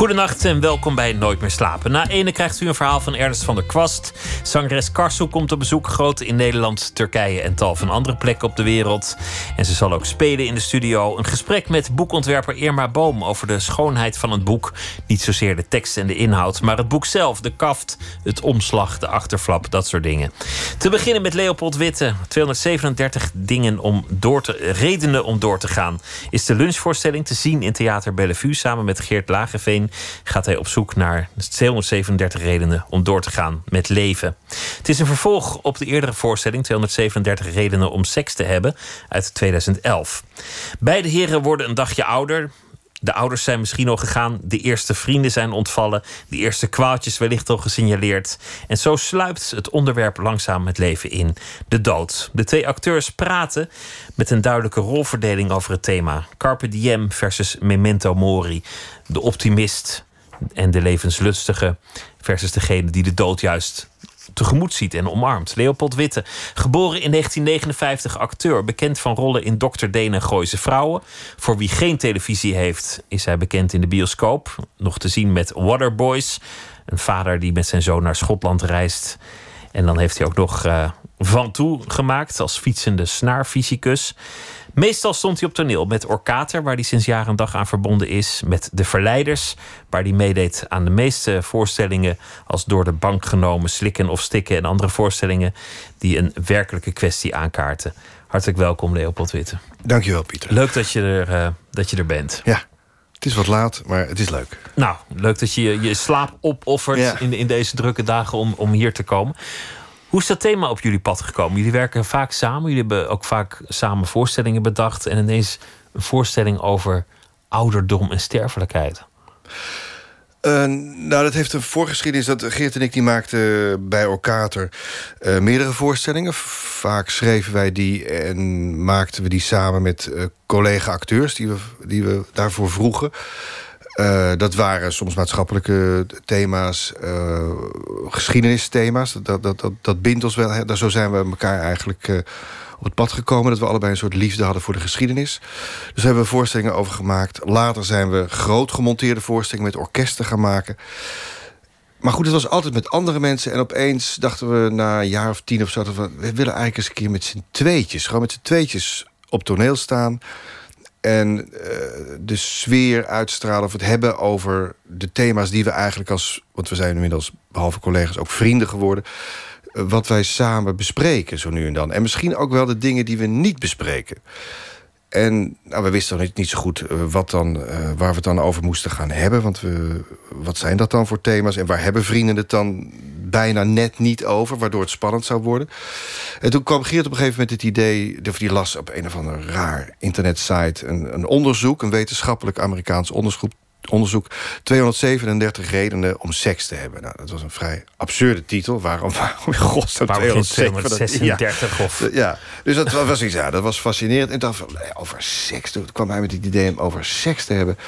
Goedenacht en welkom bij Nooit meer slapen. Na ene krijgt u een verhaal van Ernst van der Kwast. Zangeres Karsu komt op bezoek, groot in Nederland, Turkije en tal van andere plekken op de wereld. En ze zal ook spelen in de studio. Een gesprek met boekontwerper Irma Boom over de schoonheid van het boek. Niet zozeer de tekst en de inhoud, maar het boek zelf, de kaft, het omslag, de achterflap, dat soort dingen. Te beginnen met Leopold Witte. 237 dingen om door te, redenen om door te gaan. Is de lunchvoorstelling te zien in Theater Bellevue samen met Geert Lageveen gaat hij op zoek naar 237 redenen om door te gaan met leven. Het is een vervolg op de eerdere voorstelling 237 redenen om seks te hebben uit 2011. Beide heren worden een dagje ouder. De ouders zijn misschien al gegaan, de eerste vrienden zijn ontvallen, de eerste kwaaltjes wellicht al gesignaleerd. En zo sluipt het onderwerp langzaam het leven in: de dood. De twee acteurs praten met een duidelijke rolverdeling over het thema: Carpe diem versus memento mori de optimist en de levenslustige versus degene die de dood juist tegemoet ziet en omarmt. Leopold Witte, geboren in 1959, acteur, bekend van rollen in Dr. Deen en Gooise Vrouwen. Voor wie geen televisie heeft, is hij bekend in de bioscoop. Nog te zien met Waterboys, een vader die met zijn zoon naar Schotland reist. En dan heeft hij ook nog uh, Van Toe gemaakt als fietsende snaarfysicus. Meestal stond hij op toneel met Orkater, waar hij sinds jaar en dag aan verbonden is. Met De Verleiders, waar hij meedeed aan de meeste voorstellingen als door de bank genomen, slikken of stikken en andere voorstellingen die een werkelijke kwestie aankaarten. Hartelijk welkom, Leopold Witte. Dankjewel, Pieter. Leuk dat je er, uh, dat je er bent. Ja, het is wat laat, maar het is leuk. Nou, leuk dat je je slaap opoffert in, in deze drukke dagen om, om hier te komen. Hoe is dat thema op jullie pad gekomen? Jullie werken vaak samen. Jullie hebben ook vaak samen voorstellingen bedacht. En ineens een voorstelling over ouderdom en sterfelijkheid. Uh, nou, dat heeft een voorgeschiedenis. Dat Geert en ik die maakten bij Orkater uh, meerdere voorstellingen. Vaak schreven wij die en maakten we die samen met uh, collega-acteurs die we, die we daarvoor vroegen. Uh, dat waren soms maatschappelijke thema's, uh, geschiedenisthema's. Dat, dat, dat, dat bindt ons wel. Zo zijn we elkaar eigenlijk uh, op het pad gekomen. Dat we allebei een soort liefde hadden voor de geschiedenis. Dus hebben we voorstellingen over gemaakt. Later zijn we groot gemonteerde voorstellingen met orkesten gaan maken. Maar goed, het was altijd met andere mensen. En opeens dachten we na een jaar of tien of zo... Dat we, we willen eigenlijk eens een keer met z'n tweetjes... gewoon met z'n tweetjes op toneel staan en uh, de sfeer uitstralen of het hebben over de thema's die we eigenlijk als... want we zijn inmiddels, behalve collega's, ook vrienden geworden... Uh, wat wij samen bespreken zo nu en dan. En misschien ook wel de dingen die we niet bespreken. En nou, we wisten niet, niet zo goed uh, wat dan, waar we het dan over moesten gaan hebben. Want we, wat zijn dat dan voor thema's? En waar hebben vrienden het dan bijna net niet over, waardoor het spannend zou worden. En toen kwam Geert op een gegeven moment het idee... of die las op een of ander raar internetsite... een, een onderzoek, een wetenschappelijk Amerikaans onderzoek onderzoek 237 redenen om seks te hebben. Nou, dat was een vrij absurde titel. Waarom, waarom in godsnaam 236 ja. of... Ja, dus dat was, iets, ja, dat was fascinerend. En dan over seks, toen kwam hij met het idee om over seks te hebben.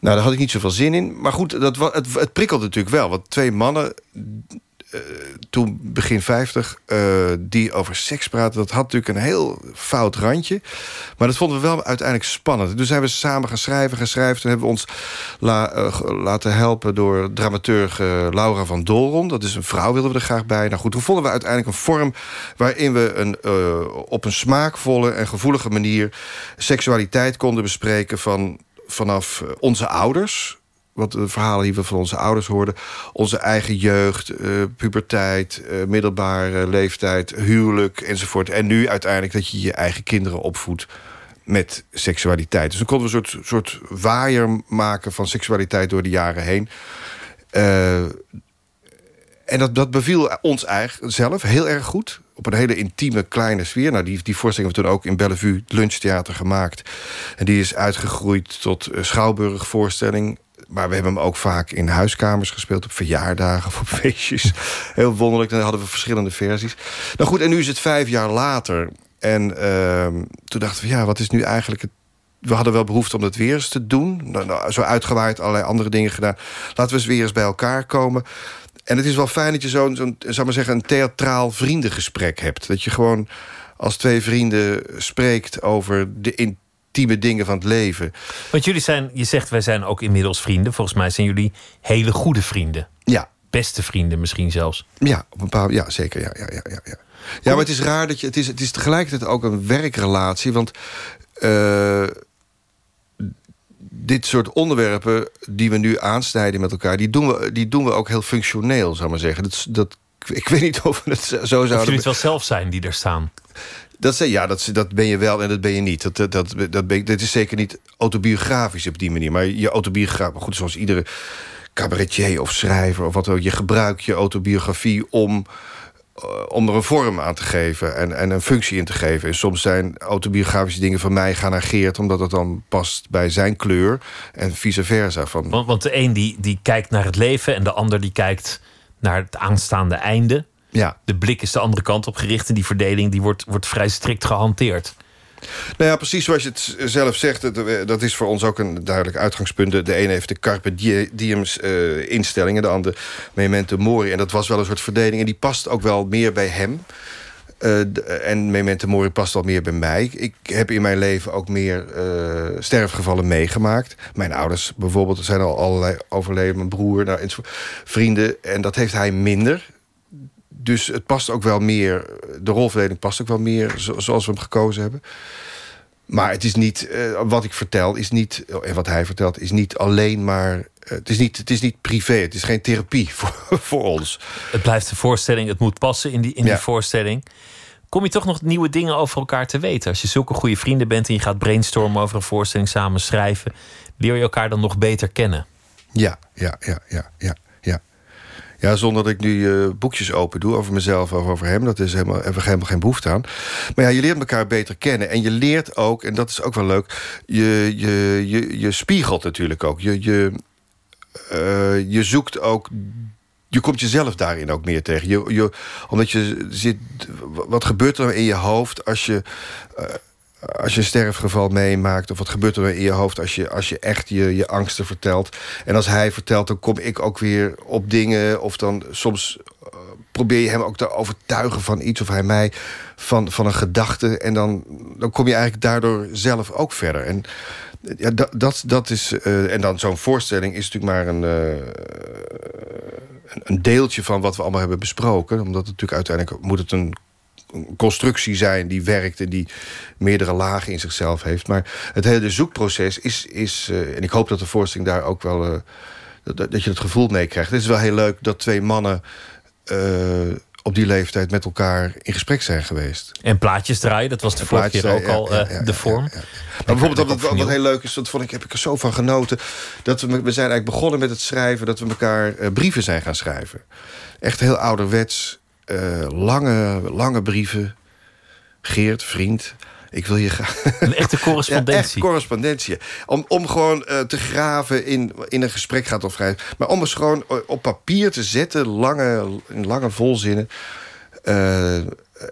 Nou, daar had ik niet zoveel zin in. Maar goed, dat, het, het prikkelde natuurlijk wel. Want twee mannen, uh, toen begin 50, uh, eh, die over seks praten... dat had natuurlijk een heel fout randje. Maar dat vonden we wel uiteindelijk spannend. Dus zijn we samen gaan schrijven, gaan schrijven. Toen hebben we ons uh, laten helpen door dramaturg Laura van Dolron. Dat is een vrouw, wilden we er graag bij. Nou goed, toen vonden we uiteindelijk een vorm... waarin we een, op een smaakvolle en gevoelige manier... seksualiteit konden bespreken van vanaf eh, onze ouders wat de verhalen die we van onze ouders hoorden. Onze eigen jeugd, uh, puberteit, uh, middelbare leeftijd, huwelijk enzovoort. En nu uiteindelijk dat je je eigen kinderen opvoedt met seksualiteit. Dus dan konden we een soort, soort waaier maken van seksualiteit door de jaren heen. En dat, dat beviel ons eigen zelf heel erg goed. Op een hele intieme, kleine sfeer. Nou, die, die voorstelling hebben we toen ook in Bellevue lunchtheater gemaakt. En die is uitgegroeid tot schouwburgvoorstelling. Maar we hebben hem ook vaak in huiskamers gespeeld. Op verjaardagen of op feestjes. Heel wonderlijk. Dan hadden we verschillende versies. Nou goed, en nu is het vijf jaar later. En uh, toen dachten we, ja, wat is nu eigenlijk het we hadden wel behoefte om dat weer eens te doen. Nou, nou, zo uitgewaaid, allerlei andere dingen gedaan. Laten we eens weer eens bij elkaar komen. En het is wel fijn dat je zo'n, zo'n zou maar zeggen, een theatraal vriendengesprek hebt. Dat je gewoon als twee vrienden spreekt over de intieme dingen van het leven. Want jullie zijn, je zegt wij zijn ook inmiddels vrienden. Volgens mij zijn jullie hele goede vrienden. Ja. Beste vrienden misschien zelfs. Ja, op een paar, ja zeker. Ja, ja, ja, ja, ja. ja maar het is raar dat je. Het is, het is tegelijkertijd ook een werkrelatie. Want uh, dit soort onderwerpen die we nu aansnijden met elkaar... die doen we, die doen we ook heel functioneel, zou maar zeggen. Dat, dat, ik weet niet of we het zo zouden... Of jullie het wel zelf zijn die er staan? Dat, ja, dat, dat ben je wel en dat ben je niet. Dat, dat, dat, dat, ben, dat is zeker niet autobiografisch op die manier. Maar je autobiografie, goed, zoals iedere cabaretier of schrijver of wat ook... je gebruikt je autobiografie om om er een vorm aan te geven en, en een functie in te geven. En soms zijn autobiografische dingen van mij genegeerd... omdat het dan past bij zijn kleur en vice versa. Van... Want, want de een die, die kijkt naar het leven... en de ander die kijkt naar het aanstaande einde. Ja. De blik is de andere kant op gericht... en die verdeling die wordt, wordt vrij strikt gehanteerd. Nou ja, precies zoals je het zelf zegt. Dat is voor ons ook een duidelijk uitgangspunt. De ene heeft de Carpe Diems uh, instellingen. De andere Memento Mori. En dat was wel een soort verdeling. En die past ook wel meer bij hem. Uh, en Memento Mori past wel meer bij mij. Ik heb in mijn leven ook meer sterfgevallen meegemaakt. Mijn ouders bijvoorbeeld zijn al allerlei overleden. Mijn broer, nou, vrienden. En dat heeft hij minder dus het past ook wel meer, de rolverdeling past ook wel meer zoals we hem gekozen hebben. Maar het is niet, uh, wat ik vertel, is niet, en wat hij vertelt, is niet alleen maar. Uh, het, is niet, het is niet privé, het is geen therapie voor, voor ons. Het blijft een voorstelling, het moet passen in die, in die voorstelling. Kom je toch nog nieuwe dingen over elkaar te weten? Als je zulke goede vrienden bent en je gaat brainstormen over een voorstelling samen schrijven, leer je elkaar dan nog beter kennen? Ja, ja, ja, ja, ja. Ja, zonder dat ik nu uh, boekjes open doe over mezelf of over hem. Dat is helemaal, we helemaal geen behoefte aan. Maar ja, je leert elkaar beter kennen. En je leert ook, en dat is ook wel leuk... je, je, je, je spiegelt natuurlijk ook. Je, je, uh, je zoekt ook je komt jezelf daarin ook meer tegen. Je, je, omdat je zit. Wat gebeurt er in je hoofd als je. Als je een sterfgeval meemaakt... of wat gebeurt er in je hoofd als je, als je echt je, je angsten vertelt. En als hij vertelt, dan kom ik ook weer op dingen... of dan soms uh, probeer je hem ook te overtuigen van iets... of hij mij van, van een gedachte. En dan, dan kom je eigenlijk daardoor zelf ook verder. En ja, dat, dat, dat is... Uh, en dan zo'n voorstelling is natuurlijk maar een... Uh, een deeltje van wat we allemaal hebben besproken. Omdat het natuurlijk uiteindelijk moet het een constructie zijn die werkt en die meerdere lagen in zichzelf heeft. Maar het hele zoekproces is, is uh, en ik hoop dat de voorstelling daar ook wel, uh, dat, dat, je het gevoel mee krijgt. Het is wel heel leuk dat twee mannen uh, op die leeftijd met elkaar in gesprek zijn geweest. En plaatjes draaien, dat was de vorige keer ook al ja, ja, de vorm. Maar bijvoorbeeld wat, wat, heel leuk is, dat vond ik, heb ik er zo van genoten... dat we, we zijn eigenlijk begonnen met het schrijven... dat we elkaar brieven zijn gaan schrijven. Echt heel ouderwets uh, lange, lange brieven. Geert, vriend, ik wil je graag... Een echte correspondentie. Ja, echt correspondentie. Om, om gewoon uh, te graven in, in een gesprek gaat of vrij. Maar om eens gewoon op papier te zetten, lange, in lange volzinnen. Uh,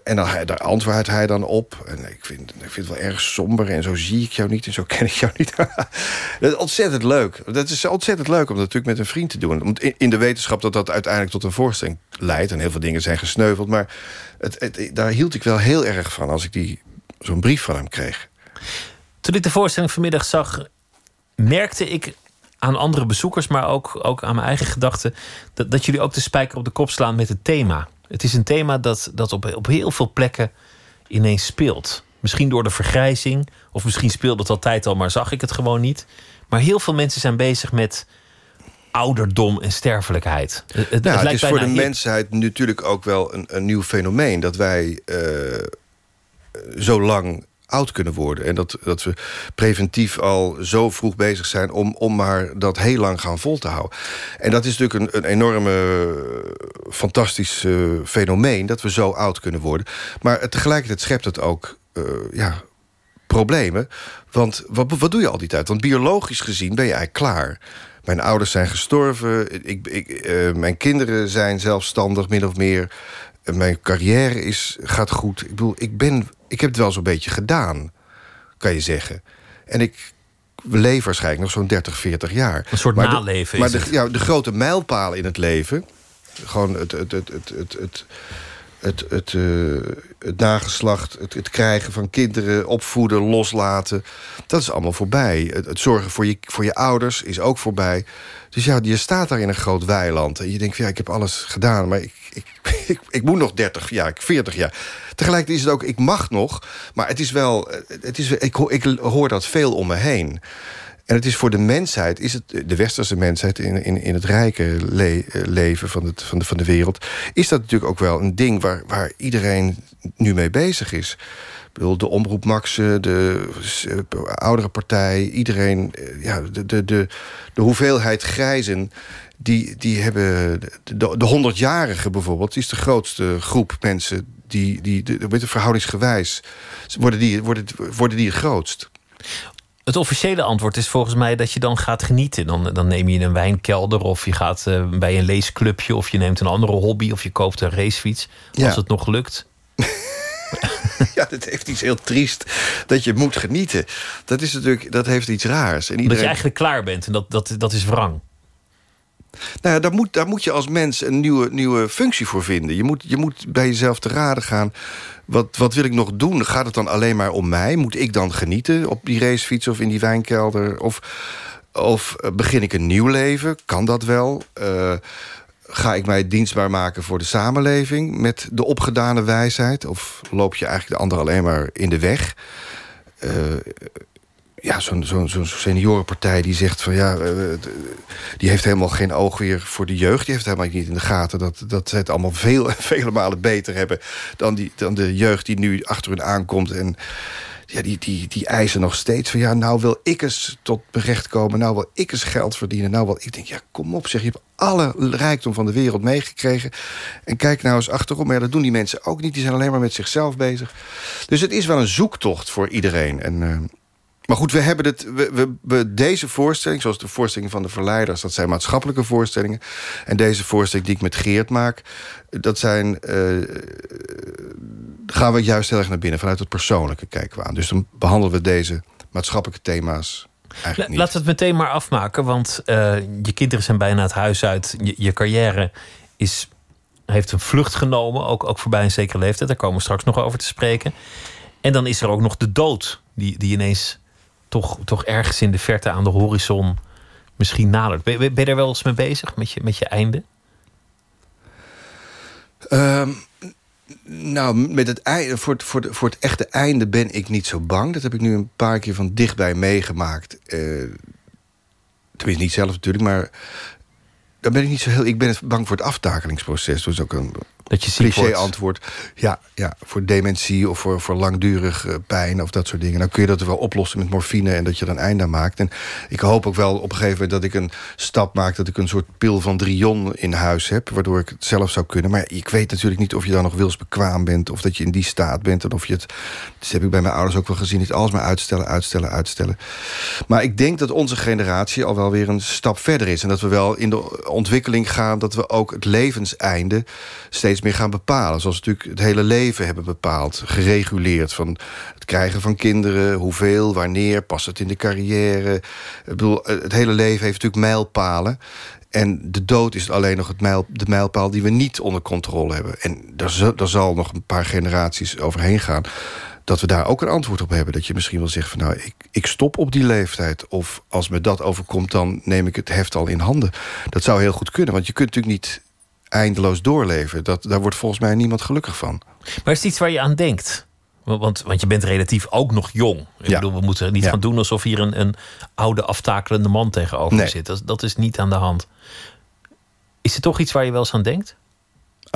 en dan, daar antwoordt hij dan op. En ik vind, ik vind het wel erg somber. En zo zie ik jou niet en zo ken ik jou niet. dat is ontzettend leuk. Dat is ontzettend leuk om dat natuurlijk met een vriend te doen. In de wetenschap dat dat uiteindelijk tot een voorstelling leidt. En heel veel dingen zijn gesneuveld. Maar het, het, daar hield ik wel heel erg van als ik zo'n brief van hem kreeg. Toen ik de voorstelling vanmiddag zag, merkte ik aan andere bezoekers, maar ook, ook aan mijn eigen gedachten, dat, dat jullie ook de spijker op de kop slaan met het thema. Het is een thema dat, dat op, op heel veel plekken ineens speelt. Misschien door de vergrijzing, of misschien speelde het altijd al, maar zag ik het gewoon niet. Maar heel veel mensen zijn bezig met ouderdom en sterfelijkheid. Het, het, nou, het is voor de mensheid natuurlijk ook wel een, een nieuw fenomeen dat wij uh, zo lang oud kunnen worden. En dat, dat we preventief al zo vroeg bezig zijn... om, om maar dat heel lang gaan vol te houden. En dat is natuurlijk een, een enorme, fantastisch uh, fenomeen... dat we zo oud kunnen worden. Maar tegelijkertijd schept het ook uh, ja, problemen. Want wat, wat doe je al die tijd? Want biologisch gezien ben je eigenlijk klaar... Mijn ouders zijn gestorven. Ik, ik, mijn kinderen zijn zelfstandig, min of meer. mijn carrière is, gaat goed. Ik bedoel, ik ben ik heb het wel zo'n beetje gedaan, kan je zeggen. En ik leef waarschijnlijk nog zo'n 30, 40 jaar. Een soort maar naleven. De, maar de, ja, de grote mijlpalen in het leven, gewoon het, het, het, het, het, het het, het, eh, het nageslacht, het, het, krijgen van kinderen, opvoeden, loslaten. Dat is allemaal voorbij. Het, zorgen voor je, voor je ouders is ook voorbij. Dus ja, je staat daar in een groot weiland. En je denkt, ja, ik heb alles gedaan, maar ik, ik, ik, moet nog 30 jaar, 40 jaar. Tegelijkertijd is het ook, ik mag nog... maar het is wel, het is, ik, ik hoor dat veel om me heen... En het is voor de mensheid, is het, de westerse mensheid... in, in, in het rijke eh, leven van, het, van, de, van de wereld... is dat natuurlijk ook wel een ding waar, waar iedereen nu mee bezig is. Ik de Omroep Max, eh, de eh, oudere partij... iedereen, eh, ja, de, de, de, de hoeveelheid grijzen... die, die hebben... De, de, de 100-jarigen bijvoorbeeld is de grootste groep mensen... die, die de, de, verhoudingsgewijs worden die, worden, worden die het grootst. Het officiële antwoord is volgens mij dat je dan gaat genieten. Dan, dan neem je een wijnkelder of je gaat eh, bij een leesclubje... of je neemt een andere hobby of je koopt een racefiets. Als Ja. het nog lukt. Ja, dat heeft iets heel triest. Dat je moet genieten. Dat, is natuurlijk, dat heeft iets raars. En Dat iedereen, je eigenlijk klaar bent en dat, dat, dat is wrang. Nou ja, daar, moet, daar moet je als mens een nieuwe, nieuwe functie voor vinden. Je moet, je moet bij jezelf te raden gaan. Wat, wat wil ik nog doen? Gaat het dan alleen maar om mij? Moet ik dan genieten op die racefiets of in die wijnkelder? Of, of eh, begin ik een nieuw leven? Kan dat wel? Eh, ga ik mij dienstbaar maken voor de samenleving met de opgedane wijsheid? Of loop je eigenlijk de ander alleen maar in de weg? Eh, ja, zo'n zo'n seniorenpartij die zegt van ja, eh, d- die heeft helemaal geen oog weer voor de jeugd. Die heeft helemaal niet in de gaten dat, dat zij het allemaal veel, vele malen beter hebben dan, die, dan de jeugd die nu achter hun aankomt. En ja, die, die, die eisen nog steeds van ja, nou wil ik eens tot berecht komen, nou wil ik eens geld verdienen. Nou wil ik denk, ja, kom op, zeg je hebt alle rijkdom van de wereld meegekregen. En kijk nou eens achterom. Maar ja, dat doen die mensen ook niet. Die zijn alleen maar met zichzelf bezig. Dus het is wel een zoektocht voor iedereen. En, eh, maar goed, we hebben het. We, we, we- deze voorstelling, zoals de voorstelling van de verleiders, dat zijn maatschappelijke voorstellingen. En deze voorstelling die ik met Geert maak, dat zijn. eh, gaan we juist heel erg naar binnen. Vanuit het persoonlijke kijken we aan. Dus dan behandelen we deze maatschappelijke thema's eigenlijk niet. Laten we het meteen maar afmaken, want eh, je kinderen zijn bijna het huis uit. Je, je carrière is, heeft een vlucht genomen, ook, ook voorbij een zekere leeftijd. Daar komen we straks nog over te spreken. En dan is er ook nog de dood, die, die ineens toch, toch ergens in de verte aan de horizon misschien nadert. Ben, ben je daar wel eens mee bezig, met je, met je einde? Ehm, nou, met het einde, voor, het, voor, voor het echte einde ben ik niet zo bang. Dat heb ik nu een paar keer van dichtbij meegemaakt. Eh, tenminste, niet zelf natuurlijk, maar... Dan ben ik niet zo heel. Ik ben bang voor het aftakelingsproces. Dat is ook een Dat je ziek wordt. antwoord. Ja, ja, voor dementie of voor, voor langdurig eh, pijn of dat soort dingen. Dan kun je dat wel oplossen met morfine en dat je er een einde aan maakt. En ik hoop ook wel op een gegeven moment dat ik een stap maak... dat ik een soort pil van Drion in huis heb... waardoor ik het zelf zou kunnen. Maar ik weet natuurlijk niet of je dan nog wilsbekwaam bent... of dat je in die staat bent en of je het... Dus heb ik bij mijn ouders ook wel gezien. Niet alles maar uitstellen, uitstellen, uitstellen. Maar ik denk dat onze generatie al wel weer een stap verder is. En dat we wel in de ontwikkeling gaan... dat we ook het levenseinde steeds meer gaan bepalen. Zoals we natuurlijk het hele leven hebben bepaald. Gereguleerd van het krijgen van kinderen. Hoeveel, wanneer, past het in de carrière. Ik bedoel, het hele leven heeft natuurlijk mijlpalen. En de dood is alleen nog het mijl, de mijlpaal die we niet onder controle hebben. En daar, zal- daar zal nog een paar generaties overheen gaan dat we daar ook een antwoord op hebben. Dat je misschien wel zegt van nou, ik, ik stop op die leeftijd. Of als me dat overkomt, dan neem ik het heft al in handen. Dat zou heel goed kunnen, want je kunt natuurlijk niet eindeloos doorleven. Dat, daar wordt volgens mij niemand gelukkig van. Maar is het iets waar je aan denkt? Want, want, je bent relatief ook nog jong. Ik Ja. bedoel, we moeten niet Ja. gaan doen alsof hier een, een oude aftakelende man tegenover Nee. zit. Dat, dat is niet aan de hand. Is er toch iets waar je wel eens aan denkt?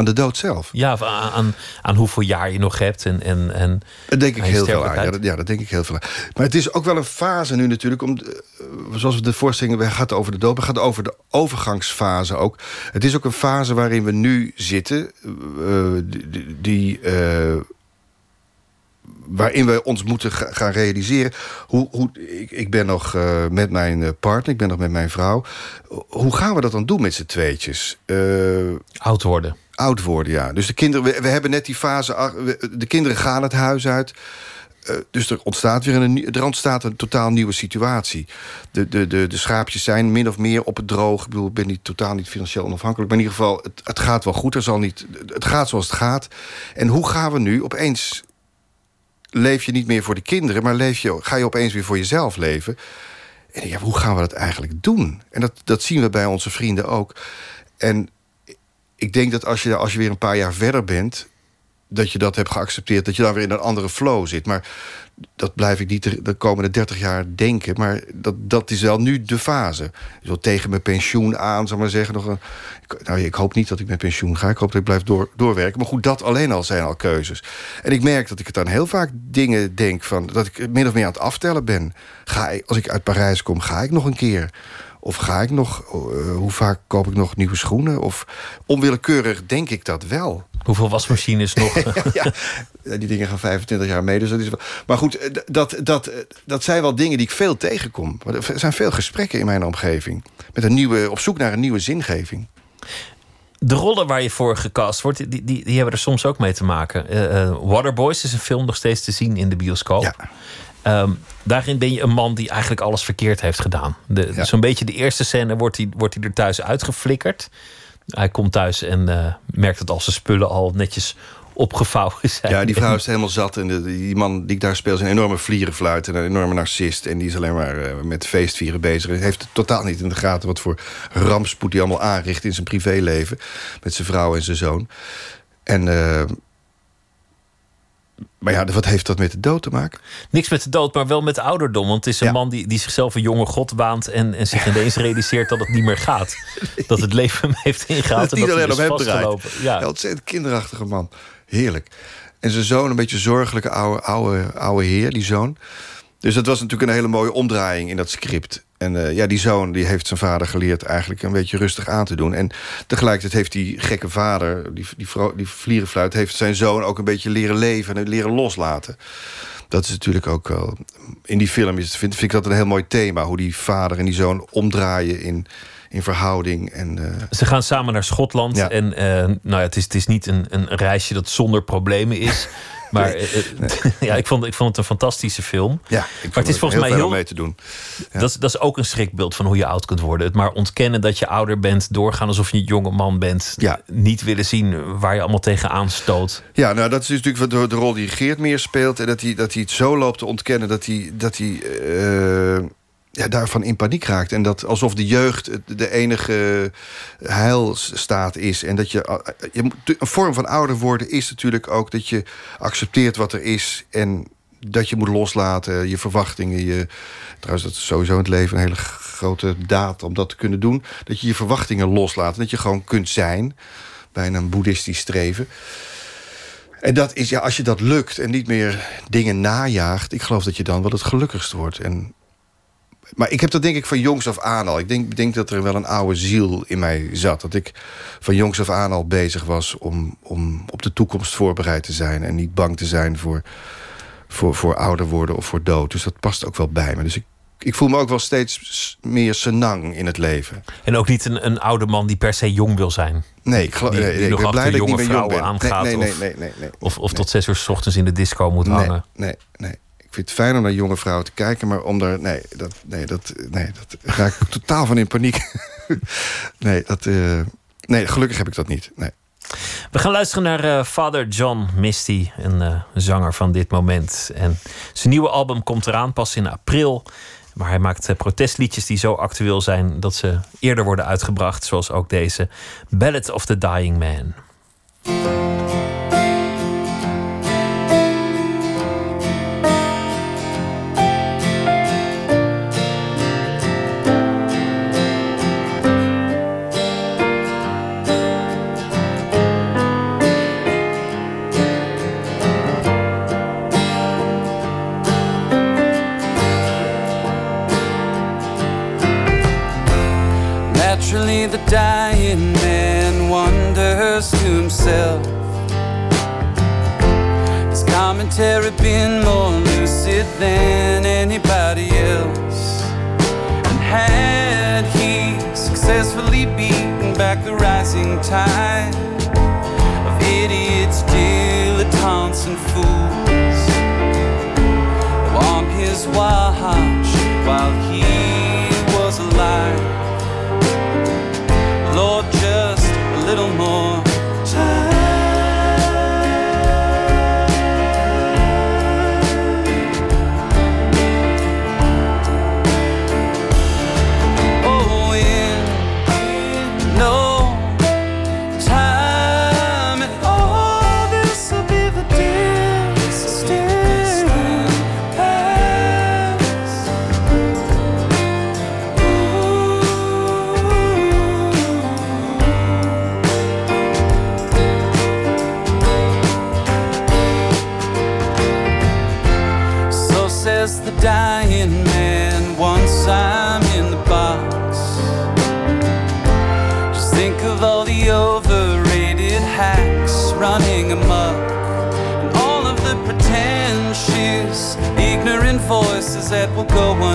Aan de dood zelf. Ja, of aan, aan, aan hoeveel jaar je nog hebt en, en, en Dat denk ik heel veel aan. Ja dat, ja, dat denk ik heel veel aan. Maar het is ook wel een fase nu natuurlijk. Om, eh, zoals we de voorstelling we gaat over de dood, maar gaat over de overgangsfase ook. Het is ook een fase waarin we nu zitten. eh, die. die eh, waarin we ons moeten ga- gaan realiseren. Hoe, hoe, ik, ik ben nog eh, met mijn eh, partner, ik ben nog met mijn vrouw. Hoe gaan we dat dan doen met z'n tweetjes? Eh, oud worden. oud worden, ja. Dus de kinderen, we, we hebben net die fase. De kinderen gaan het huis uit. dus er ontstaat weer een, er ontstaat een totaal nieuwe situatie. De, de, de, de schaapjes zijn min of meer op het droog. Ik bedoel, ik ben niet, totaal niet financieel onafhankelijk. Maar in ieder geval, het, het gaat wel goed. Er zal niet, het gaat zoals het gaat. En hoe gaan we nu opeens... leef je niet meer voor de kinderen... maar leef je, ga je opeens weer voor jezelf leven... En ja, hoe gaan we dat eigenlijk doen? En dat, dat zien we bij onze vrienden ook. En ik denk dat als je, als je weer een paar jaar verder bent dat je dat hebt geaccepteerd, dat je dan weer in een andere flow zit. Maar dat blijf ik niet de komende 30 jaar denken. Maar dat, dat is wel nu de fase. Zo tegen mijn pensioen aan, zal maar zeggen. Nog een, nou, ik hoop niet dat ik met pensioen ga. Ik hoop dat ik blijf door, doorwerken. Maar goed, dat alleen al zijn al keuzes. En ik merk dat ik het dan heel vaak dingen denk van... dat ik min of meer aan het aftellen ben. Ga ik, als ik uit Parijs kom, ga ik nog een keer... Of ga ik nog, uh, hoe vaak koop ik nog nieuwe schoenen? Of onwillekeurig denk ik dat wel. Hoeveel wasmachines nog? ja, die dingen gaan 25 jaar mee. Dus dat is wel... Maar goed, eh, dat, dat, eh, dat zijn wel dingen die ik veel tegenkom. Er zijn veel gesprekken in mijn omgeving. Met een nieuwe, op zoek naar een nieuwe zingeving. De rollen waar je voor gecast wordt, die, die, die hebben er soms ook mee te maken. Uh, Waterboys is een film nog steeds te zien in de bioscoop. Ja. Um, daarin ben je een man die eigenlijk alles verkeerd heeft gedaan. Ja. Zo'n beetje de eerste scène wordt hij, wordt hij er thuis uitgeflikkerd. Hij komt thuis en uh, merkt dat al zijn spullen al netjes opgevouwen zijn. Ja, die vrouw is helemaal zat. En de, die man die ik daar speel is een enorme vlierenfluit... en een enorme narcist. En die is alleen maar uh, met feestvieren bezig. Hij heeft totaal niet in de gaten wat voor rampspoed hij allemaal aanricht... in zijn privéleven met zijn vrouw en zijn zoon. En... Uh, maar ja, wat heeft dat met de dood te maken? Niks met de dood, maar wel met de ouderdom. Want het is een man die, die zichzelf een jonge god waant... en, en zich ineens realiseert dat het niet meer gaat. Dat het leven hem heeft ingehaald. Dat en dat op hem draait. Ja. ja, ontzettend kinderachtige man. Heerlijk. En zijn zoon, een beetje zorgelijke oude, oude, oude heer, die zoon. Dus dat was natuurlijk een hele mooie omdraaiing in dat script. En uh, ja, die zoon die heeft zijn vader geleerd eigenlijk een beetje rustig aan te doen. En tegelijkertijd heeft die gekke vader, die, die, die vlierenfluit... heeft zijn zoon ook een beetje leren leven en leren loslaten. Dat is natuurlijk ook wel... In die film is, vind, vind ik dat een heel mooi thema. Hoe die vader en die zoon omdraaien in, in verhouding. En, uh... Ze gaan samen naar Schotland. Ja. En uh, nou ja, het, is, het is niet een, een reisje dat zonder problemen is. Maar nee, nee. ja, ik vond, ik vond het een fantastische film. Ja, maar het is volgens mij heel mee te doen. Ja. Dat, dat is ook een schrikbeeld van hoe je oud kunt worden. Het maar ontkennen dat je ouder bent, doorgaan alsof je een jonge man bent. Ja. Niet willen zien waar je allemaal tegenaan stoot. Ja, nou dat is natuurlijk de, de rol die Geert meer speelt. En dat hij, dat hij het zo loopt te ontkennen dat hij. Dat hij uh, ja, daarvan in paniek raakt. En dat alsof de jeugd de enige heilstaat is. En dat je, je. Een vorm van ouder worden is natuurlijk ook dat je accepteert wat er is. En dat je moet loslaten, je verwachtingen. Je, trouwens, dat is sowieso in het leven een hele grote daad om dat te kunnen doen. Dat je je verwachtingen loslaat. En dat je gewoon kunt zijn. Bijna een boeddhistisch streven. En dat is, ja, als je dat lukt en niet meer dingen najaagt... ik geloof dat je dan wel het gelukkigst wordt. En maar ik heb dat denk ik van jongs af aan al. Ik denk, denk dat er wel een oude ziel in mij zat. Dat ik van jongs af aan al bezig was om, om op de toekomst voorbereid te zijn. En niet bang te zijn voor, voor, voor ouder worden of voor dood. Dus dat past ook wel bij me. Dus ik, ik voel me ook wel steeds meer senang in het leven. En ook niet een, een oude man die per se jong wil zijn. Nee, ik, geloof, die, die ik ben blij dat ik niet meer jong ben. Aangaat, nee, nee, nee, nee, nee, Of, of tot zes uur s ochtends in de disco moet hangen. Nee, nee. Ik vind het fijn om naar jonge vrouwen te kijken, maar om daar. Nee, dat, nee, dat, nee, dat raak ik totaal van in paniek. nee, dat, uh, nee, gelukkig heb ik dat niet. Nee. We gaan luisteren naar uh, Father John Misty, een uh, zanger van dit moment. En zijn nieuwe album komt eraan pas in april. Maar hij maakt protestliedjes die zo actueel zijn dat ze eerder worden uitgebracht, zoals ook deze Ballad of the Dying Man. Commentary been more lucid than anybody else? And had he successfully beaten back the rising tide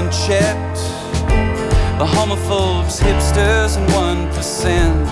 unchecked. The homophobes, hipsters, and 1%.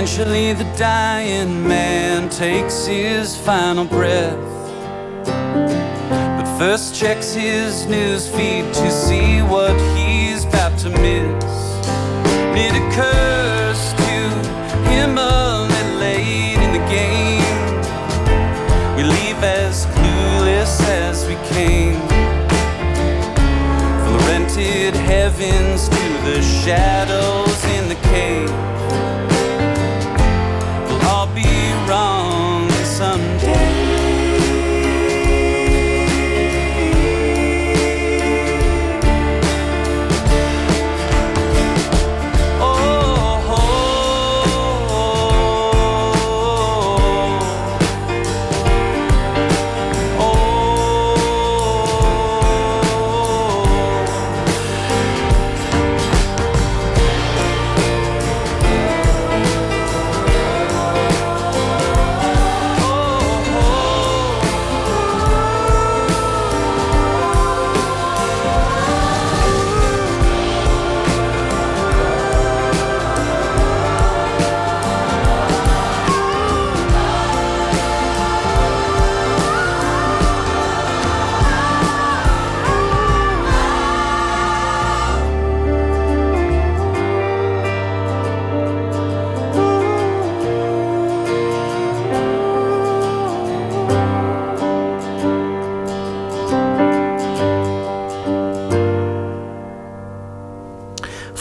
Eventually, the dying man takes his final breath. But first, checks his news feed to see what he's about to miss. It occurs to him little late in the game. We leave as clueless as we came. From the rented heavens to the shadows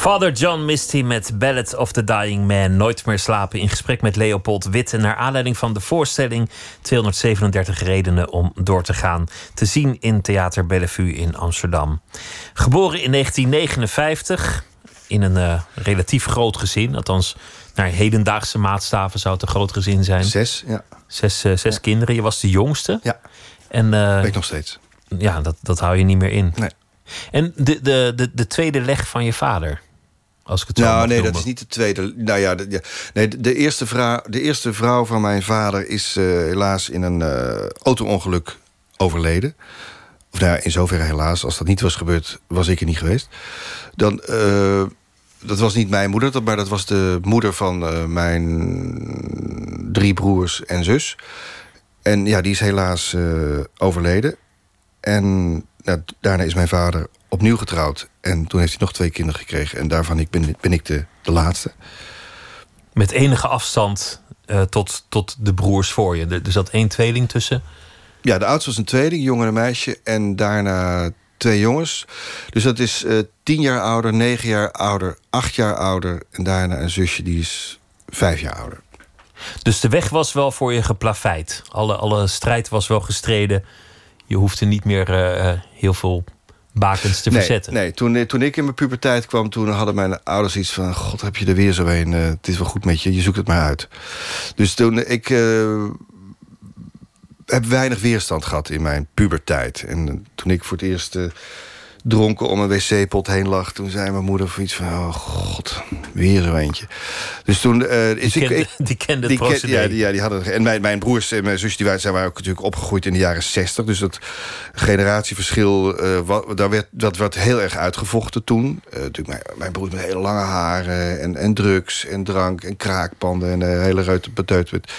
Father John Misty met Ballad of the Dying Man. Nooit meer slapen in gesprek met Leopold Witte. Naar aanleiding van de voorstelling 237 redenen om door te gaan. Te zien in Theater Bellevue in Amsterdam. Geboren in 1959 in een eh, relatief groot gezin. Althans, naar hedendaagse maatstaven zou het een groot gezin zijn. Zes, ja. Zes, eh, zes kinderen. Je was de jongste. Ja, En eh, weet ik nog steeds. ja, dat, dat hou je niet meer in. Nee. En de, de, de, de tweede leg van je vader? Als ik het zo Nou, nee, dat is niet de tweede. Nou ja, de, ja. nee, de, de eerste vrouw, de eerste vrouw van mijn vader is eh, helaas in een eh, auto-ongeluk overleden. Of nou ja, in zoverre helaas. Als dat niet was gebeurd, was ik er niet geweest. Dan, eh, dat was niet mijn moeder, maar dat was de moeder van mijn drie broers en zus. En ja, die is helaas overleden. En nou, daarna is mijn vader opnieuw getrouwd. En toen heeft hij nog twee kinderen gekregen. En daarvan ik ben, ben ik de, de laatste. met enige afstand uh, tot, tot de broers voor je. Er zat één tweeling tussen. Ja, de oudste was een tweeling, jongere meisje. En daarna twee jongens. Dus dat is uh, tien jaar ouder, negen jaar ouder, acht jaar ouder. En daarna een zusje die is vijf jaar ouder. Dus de weg was wel voor je geplaveid. Alle, alle strijd was wel gestreden. Je hoefde niet meer uh, heel veel bakens te verzetten. Nee, toen, toen ik in mijn puberteit kwam, toen hadden mijn ouders iets van... God, heb je er weer zo een? Uh, het is wel goed met je, je zoekt het maar uit. Dus toen ik... Uh, heb weinig weerstand gehad in mijn puberteit. En toen ik voor het eerst dronken om een wc-pot heen lag... toen zei mijn moeder voor iets van... oh god, weer zo eentje. Dus toen... Uh, is die, ik, kende, die kende die ken, ja, die, ja, die hadden... En mijn, mijn broers en mijn zusje die waren, zijn waren ook natuurlijk opgegroeid in de jaren 60. Dus dat generatieverschil, uh, wat, daar werd, dat werd heel erg uitgevochten toen. Uh, natuurlijk mijn, mijn broer met hele lange haren en, en drugs en drank en kraakpanden... en een hele ruit beteut met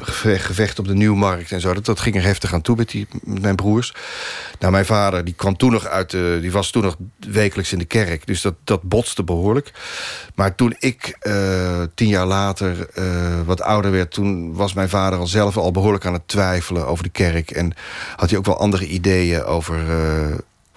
gevecht op de Nieuwmarkt en zo. Dat, dat ging er heftig aan toe met, die, met mijn broers. Nou, mijn vader die kwam toen nog uit de, die was toen nog wekelijks in de kerk. Dus dat, dat botste behoorlijk. Maar toen ik uh, tien jaar later uh, wat ouder werd... toen was mijn vader al zelf al behoorlijk aan het twijfelen over de kerk. En had hij ook wel andere ideeën over...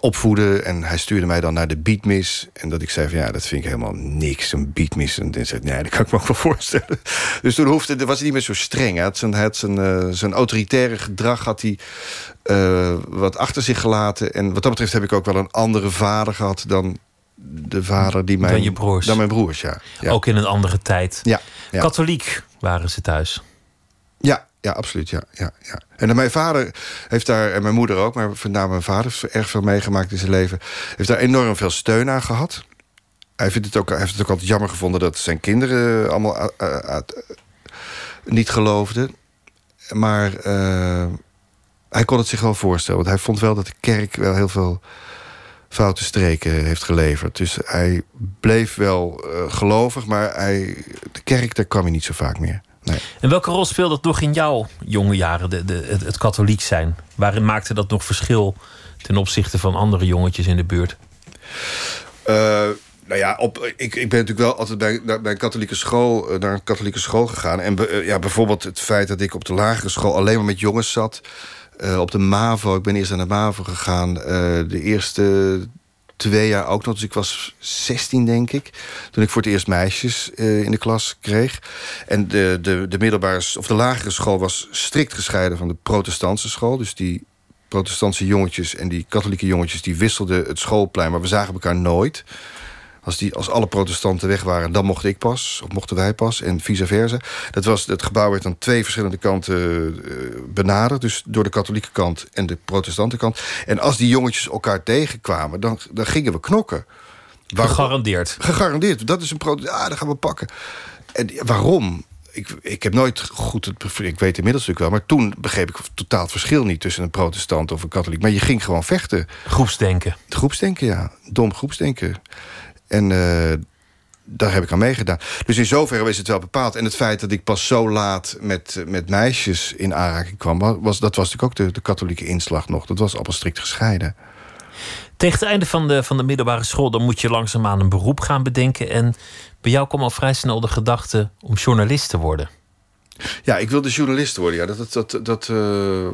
Opvoeden. En hij stuurde mij dan naar de beatmis. En dat ik zei van ja, dat vind ik helemaal niks, een beatmis. En hij zei, nee, dat kan ik me ook wel voorstellen. Dus toen hoefde, was hij niet meer zo streng. Hij had zijn, had zijn, uh, zijn autoritaire gedrag had hij uh, wat achter zich gelaten. En wat dat betreft heb ik ook wel een andere vader gehad dan de vader die mijn... Dan je broers. Dan mijn broers, ja. ja. Ook in een andere tijd. Ja, ja. Katholiek waren ze thuis. Ja, ja, absoluut. Ja, ja, ja. En mijn vader heeft daar, en mijn moeder ook, maar name mijn vader heeft erg veel meegemaakt in zijn leven. Heeft daar enorm veel steun aan gehad. Hij, vindt het ook, hij heeft het ook altijd jammer gevonden dat zijn kinderen allemaal uh, uh, niet geloofden. Maar hij kon het zich wel voorstellen. Want hij vond wel dat de kerk wel heel veel foute streken heeft geleverd. Dus hij bleef wel gelovig, maar hij, de kerk, daar kwam hij niet zo vaak meer. Nee. En welke rol speelde dat nog in jouw jonge jaren, de, de, het, het, katholiek zijn? Waarin maakte dat nog verschil ten opzichte van andere jongetjes in de buurt? Uh, nou ja, op, ik, ik ben natuurlijk wel altijd bij, bij een katholieke school, naar een katholieke school gegaan. En be, ja, bijvoorbeeld het feit dat ik op de lagere school alleen maar met jongens zat. Uh, op de MAVO, ik ben eerst naar de MAVO gegaan. Uh, de eerste twee jaar ook nog. Dus ik was 16, denk ik. Toen ik voor het eerst meisjes uh, in de klas kreeg. En de, de, de middelbare of de lagere school was strikt gescheiden van de protestantse school. Dus die protestantse jongetjes en die katholieke jongetjes... die wisselden het schoolplein, maar we zagen elkaar nooit. Als, die, als alle protestanten weg waren, dan mocht ik pas. Of mochten wij pas. En vice versa. Dat was, het gebouw werd aan twee verschillende kanten uh, benaderd. Dus door de katholieke kant en de protestante kant. En als die jongetjes elkaar tegenkwamen, dan, dan gingen we knokken. Waar, gegarandeerd. Gegarandeerd. Dat is een protestant. Ah, dan gaan we pakken. En waarom? Ik, ik heb nooit goed het. Ik weet inmiddels natuurlijk wel. Maar toen begreep ik totaal het verschil niet tussen een protestant of een katholiek. Maar je ging gewoon vechten. Groepsdenken. Groepsdenken, ja. Dom groepsdenken. En uh, daar heb ik aan meegedaan. Dus in zoverre is het wel bepaald. En het feit dat ik pas zo laat met, met meisjes in aanraking kwam... Was, dat was natuurlijk ook de, de katholieke inslag nog. Dat was allemaal strikt gescheiden. Tegen het einde van de, van de middelbare school... dan moet je langzaamaan een beroep gaan bedenken. En bij jou kwam al vrij snel de gedachte om journalist te worden. Ja, ik wilde journalist worden. Ja. Dat, dat, dat, dat, uh,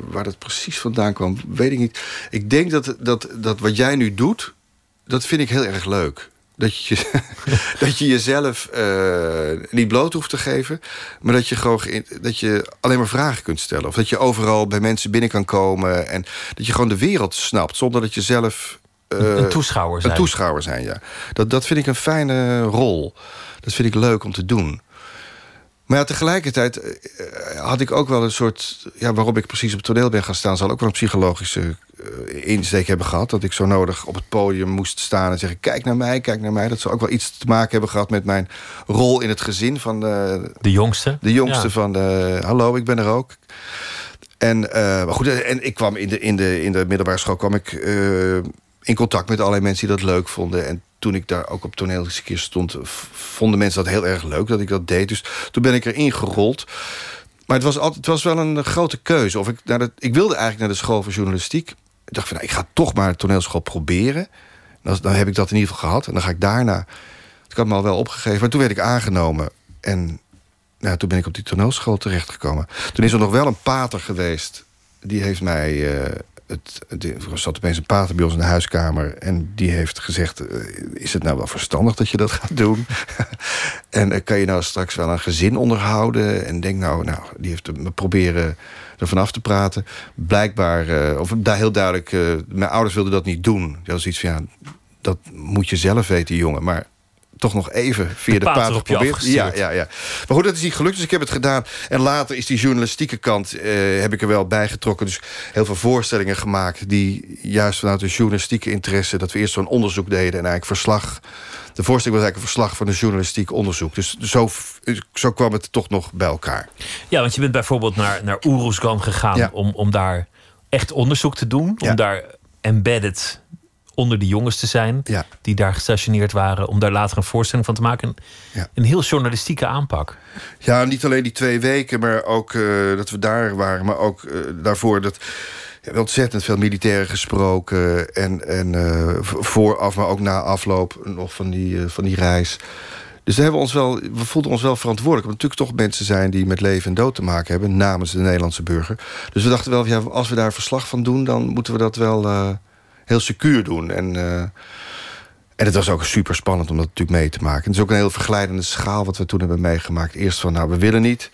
waar dat precies vandaan kwam, weet ik niet. Ik denk dat, dat, dat wat jij nu doet, dat vind ik heel erg leuk. Dat je, dat je jezelf uh, niet bloot hoeft te geven. Maar dat je, gewoon, dat je alleen maar vragen kunt stellen. Of dat je overal bij mensen binnen kan komen. En dat je gewoon de wereld snapt. Zonder dat je zelf... Uh, een toeschouwer zijn. Een toeschouwer zijn, ja. Dat, dat vind ik een fijne rol. Dat vind ik leuk om te doen. Maar ja, tegelijkertijd uh, had ik ook wel een soort... Ja, waarom ik precies op het toneel ben gaan staan... zal ook wel een psychologische uh, insteek hebben gehad. Dat ik zo nodig op het podium moest staan en zeggen... kijk naar mij, kijk naar mij. Dat zou ook wel iets te maken hebben gehad met mijn rol in het gezin. Van de, de jongste? De jongste ja. van de... Hallo, ik ben er ook. En, uh, maar goed, en ik kwam in de, in de, in de middelbare school... kwam ik uh, in contact met allerlei mensen die dat leuk vonden. En toen ik daar ook op toneel stond... vonden mensen dat heel erg leuk dat ik dat deed. Dus toen ben ik erin gerold... Maar het was, altijd, het was wel een grote keuze. Of ik, naar de, ik wilde eigenlijk naar de school voor journalistiek. Ik dacht van, nou, ik ga toch maar toneelschool proberen. Dan, dan, heb ik dat in ieder geval gehad. En dan ga ik daarna... Ik had me al wel opgegeven. Maar toen werd ik aangenomen. En nou, toen ben ik op die toneelschool terechtgekomen. Toen is er nog wel een pater geweest. Die heeft mij... Uh, het, er zat opeens een pater bij ons in de huiskamer... en die heeft gezegd... Eh, is het nou wel verstandig dat je dat gaat doen? en uh, kan je nou straks wel een gezin onderhouden? En denk nou, nou die heeft me proberen er vanaf te praten. Blijkbaar, of daar heel duidelijk... mijn ouders wilden dat niet doen. Dat is iets van, ja, dat moet je zelf weten, jongen. Maar toch nog even via de, de pater geprobeerd. Ja, ja, ja. Maar goed, dat is niet gelukt, dus ik heb het gedaan. En later is die journalistieke kant, eh, heb ik er wel bij getrokken. Dus heel veel voorstellingen gemaakt... die juist vanuit de journalistieke interesse... dat we eerst zo'n onderzoek deden en eigenlijk verslag... De voorstelling was eigenlijk een verslag van een journalistiek onderzoek. Dus zo, zo kwam het toch nog bij elkaar. Ja, want je bent bijvoorbeeld naar, naar Oeruzgan gegaan... Om, om daar echt onderzoek te doen. Om daar embedded onder de jongens te zijn ja. die daar gestationeerd waren, om daar later een voorstelling van te maken. Ja. Een heel journalistieke aanpak. Ja, niet alleen die twee weken, maar ook uh, dat we daar waren, maar ook uh, daarvoor dat. We hebben ontzettend veel militairen gesproken. En, en uh, vooraf, maar ook na afloop nog van die, van die reis. Dus hebben we, ons wel, we voelden ons wel verantwoordelijk. Want natuurlijk toch mensen zijn die met leven en dood te maken hebben... namens de Nederlandse burger. Dus we dachten wel, ja, als we daar verslag van doen... dan moeten we dat wel heel secuur doen. En, uh, en het was ook super spannend om dat natuurlijk mee te maken. Het is ook een heel verglijdende schaal wat we toen hebben meegemaakt. Eerst van, nou, we willen niet,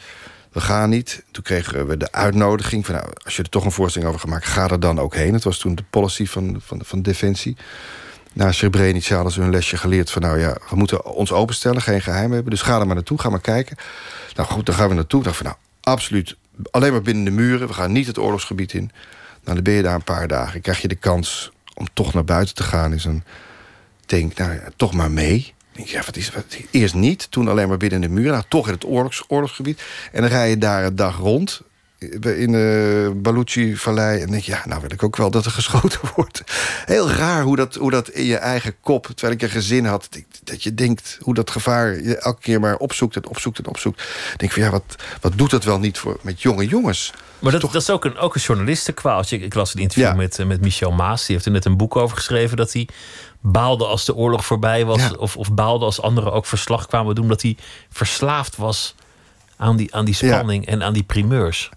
we gaan niet. Toen kregen we de uitnodiging van, nou, als je er toch een voorstelling over gemaakt... ga er dan ook heen. Het was toen de policy van, van, van Defensie. Na Srebrenica hadden ze een lesje geleerd van... nou ja, we moeten ons openstellen, geen geheim hebben. Dus ga er maar naartoe, ga maar kijken. Nou goed, dan gaan we naartoe. Ik dacht van, nou, absoluut, alleen maar binnen de muren. We gaan niet het oorlogsgebied in. Nou, dan ben je daar een paar dagen. Krijg je de kans om toch naar buiten te gaan is een... denk, nou ja, toch maar mee. Denk, ja, wat is, wat, eerst niet, toen alleen maar binnen de muur. Nou, toch in het oorlogs, oorlogsgebied. En dan rij je daar een dag rond in de Baluchi-vallei. En denk je, ja, nou wil ik ook wel dat er geschoten wordt. Heel raar hoe dat, hoe dat in je eigen kop, terwijl ik een gezin had... dat je denkt hoe dat gevaar je elke keer maar opzoekt en opzoekt en opzoekt. denk van, ja, wat, wat doet dat wel niet voor, met jonge jongens? Maar dat, dat is ook een, ook een journalistenkwaal. Ik, las een interview met, met Michel Maas. Die heeft er net een boek over geschreven... dat hij baalde als de oorlog voorbij was... Of, of baalde als anderen ook verslag kwamen doen... dat hij verslaafd was aan die, aan die spanning en aan die primeurs.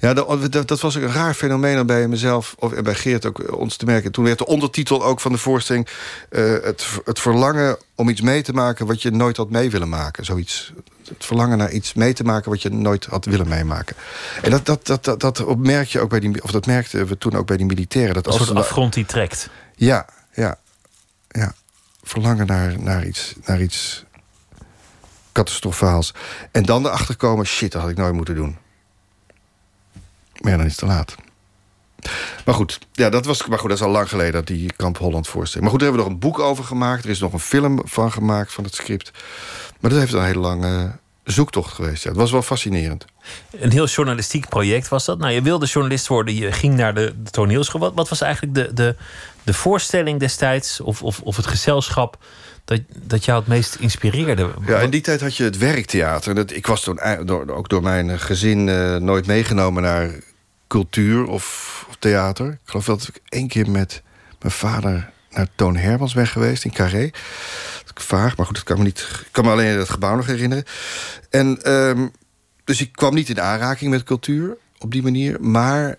Ja, dat, dat, was een raar fenomeen bij mezelf of bij Geert ook eh, ons te merken. Toen werd de ondertitel ook van de voorstelling... Uh, het, het verlangen om iets mee te maken wat je nooit had mee willen maken. Zoiets. Het verlangen naar iets mee te maken wat je nooit had willen meemaken. En dat, dat, dat, dat, dat merk je ook bij die, of dat merkten we toen ook bij die militairen. Dat een als soort afgrond die trekt. Ja, ja, ja. Verlangen naar, naar, iets, naar iets catastrofaals. En dan erachter komen, shit, dat had ik nooit moeten doen. Maar dan is het te laat. Maar goed, ja, dat was, maar goed, dat is al lang geleden dat die Kamp Holland voorstelling. Maar goed, daar hebben we nog een boek over gemaakt. Er is nog een film van gemaakt van het script. Maar dat heeft een hele lange zoektocht geweest. Het was wel fascinerend. Een heel journalistiek project was dat. Nou, je wilde journalist worden, je ging naar de, de toneelschool. Wat, wat was eigenlijk de, de, de voorstelling destijds, of, of, of het gezelschap dat, dat jou het meest inspireerde? Ja, in die tijd had je het werktheater. Dat, ik was toen door, ook door mijn gezin uh, nooit meegenomen naar cultuur of, of, theater. Ik geloof dat ik één keer met mijn vader naar Toon Hermans ben geweest in Carré. Vaag, maar goed, dat kan me niet. Ik kan me alleen het gebouw nog herinneren. En um, dus ik kwam niet in aanraking met cultuur op die manier. Maar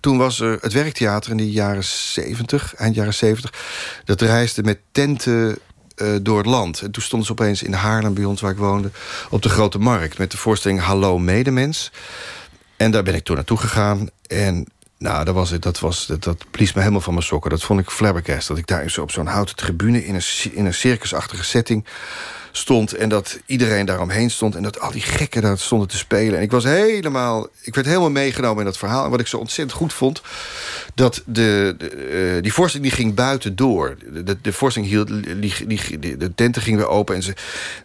toen was er het werktheater in de jaren 70, eind jaren 70. Dat reisde met tenten uh, door het land. En toen stonden ze opeens in Haarlem bij ons, waar ik woonde... op de Grote Markt met de voorstelling Hallo Medemens. En daar ben ik toen naartoe gegaan. En nou, dat, was dat, was, dat, blies me helemaal van mijn sokken. Dat vond ik flabbergast. Dat ik daar op zo'n houten tribune... in een, in een circusachtige setting stond en dat iedereen daaromheen stond... en dat al die gekken daar stonden te spelen. En ik was helemaal... Ik werd helemaal meegenomen in dat verhaal. En wat ik zo ontzettend goed vond... dat de, de uh, die voorstelling die ging buiten door. De, de voorstelling hield... Die, die, de tenten gingen weer open en, ze,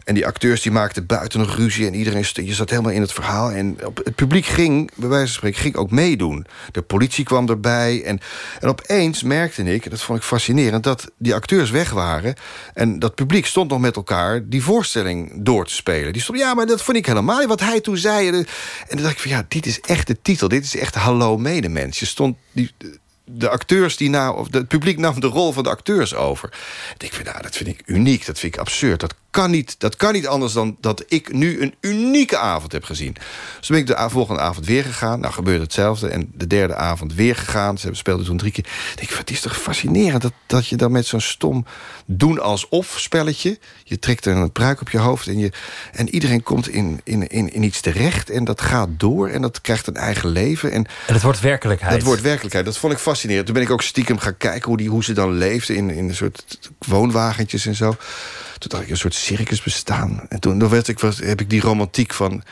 en die acteurs die maakten buiten nog ruzie... en iedereen je zat helemaal in het verhaal. En op, het publiek ging, bij wijze van spreken, ging ook meedoen. De politie kwam erbij. En, en opeens merkte ik, dat vond ik fascinerend... dat die acteurs weg waren. En dat publiek stond nog met elkaar... Die voorstelling door te spelen. Die stond, ja, maar dat vond ik helemaal wat hij toen zei. En dan dacht ik van, ja, dit is echt de titel. Dit is echt Hallo Medemens. Je stond... Die, de acteurs die nou, of het publiek nam de rol van de acteurs over. Ik denk, nou, dat vind ik uniek, dat vind ik absurd. Dat kan niet, dat kan niet anders dan dat ik nu een unieke avond heb gezien. Dus ben ik de volgende avond weer gegaan. Nou gebeurde hetzelfde. En de derde avond weer gegaan. Ze speelden toen drie keer. Ik denk, het is toch fascinerend dat, dat je dan met zo'n stom doen alsof spelletje. Je trekt een pruik op je hoofd en, je, en iedereen komt in, in, in, in iets terecht. En dat gaat door en dat krijgt een eigen leven. En, en het wordt werkelijkheid. Dat wordt werkelijkheid. Dat vond ik fascinerend. Toen ben ik ook stiekem gaan kijken hoe, die, hoe ze dan leefden in, in een soort woonwagentjes en zo. Toen dacht ik, een soort circus bestaan. En toen werd ik, was, heb ik die romantiek van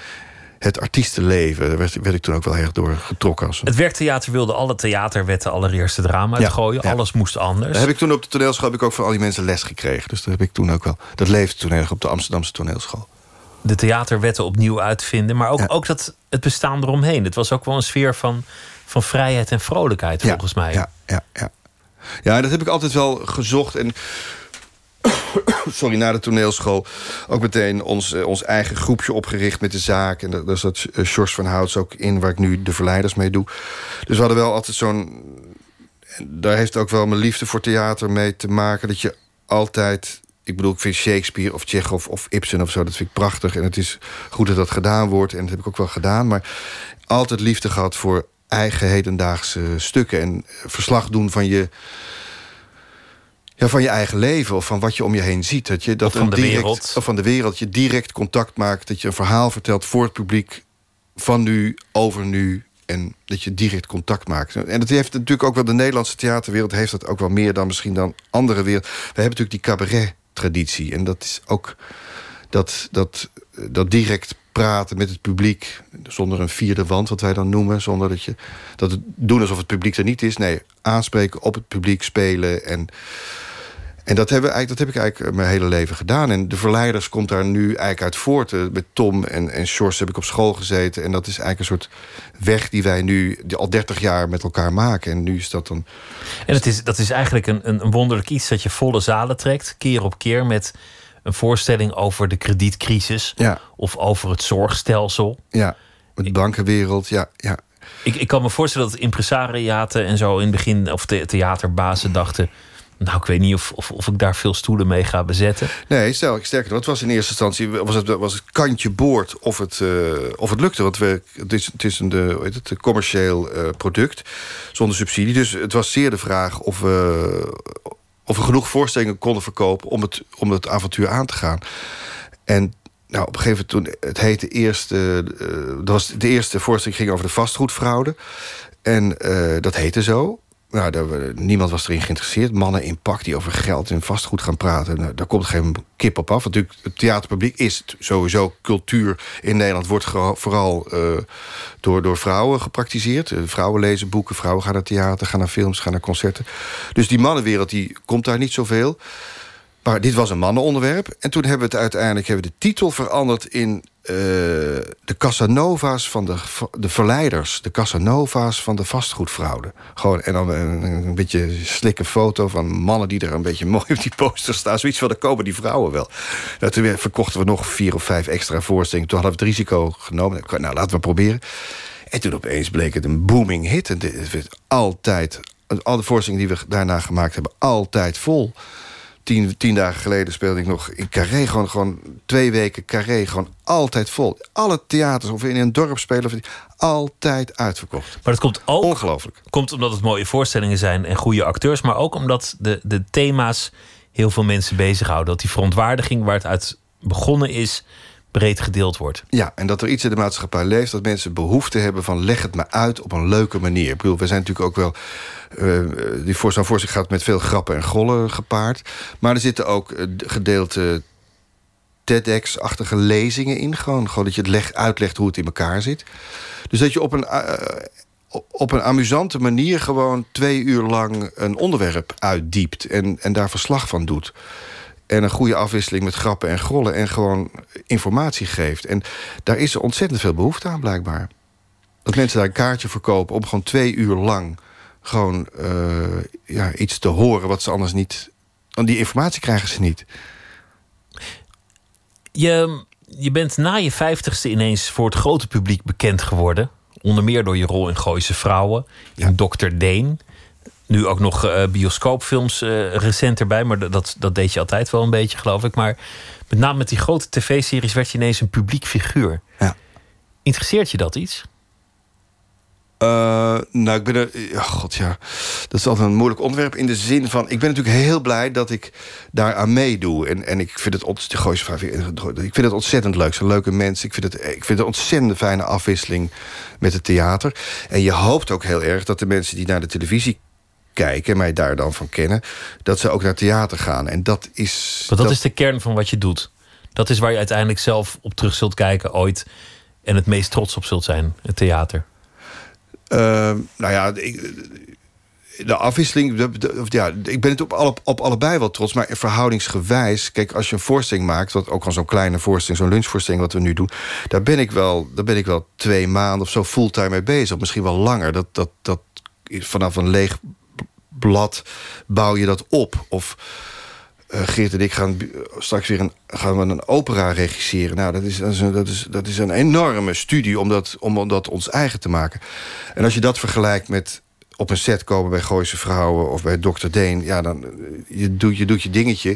het artiestenleven. Daar werd, werd, ik toen ook wel heel door getrokken. Als Het werktheater wilde alle theaterwetten allereerste drama uitgooien. Alles moest anders. Daar heb ik toen op de toneelschool heb ik ook van al die mensen les gekregen. Dus dat heb ik toen ook wel. Dat leefde toen erg op de Amsterdamse toneelschool. De theaterwetten opnieuw uitvinden. Maar ook, ook dat het bestaan eromheen. Het was ook wel een sfeer van, van vrijheid en vrolijkheid, volgens mij. Ja, ja, ja. Ja, dat heb ik altijd wel gezocht. En sorry, na de toneelschool ook meteen ons, eh, ons eigen groepje opgericht met de zaak. En daar zat Sjors van Houts ook in, waar ik nu de verleiders mee doe. Dus we hadden wel altijd zo'n... Daar heeft ook wel mijn liefde voor theater mee te maken. Dat je altijd... Ik bedoel, ik vind Shakespeare of Chekhov of Ibsen of zo... dat vind ik prachtig. En het is goed dat dat gedaan wordt. En dat heb ik ook wel gedaan. Maar altijd liefde gehad voor eigen hedendaagse stukken. En verslag doen van je ja, van je eigen leven of van wat je om je heen ziet. Dat je dat van de direct, wereld. Of van de wereld. Je direct contact maakt. Dat je een verhaal vertelt voor het publiek. Van nu, over nu. En dat je direct contact maakt. En dat heeft natuurlijk ook wel de Nederlandse theaterwereld... heeft dat ook wel meer dan misschien dan andere wereld. We hebben natuurlijk die cabaret-traditie. En dat is ook dat, dat, dat direct praten met het publiek. Zonder een vierde wand, wat wij dan noemen. Zonder dat je dat doen alsof het publiek er niet is. Nee, aanspreken op het publiek, spelen en en dat, hebben eigenlijk, dat heb ik eigenlijk mijn hele leven gedaan. En de Verleiders komt daar nu eigenlijk uit voort. Eh, met Tom en, en Sjors heb ik op school gezeten. En dat is eigenlijk een soort weg die wij nu al 30 jaar met elkaar maken. En nu is dat dan... En het is, dat is eigenlijk een, een wonderlijk iets dat je volle zalen trekt. Keer op keer met een voorstelling over de kredietcrisis. Ja. Of over het zorgstelsel. Ja, de bankenwereld, ja, ja. Ik, ik kan me voorstellen dat impresariaten en zo in het begin... of the theaterbazen dachten nou, ik weet niet of, of, of, ik daar veel stoelen mee ga bezetten. Nee, stel, sterker nog, het was in eerste instantie was het, was het kantje boord of het, uh, of het lukte. Want we, het is, het is een de, heet het, een commercieel uh, product zonder subsidie. Dus het was zeer de vraag of we, of we genoeg voorstellingen konden verkopen... om het, om het avontuur aan te gaan. En nou, op een gegeven moment toen het heette eerste, uh, dat was de eerste voorstelling ging over de vastgoedfraude. En dat heette zo. Nou, daar, niemand was erin geïnteresseerd. Mannen in pak die over geld en vastgoed gaan praten. Nou, daar komt geen kip op af. Want natuurlijk, het theaterpubliek is sowieso cultuur in Nederland... wordt vooral uh, door, door vrouwen gepraktiseerd. Uh, vrouwen lezen boeken, vrouwen gaan naar theater... gaan naar films, gaan naar concerten. Dus die mannenwereld die komt daar niet zoveel. Maar dit was een mannenonderwerp. En toen hebben we het uiteindelijk hebben we de titel veranderd in de Casanova's van de, de verleiders. De Casanova's van de vastgoedfraude. Gewoon, en dan een, een beetje slikke foto van mannen die er een beetje mooi op die poster staan. Zoiets van, dan komen die vrouwen wel. Nou, toen verkochten we nog vier of vijf extra voorstellingen. Toen hadden we het risico genomen. Nou, laten we proberen. En toen opeens bleek het een booming hit. En het werd altijd, al de voorstellingen die we daarna gemaakt hebben, altijd vol tien, tien dagen geleden speelde ik nog in Carré. Gewoon, gewoon twee weken Carré. Gewoon altijd vol. Alle theaters, of in een dorp spelen... Of, altijd uitverkocht. Maar dat komt ook... Ongelooflijk. Komt omdat het mooie voorstellingen zijn en goede acteurs... maar ook omdat de, de thema's heel veel mensen bezighouden. Dat die verontwaardiging waar het uit begonnen is breed gedeeld wordt. Ja, en dat er iets in de maatschappij leeft... dat mensen behoefte hebben van leg het me uit op een leuke manier. Ik bedoel, we zijn natuurlijk ook wel... Uh, die voor zo'n zich gaat met veel grappen en gollen gepaard. Maar er zitten ook uh, gedeelte TEDx-achtige lezingen in. Gewoon, gewoon dat je het leg, uitlegt hoe het in elkaar zit. Dus dat je op een, uh, op een amusante manier... gewoon twee uur lang een onderwerp uitdiept... en, en daar verslag van doet en een goede afwisseling met grappen en grollen... en gewoon informatie geeft. En daar is er ontzettend veel behoefte aan, blijkbaar. Dat mensen daar een kaartje voor kopen... om gewoon twee uur lang gewoon uh, ja, iets te horen... wat ze anders niet... Want die informatie krijgen ze niet. Je, je bent na je vijftigste ineens voor het grote publiek bekend geworden. Onder meer door je rol in Gooise Vrouwen. In ja. Dr. Deen. Nu ook nog uh, bioscoopfilms uh, recent erbij. Maar dat, dat deed je altijd wel een beetje, geloof ik. Maar met name met die grote tv-series werd je ineens een publiek figuur. Ja. Interesseert je dat iets? Uh, nou, ik ben er. Oh God, ja. Dat is altijd een moeilijk onderwerp. In de zin van. Ik ben natuurlijk heel blij dat ik daar aan meedoe. En, en ik vind het ontzettend. Ik vind het ontzettend leuk. Zijn leuke mensen. Ik vind, het, ik vind het een ontzettend fijne afwisseling met het theater. En je hoopt ook heel erg dat de mensen die naar de televisie kijken en mij daar dan van kennen, dat ze ook naar theater gaan. En dat is. Maar dat, is de kern van wat je doet. Dat is waar je uiteindelijk zelf op terug zult kijken ooit. En het meest trots op zult zijn, het theater. Uh, nou ja, ik, de afwisseling. ja, ik ben het op, alle, op allebei wel trots. Maar verhoudingsgewijs. Kijk, als je een voorstelling maakt. Wat ook al zo'n kleine voorstelling, zo'n lunchvoorstelling wat we nu doen. Daar ben ik wel, daar ben ik wel twee maanden of zo fulltime mee bezig. Misschien wel langer. Dat, dat, dat vanaf een leeg blad bouw je dat op. Of uh, Geert en ik gaan straks weer een, gaan we een opera regisseren. Nou, dat is, dat is, een, dat is, dat is een enorme studie om dat, om dat ons eigen te maken. En als je dat vergelijkt met op een set komen bij Gooise Vrouwen of bij Dr. Deen... ja, dan eh, je doet, je doet je dingetje.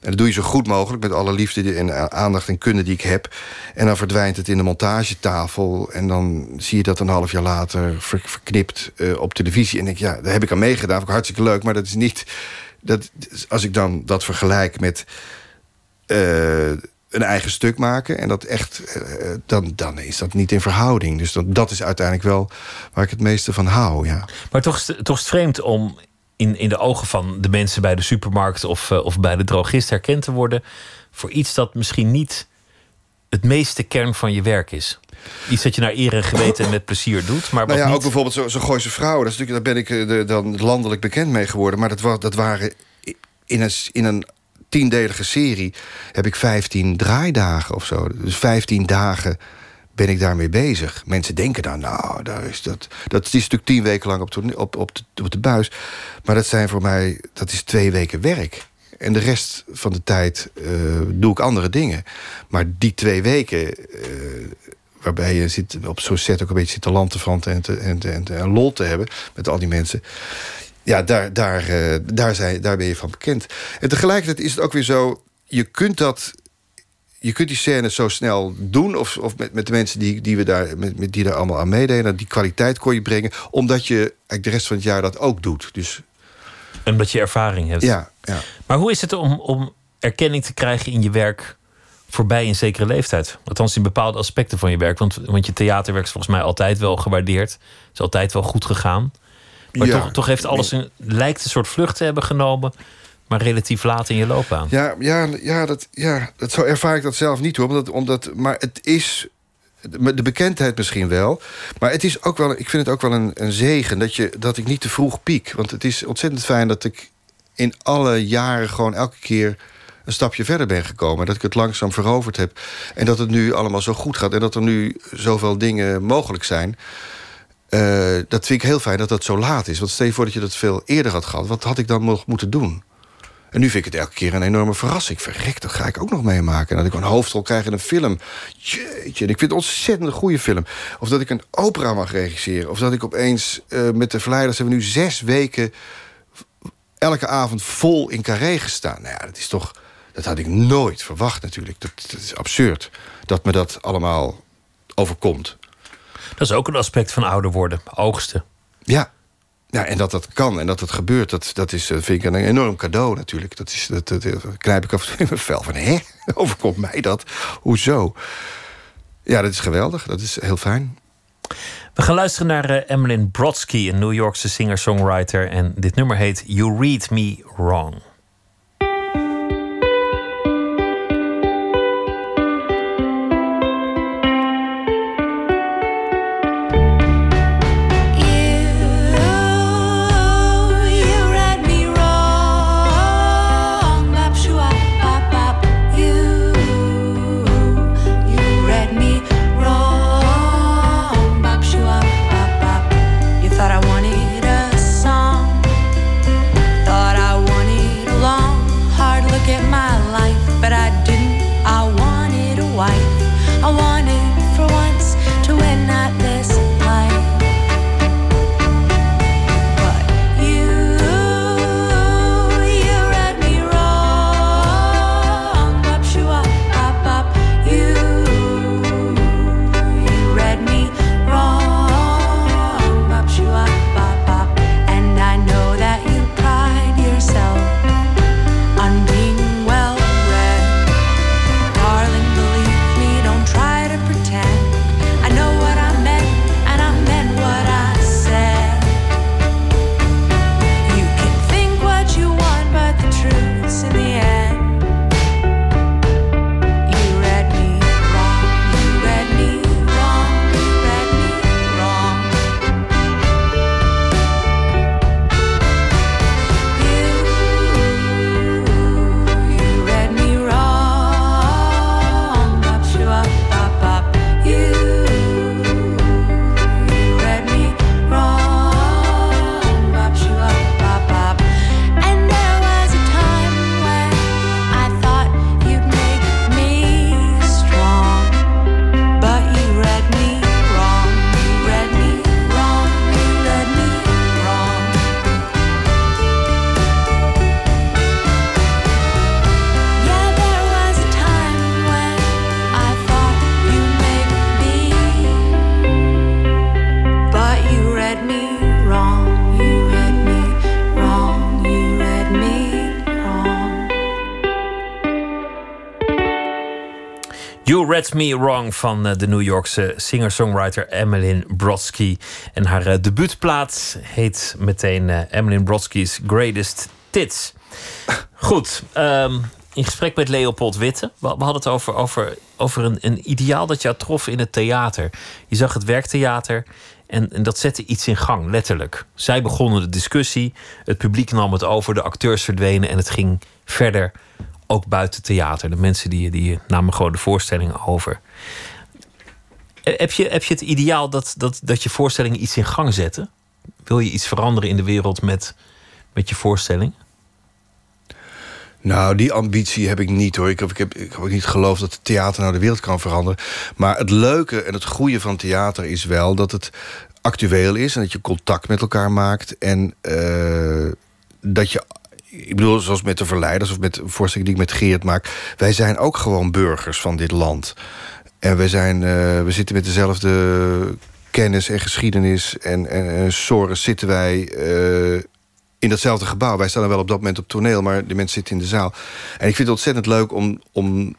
En dat doe je zo goed mogelijk met alle liefde en aandacht en kunde die ik heb. En dan verdwijnt het in de montagetafel. En dan zie je dat een half jaar later verknipt uh, op televisie. En denk ja, daar heb ik aan meegedaan. Vond ik hartstikke leuk, maar dat is niet dat, als ik dan dat vergelijk met uh, een eigen stuk maken... en dat echt, uh, dan, dan is dat niet in verhouding. Dus dat, dat is uiteindelijk wel waar ik het meeste van hou, ja. Maar toch, toch is het vreemd om in, in de ogen van de mensen... bij de supermarkt of, uh, of bij de drogist herkend te worden... voor iets dat misschien niet het meeste kern van je werk is. Iets dat je naar eer en geweten en met plezier doet. Maar nou ja, niet... ook bijvoorbeeld zo'n zo Gooise Vrouwen. Dat is natuurlijk, daar ben ik de, dan landelijk bekend mee geworden. Maar dat, dat waren in een, in een tiendelige serie... heb ik 15 draaidagen of zo. Dus 15 dagen ben ik daarmee bezig. Mensen denken dan, nou, daar is dat, dat is natuurlijk tien weken lang op, op, op, de, op de buis. Maar dat zijn voor mij, dat is twee weken werk. En de rest van de tijd uh, doe ik andere dingen. Maar die twee weken, uh, waarbij je zit op zo'n set ook een beetje zit te lanterfanten en, te, en, te, en, te, en lol te hebben met al die mensen. Ja, daar, daar, uh, daar, zijn, daar ben je van bekend. En tegelijkertijd is het ook weer zo, je kunt dat je kunt die scène zo snel doen, of, of met, met de mensen die, die, we daar, met, met die daar allemaal aan meededen. Die kwaliteit kon je brengen, omdat je eigenlijk de rest van het jaar dat ook doet. Dus en dat je ervaring hebt. Ja, ja. Maar hoe is het om, om erkenning te krijgen in je werk voorbij een zekere leeftijd? Althans in bepaalde aspecten van je werk. Want, want je theaterwerk is volgens mij altijd wel gewaardeerd. is altijd wel goed gegaan. Maar ja, toch, toch heeft alles een, lijkt een soort vlucht te hebben genomen maar relatief laat in je loopbaan. Ja, ja, ja, dat, ja dat zo ervaar ik dat zelf niet hoor. Omdat, omdat, maar het is de bekendheid misschien wel. Maar het is ook wel, ik vind het ook wel een, een zegen dat, je, dat ik niet te vroeg piek. Want het is ontzettend fijn dat ik in alle jaren gewoon elke keer een stapje verder ben gekomen. Dat ik het langzaam veroverd heb. En dat het nu allemaal zo goed gaat. En dat er nu zoveel dingen mogelijk zijn. Uh, dat vind ik heel fijn dat dat zo laat is. Want stel je voor dat je dat veel eerder had gehad. Wat had ik dan nog moeten doen? En nu vind ik het elke keer een enorme verrassing. Verrek, dat ga ik ook nog meemaken. Dat ik een hoofdrol krijg in een film. Jeetje, ik vind het een ontzettend goede film. Of dat ik een opera mag regisseren. Of dat ik opeens uh, met de verleiders... hebben we nu zes weken elke avond vol in Carré gestaan. Nou ja, dat is toch... Dat had ik nooit verwacht natuurlijk. Dat is absurd dat me dat allemaal overkomt. Dat is ook een aspect van ouder worden. Oogsten. Ja, ja, en dat dat kan en dat het gebeurt, dat, dat is, eh, vind ik een enorm cadeau natuurlijk. Dat, is, dat, dat, dat knijp ik af en toe in mijn vel van, hè? Overkomt mij dat? Hoezo? Ja, dat is geweldig. Dat is heel fijn. We gaan luisteren naar uh, Emmeline Brodsky, een New Yorkse singer-songwriter. En dit nummer heet You Read Me Wrong. Me Wrong van eh, de New Yorkse singer-songwriter Emmeline Brodsky. En haar uh, debuutplaat heet meteen uh, Emmeline Brodsky's Greatest Tits. Goed, ehm, in gesprek met Leopold Witte. We, hadden het over, over, over een, een ideaal dat jou trof in het theater. Je zag het werktheater en, en, dat zette iets in gang, letterlijk. Zij begonnen de discussie, het publiek nam het over, de acteurs verdwenen en het ging verder ook buiten theater. De mensen die, die namen gewoon de voorstellingen over. Eh, heb je, heb je het ideaal dat, dat, dat je voorstellingen iets in gang zetten? Wil je iets veranderen in de wereld met, met je voorstelling? Nou, die ambitie heb ik niet hoor. Ik heb, ik, heb, ik niet geloofd dat theater nou de wereld kan veranderen. Maar het leuke en het goede van theater is wel dat het actueel is en dat je contact met elkaar maakt. En uh, dat je ik bedoel, zoals met de verleiders of met de voorstelling die ik met Geert maak. Wij zijn ook gewoon burgers van dit land. En we, zijn, uh, we zitten met dezelfde kennis en geschiedenis en, en, en zorgen zitten wij uh, in datzelfde gebouw. Wij staan wel op dat moment op toneel, maar de mensen zitten in de zaal. En ik vind het ontzettend leuk om, om,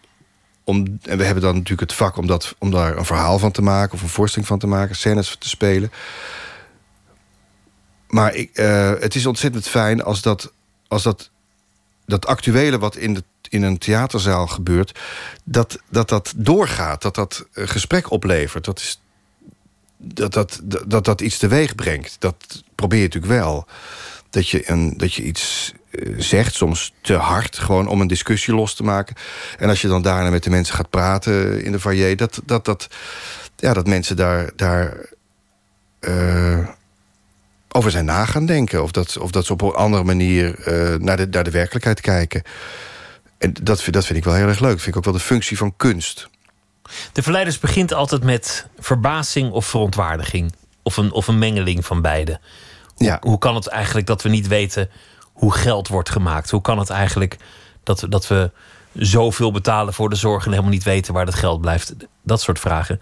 om en we hebben dan natuurlijk het vak om, dat, om daar een verhaal van te maken of een voorstelling van te maken, scènes te spelen. Maar ik, uh, het is ontzettend fijn als dat als dat, dat actuele wat in, de, in een theaterzaal gebeurt... dat dat, dat doorgaat, dat dat gesprek oplevert. Dat, is, dat, dat, dat dat iets teweeg brengt. Dat probeer je natuurlijk wel. Dat je, een, dat je iets eh, zegt, soms te hard, gewoon om een discussie los te maken. En als je dan daarna met de mensen gaat praten in de foyer... dat, dat, dat, ja, dat mensen daar... daar uh, over zijn na gaan denken. Of dat, of dat ze op een andere manier uh, naar, de, naar de werkelijkheid kijken. En dat, dat vind ik wel heel erg leuk. Dat vind ik ook wel de functie van kunst. De Verleiders begint altijd met verbazing of verontwaardiging. Of een, of een mengeling van beide. Hoe, ja. hoe kan het eigenlijk dat we niet weten hoe geld wordt gemaakt? Hoe kan het eigenlijk dat, dat we zoveel betalen voor de zorg... en helemaal niet weten waar dat geld blijft? Dat soort vragen.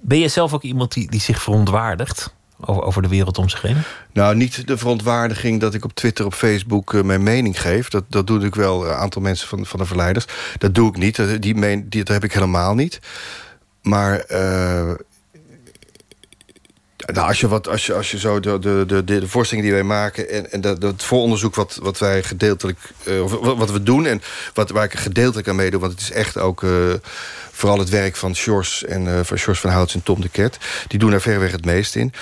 Ben je zelf ook iemand die, die zich verontwaardigt? Over, de wereld om zich heen? Nou, niet de verontwaardiging dat ik op Twitter, op Facebook uh, mijn mening geef. Dat, dat doe ik wel, een aantal mensen van, van de verleiders. Dat doe ik niet, die, meen, die, dat heb ik helemaal niet. Maar nou, als, je wat, als, je, als je zo de, de, de, de voorstellingen die wij maken... en, en dat, het vooronderzoek wat, wat wij gedeeltelijk... Uh, wat, wat, we doen en wat, waar ik gedeeltelijk aan meedoe... want het is echt ook vooral het werk van Sjors en uh, van Sjors van Houts en Tom de Ket. Die doen er verreweg het meest in.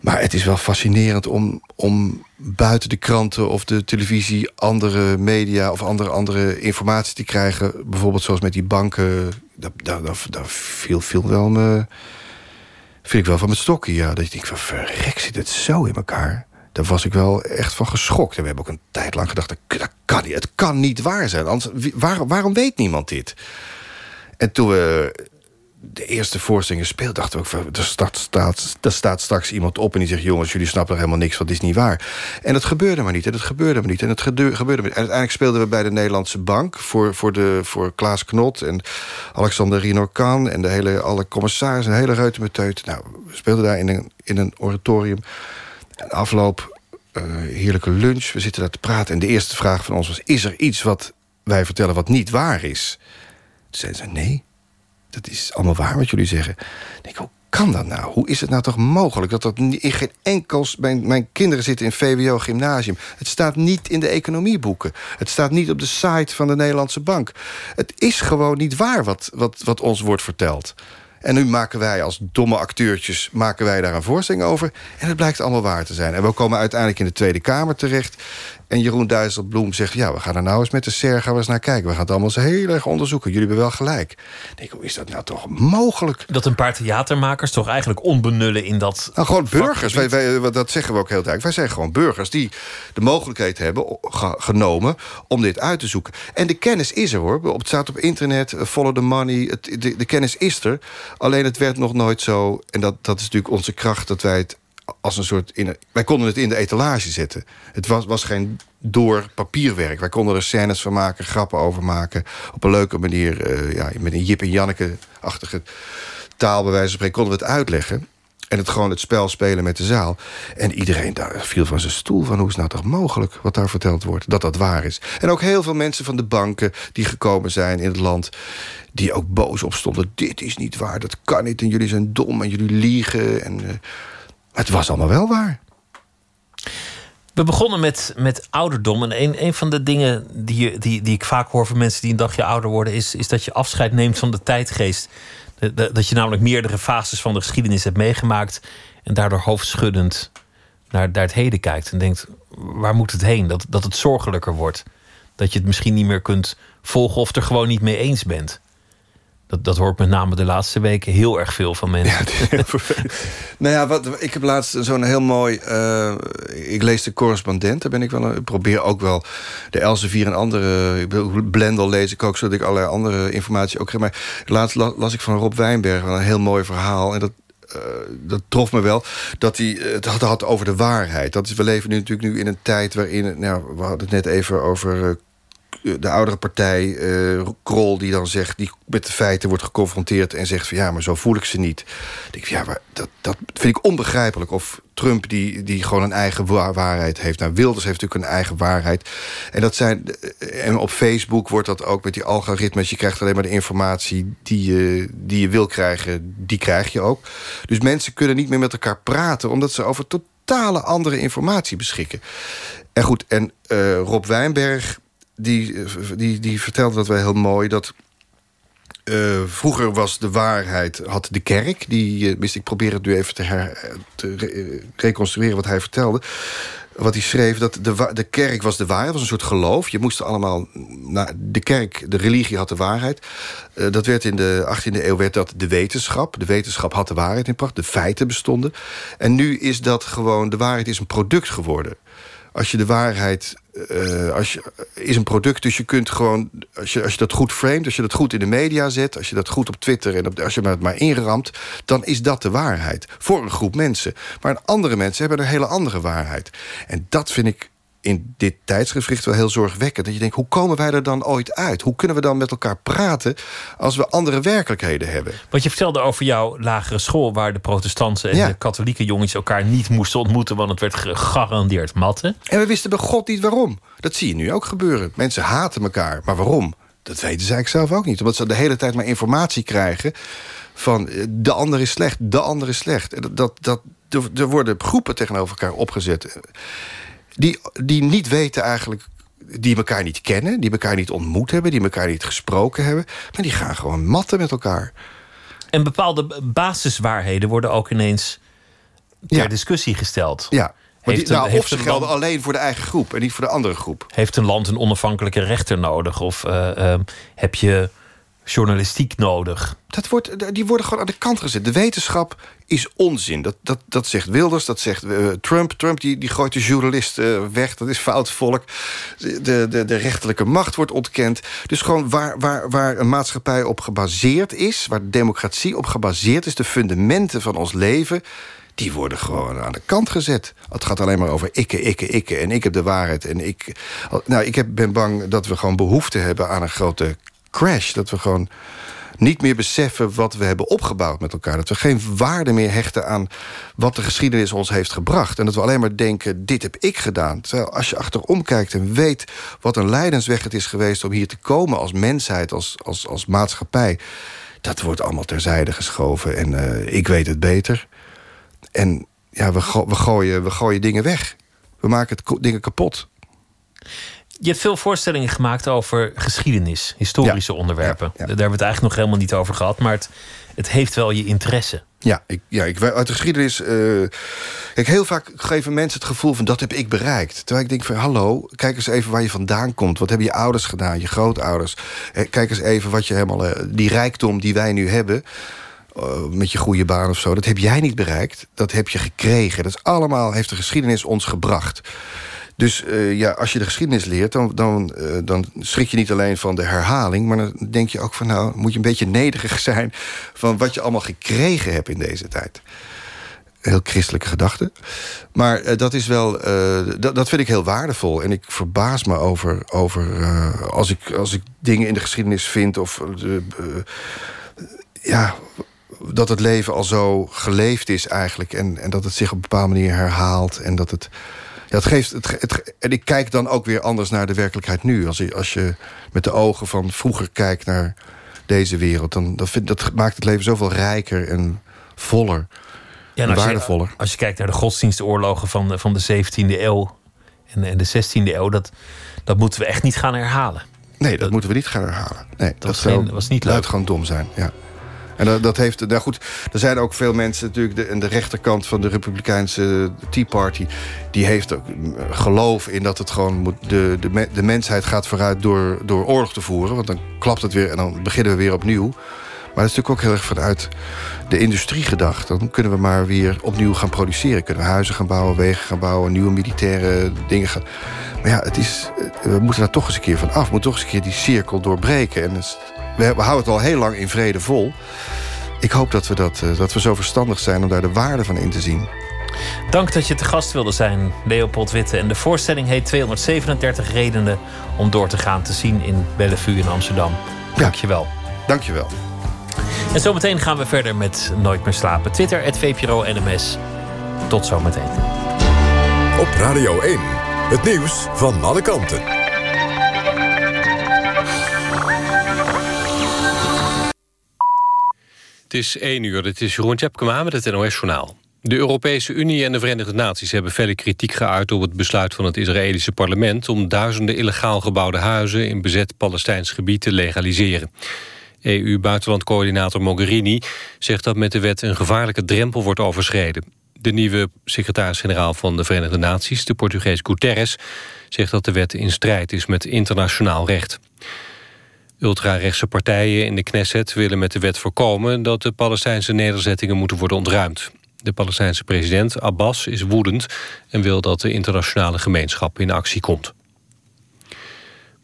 Maar het is wel fascinerend om, om buiten de kranten of de televisie... andere media of andere, andere informatie te krijgen. Bijvoorbeeld zoals met die banken. Daar, daar, daar, viel, viel wel me... Vind ik wel van mijn stokje, ja. Dat je denkt van, verrek, zit het zo in elkaar? Daar was ik wel echt van geschokt. En we hebben ook een tijd lang gedacht, dat kan niet, het kan niet waar zijn. Anders, waar, waarom weet niemand dit? En toen we de eerste voorstellingen speelden, dachten we ook... Er staat, staat, staat straks iemand op en die zegt... jongens, jullie snappen er helemaal niks, want is niet waar. En dat gebeurde maar niet, en dat gebeurde maar niet. En het gebeurde maar niet. En uiteindelijk speelden we bij de Nederlandse Bank... voor, voor, de, voor Klaas Knot en Alexander Rinokan... en de hele, alle commissarissen, een hele reutemeteut. Nou, we speelden daar in een, in een oratorium. En afloop, uh, heerlijke lunch, we zitten daar te praten... en de eerste vraag van ons was... is er iets wat wij vertellen wat niet waar is... Toen zeiden ze, nee, dat is allemaal waar wat jullie zeggen. Ik denk, hoe kan dat nou? Hoe is het nou toch mogelijk dat dat in geen enkel... Mijn, mijn kinderen zitten in VWO-gymnasium. Het staat niet in de economieboeken. Het staat niet op de site van de Nederlandse Bank. Het is gewoon niet waar wat, wat, wat ons wordt verteld. En nu maken wij als domme acteurtjes maken wij daar een voorstelling over. En het blijkt allemaal waar te zijn. En we komen uiteindelijk in de Tweede Kamer terecht. En Jeroen Dijsselbloem zegt... ja, we gaan er nou eens met de SER gaan we eens naar kijken. We gaan het allemaal eens heel erg onderzoeken. Jullie hebben wel gelijk. Ik denk, hoe is dat nou toch mogelijk? Dat een paar theatermakers toch eigenlijk onbenullen in dat... Nou, gewoon burgers. Wij, wij, dat zeggen we ook heel duidelijk. Wij zijn gewoon burgers die de mogelijkheid hebben genomen... om dit uit te zoeken. En de kennis is er, hoor. Het staat op internet, eh, follow the money. Het, de, de kennis is er. Alleen het werd nog nooit zo... en dat, dat is natuurlijk onze kracht, dat wij het als een soort... In wij konden het in de etalage zetten. Het was, was geen door papierwerk. Wij konden er scènes van maken, grappen over maken. Op een leuke manier, uh, ja, met een Jip en Janneke-achtige taal... bij wijze van spreken, konden we het uitleggen. En het gewoon het spel spelen met de zaal. En iedereen daar viel van zijn stoel van hoe is nou toch mogelijk wat daar verteld wordt, dat dat waar is. En ook heel veel mensen van de banken die gekomen zijn in het land, die ook boos opstonden. Dit is niet waar, dat kan niet en jullie zijn dom en jullie liegen. En, uh, het was allemaal wel waar. We begonnen met, met ouderdom. En een, een van de dingen die, die, die ik vaak hoor van mensen die een dagje ouder worden, is, is dat je afscheid neemt van de tijdgeest. Dat je namelijk meerdere fases van de geschiedenis hebt meegemaakt. En daardoor hoofdschuddend naar, naar het heden kijkt. En denkt: waar moet het heen? Dat, dat het zorgelijker wordt. Dat je het misschien niet meer kunt volgen of er gewoon niet mee eens bent. Dat, dat hoor ik met name de laatste weken heel erg veel van mensen. Ja, nou ja, wat, ik heb laatst zo'n heel mooi... Uh, ik lees de correspondent, daar ben ik wel... Ik probeer ook wel de Elsevier en andere... Blendel lees ik ook, zodat ik allerlei andere informatie ook krijg. Maar laatst las ik van Rob Wijnberg een heel mooi verhaal. En dat, uh, dat trof me wel, dat hij het had, had, over de waarheid. Dat is, we leven nu natuurlijk nu in een tijd waarin... Nou, we hadden het net even over uh, de oudere partij, uh, Krol, die dan zegt... die met de feiten wordt geconfronteerd en zegt van... ja, maar zo voel ik ze niet. Denk ik, ja, maar dat, dat vind ik onbegrijpelijk. Of Trump, die, die gewoon een eigen waarheid heeft. Nou, Wilders heeft natuurlijk een eigen waarheid. En, dat zijn, eh, en op Facebook wordt dat ook met die algoritmes... je krijgt alleen maar de informatie die je, die je wil krijgen, die krijg je ook. Dus mensen kunnen niet meer met elkaar praten... omdat ze over totale andere informatie beschikken. En goed, en Rob Wijnberg die, die, die vertelde dat wel heel mooi... dat uh, vroeger was de waarheid, had de kerk... die, uh, ik probeer het nu even te, her, te reconstrueren wat hij vertelde... wat hij schreef, dat de, de kerk was de waarheid, was een soort geloof. Je moest allemaal... Nou, de kerk, de religie had de waarheid. Dat werd in de 18e eeuw werd dat de wetenschap. De wetenschap had de waarheid in pracht, de feiten bestonden. En nu is dat gewoon... de waarheid is een product geworden als je de waarheid. Uh, als je, is een product, dus je kunt gewoon. Als je, als je dat goed framet, als je dat goed in de media zet. als je dat goed op Twitter en op, als je het maar inramt. dan is dat de waarheid. Voor een groep mensen. Maar andere mensen hebben een hele andere waarheid. En dat vind ik in dit tijdsgevricht wel heel zorgwekkend. Dat je denkt, hoe komen wij er dan ooit uit? Hoe kunnen we dan met elkaar praten als we andere werkelijkheden hebben? Wat je vertelde over jouw lagere school... waar de protestantse en de katholieke jongens elkaar niet moesten ontmoeten... want het werd gegarandeerd matten. En we wisten bij God niet waarom. Dat zie je nu ook gebeuren. Mensen haten elkaar, maar waarom? Dat weten ze eigenlijk zelf ook niet. Omdat ze de hele tijd maar informatie krijgen... van eh, de ander is slecht, de ander is slecht. Dat, dat, dat, er worden groepen tegenover elkaar opgezet die, die niet weten eigenlijk die elkaar niet kennen, die elkaar niet ontmoet hebben... die elkaar niet gesproken hebben, maar die gaan gewoon matten met elkaar. En bepaalde basiswaarheden worden ook ineens ter discussie gesteld. Ja, heeft die, nou, of ze gelden alleen voor de eigen groep en niet voor de andere groep. Heeft een land een onafhankelijke rechter nodig? Of uh, uh, heb je journalistiek nodig. Dat wordt, die worden gewoon aan de kant gezet. De wetenschap is onzin. Dat, dat, dat zegt Wilders, dat zegt uh, Trump. Trump die, die gooit de journalisten uh, weg. Dat is fout volk. De, de, de rechterlijke macht wordt ontkend. Dus gewoon waar, waar, waar een maatschappij op gebaseerd is... waar democratie op gebaseerd is... de fundamenten van ons leven die worden gewoon aan de kant gezet. Het gaat alleen maar over ikke, ikke, ikke. En ik heb de waarheid. En ik, nou, ik heb, ben bang dat we gewoon behoefte hebben aan een grote crash. Dat we gewoon niet meer beseffen wat we hebben opgebouwd met elkaar. Dat we geen waarde meer hechten aan wat de geschiedenis ons heeft gebracht. En dat we alleen maar denken, dit heb ik gedaan. Terwijl als je achterom kijkt en weet wat een leidensweg het is geweest... om hier te komen als mensheid, als, als, als maatschappij... dat wordt allemaal terzijde geschoven. En uh, ik weet het beter. En ja, we, we, gooien, we gooien dingen weg. We maken het, dingen kapot. Je hebt veel voorstellingen gemaakt over geschiedenis, historische onderwerpen. Daar hebben we het eigenlijk nog helemaal niet over gehad, maar het, het heeft wel je interesse. Ja, ik, ja ik, uit de geschiedenis. Uh, kijk, heel vaak geven mensen het gevoel van dat heb ik bereikt. Terwijl ik denk van hallo, kijk eens even waar je vandaan komt. Wat hebben je ouders gedaan, je grootouders? Eh, kijk eens even wat je helemaal. Uh, die rijkdom die wij nu hebben. met je goede baan of zo. Dat heb jij niet bereikt. Dat heb je gekregen. Dat is allemaal heeft de geschiedenis ons gebracht. Dus uh, ja, als je de geschiedenis leert, dan, dan, uh, dan schrik je niet alleen van de herhaling... maar dan denk je ook van, nou, moet je een beetje nederig zijn... van wat je allemaal gekregen hebt in deze tijd. Heel christelijke gedachte. Maar uh, dat is wel, dat, dat vind ik heel waardevol. En ik verbaas me over, over als, ik, als ik dingen in de geschiedenis vind... of ja, dat het leven al zo geleefd is eigenlijk. En, en dat het zich op een bepaalde manier herhaalt. En dat het. Ja, het geeft. Het, het, en ik kijk dan ook weer anders naar de werkelijkheid nu. Als je, als je met de ogen van vroeger kijkt naar deze wereld, dan dat, vind, dat maakt het leven zoveel rijker en voller. Ja, en waardevoller. Je, als je kijkt naar de godsdienstoorlogen van de, van de 17e eeuw en, en de 16e eeuw, dat, dat moeten we echt niet gaan herhalen. Nee, dat, moeten we niet gaan herhalen. Nee, dat, dat zou was niet leuk. gewoon dom zijn. Ja. En dat, heeft, nou goed, er zijn ook veel mensen natuurlijk... De, de rechterkant van de Republikeinse Tea Party... die heeft ook mm, geloof in dat het gewoon moet, de, de, de mensheid gaat vooruit door, door oorlog te voeren. Want dan klapt het weer en dan beginnen we weer opnieuw. Maar dat is natuurlijk ook heel erg vanuit de industrie gedacht. Dan kunnen we maar weer opnieuw gaan produceren. Kunnen we huizen gaan bouwen, wegen gaan bouwen... nieuwe militaire dingen gaan... Maar ja, het is, we moeten daar toch eens een keer van af. We moeten toch eens een keer die cirkel doorbreken. En we, we houden het al heel lang in vrede vol. Ik hoop dat we, dat, uh, dat we zo verstandig zijn om daar de waarde van in te zien. Dank dat je te gast wilde zijn, Leopold Witte. En de voorstelling heet 237 redenen om door te gaan te zien in Bellevue in Amsterdam. Dank je wel. Dank je wel. En zometeen gaan we verder met Nooit meer slapen. Twitter, het VPRO NMS. Tot zometeen. Op Radio 1, het nieuws van alle kanten. Het is 1 uur, dit is Jeroen Tjepkema met het NOS-journaal. De Europese Unie en de Verenigde Naties hebben felle kritiek geuit... op het besluit van het Israëlische parlement... om duizenden illegaal gebouwde huizen in bezet Palestijns gebied te legaliseren. EU-buitenlandcoördinator Mogherini zegt dat met de wet... een gevaarlijke drempel wordt overschreden. De nieuwe secretaris-generaal van de Verenigde Naties, de Portugees Guterres... zegt dat de wet in strijd is met internationaal recht. Ultrarechtse partijen in de Knesset willen met de wet voorkomen... dat de Palestijnse nederzettingen moeten worden ontruimd. De Palestijnse president Abbas is woedend... en wil dat de internationale gemeenschap in actie komt.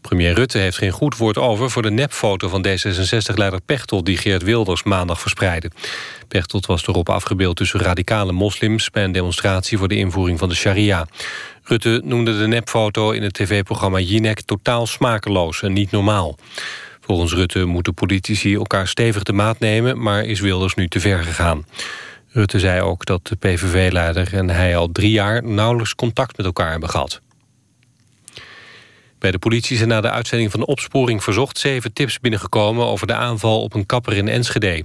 Premier Rutte heeft geen goed woord over voor de nepfoto van D66-leider Pechtold... die Geert Wilders maandag verspreidde. Pechtold was erop afgebeeld tussen radicale moslims... bij een demonstratie voor de invoering van de sharia. Rutte noemde de nepfoto in het tv-programma Jinek totaal smakeloos en niet normaal. Volgens Rutte moeten politici elkaar stevig de maat nemen... maar is Wilders nu te ver gegaan. Rutte zei ook dat de PVV-leider en hij al drie jaar... nauwelijks contact met elkaar hebben gehad. Bij de politie zijn na de uitzending van de opsporing verzocht... zeven tips binnengekomen over de aanval op een kapper in Enschede.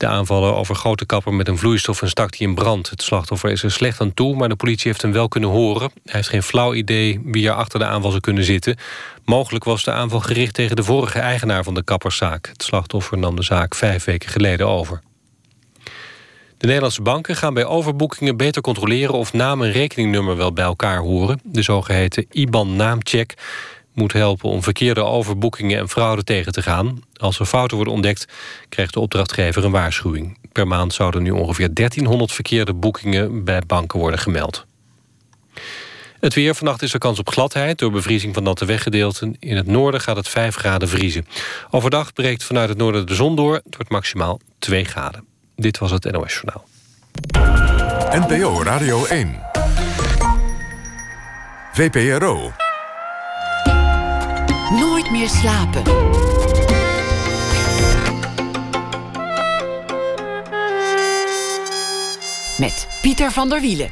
De aanvaller overgoot de kapper met een vloeistof en stak die in brand. Het slachtoffer is er slecht aan toe, maar de politie heeft hem wel kunnen horen. Hij heeft geen flauw idee wie er achter de aanval zou kunnen zitten. Mogelijk was de aanval gericht tegen de vorige eigenaar van de kapperszaak. Het slachtoffer nam de zaak vijf weken geleden over. De Nederlandse banken gaan bij overboekingen beter controleren... of naam en rekeningnummer wel bij elkaar horen. De zogeheten IBAN-naamcheck moet helpen om verkeerde overboekingen en fraude tegen te gaan. Als er fouten worden ontdekt, krijgt de opdrachtgever een waarschuwing. Per maand zouden nu ongeveer 1300 verkeerde boekingen bij banken worden gemeld. Het weer. Vannacht is er kans op gladheid door bevriezing van natte weggedeelten. In het noorden gaat het 5 graden vriezen. Overdag breekt vanuit het noorden de zon door. Het wordt maximaal 2 graden. Dit was het NOS Journaal. NPO Radio 1. VPRO. Slapen. Met Pieter van der Wielen.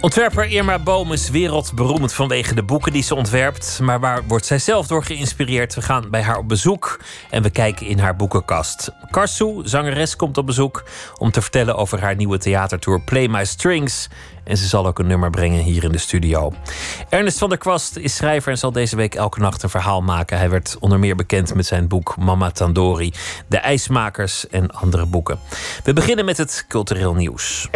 Ontwerper Irma Boom is wereldberoemd vanwege de boeken die ze ontwerpt. Maar waar wordt zij zelf door geïnspireerd? We gaan bij haar op bezoek en we kijken in haar boekenkast. Karsu, zangeres, komt op bezoek om te vertellen over haar nieuwe theatertour Play My Strings. En ze zal ook een nummer brengen hier in de studio. Ernest van der Kwast is schrijver en zal deze week elke nacht een verhaal maken. Hij werd onder meer bekend met zijn boek Mama Tandori, De IJsmakers en andere boeken. We beginnen met het cultureel nieuws.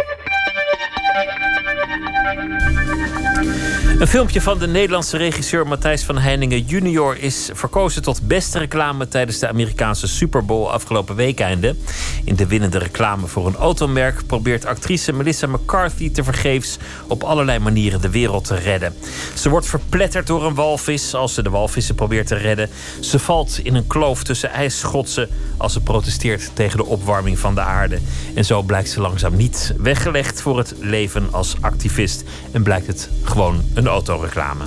Een filmpje van de Nederlandse regisseur Matthijs van Heiningen junior is verkozen tot beste reclame tijdens de Amerikaanse Super Bowl afgelopen weekende. In de winnende reclame voor een automerk probeert actrice Melissa McCarthy tevergeefs op allerlei manieren de wereld te redden. Ze wordt verpletterd door een walvis als ze de walvissen probeert te redden. Ze valt in een kloof tussen ijsschotsen als ze protesteert tegen de opwarming van de aarde. En zo blijkt ze langzaam niet weggelegd voor het leven als activist en blijkt het gewoon een autoreclame.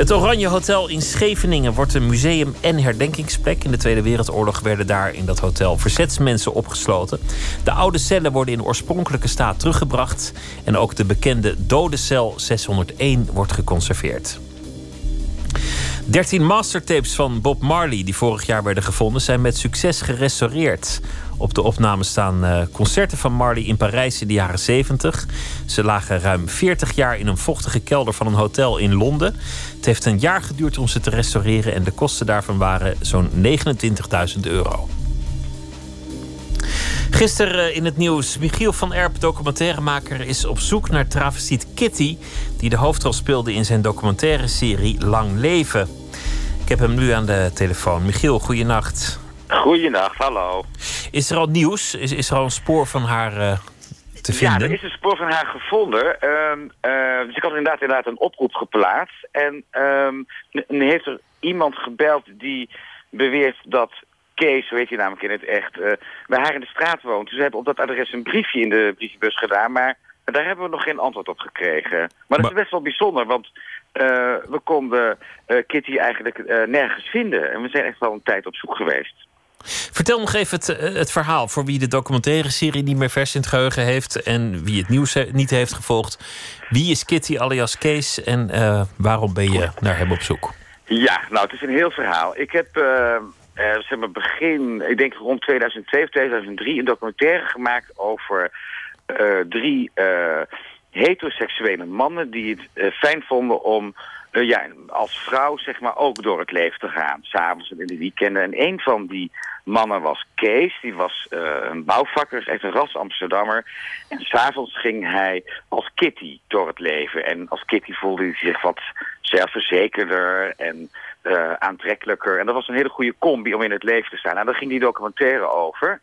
Het Oranje Hotel in Scheveningen wordt een museum en herdenkingsplek. In de Tweede Wereldoorlog werden daar in dat hotel verzetsmensen opgesloten. De oude cellen worden in oorspronkelijke staat teruggebracht. En ook de bekende dode cel 601 wordt geconserveerd. 13 mastertapes van Bob Marley, die vorig jaar werden gevonden, zijn met succes gerestaureerd. Op de opname staan uh, concerten van Marley in Parijs in de jaren 70. Ze lagen ruim 40 jaar in een vochtige kelder van een hotel in Londen. Het heeft een jaar geduurd om ze te restaureren en de kosten daarvan waren zo'n 29.000 euro. Gisteren eh, in het nieuws. Michiel van Erp, documentairemaker, is op zoek naar travestiet Kitty, die de hoofdrol speelde in zijn documentaire serie Lang Leven. Ik heb hem nu aan de telefoon. Michiel, goeienacht. Goeienacht, hallo. Is er al nieuws? Is, is er al een spoor van haar uh, te vinden? Ja, er is een spoor van haar gevonden. Uh, dus ik had inderdaad, inderdaad een oproep geplaatst. En um, heeft er iemand gebeld die beweert dat Kees, zo heet hij namelijk in het echt, uh, bij haar in de straat woont. Dus we hebben op dat adres een briefje in de brievenbus gedaan, maar daar hebben we nog geen antwoord op gekregen. Maar dat is best wel bijzonder, want uh, we konden uh, Kitty eigenlijk nergens vinden. En we zijn echt wel een tijd op zoek geweest. Vertel nog even het, het, verhaal voor wie de documentaire serie niet meer vers in het geheugen heeft en wie het nieuws niet heeft gevolgd. Wie is Kitty alias Kees en waarom ben je naar hem op zoek? Ja, nou het is een heel verhaal. Ik heb uh, zeg maar begin, ik denk rond 2002 of 2003, een documentaire gemaakt over drie heteroseksuele mannen die het fijn vonden om ja, als vrouw zeg maar ook door het leven te gaan. S'avonds en in de weekenden. En een van die mannen was Kees. Die was een bouwvakker, echt een ras Amsterdammer. En s'avonds ging hij als Kitty door het leven. En als Kitty voelde hij zich wat zelfverzekerder en uh, aantrekkelijker. En dat was een hele goede combi om in het leven te staan. En nou, daar ging die documentaire over.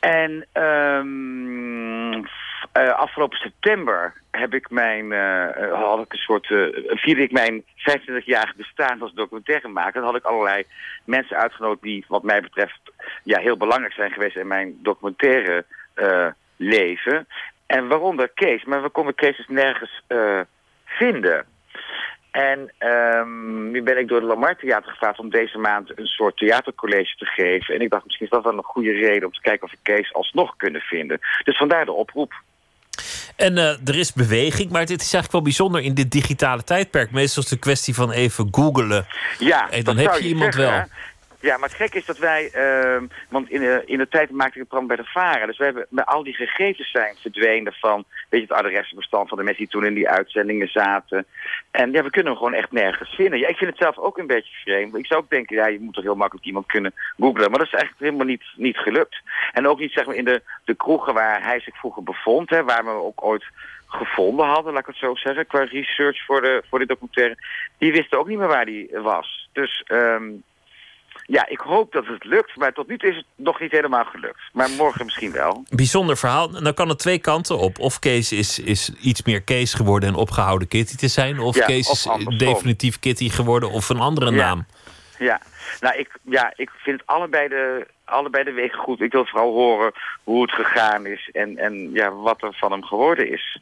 En um, uh, afgelopen september heb ik mijn, uh, had ik een soort, vierde ik mijn 25-jarige bestaan als documentairemaker. Dan had ik allerlei mensen uitgenodigd die wat mij betreft ja, heel belangrijk zijn geweest in mijn documentaire leven. En waaronder Kees. Maar we konden Kees dus nergens vinden. En um, nu ben ik door de Lamar Theater gevraagd om deze maand een soort theatercollege te geven. En ik dacht misschien is dat wel een goede reden om te kijken of we Kees alsnog kunnen vinden. Dus vandaar de oproep. En uh, er is beweging, maar dit is eigenlijk wel bijzonder in dit digitale tijdperk. Meestal is het een kwestie van even googelen. Ja, en dan heb je, iemand wel. Ja, maar het gek is dat wij, uh, want in de, in de tijd maakte ik het bij de Varen. Dus we hebben met al die gegevens zijn verdwenen van, weet je, het adresbestand van de mensen die toen in die uitzendingen zaten. En ja, we kunnen hem gewoon echt nergens vinden. Ja, ik vind het zelf ook een beetje vreemd. Ik zou ook denken, ja, je moet toch heel makkelijk iemand kunnen googlen. Maar dat is eigenlijk helemaal niet, niet gelukt. En ook niet, zeg maar, in de, de kroegen waar hij zich vroeger bevond, hè, waar we ook ooit gevonden hadden, laat ik het zo zeggen, qua research voor de, voor de documentaire. Die wisten ook niet meer waar die was. Dus... Um, ja, ik hoop dat het lukt, maar tot nu toe is het nog niet helemaal gelukt. Maar morgen misschien wel. Bijzonder verhaal. Dan kan het twee kanten op. Of Kees is, is iets meer Kees geworden en opgehouden Kitty te zijn. Of Kees is definitief Kitty geworden of een andere ja. naam. Ja, nou, ik, ja, ik vind allebei de, allebei de wegen goed. Ik wil vooral horen hoe het gegaan is en, en ja, wat er van hem geworden is.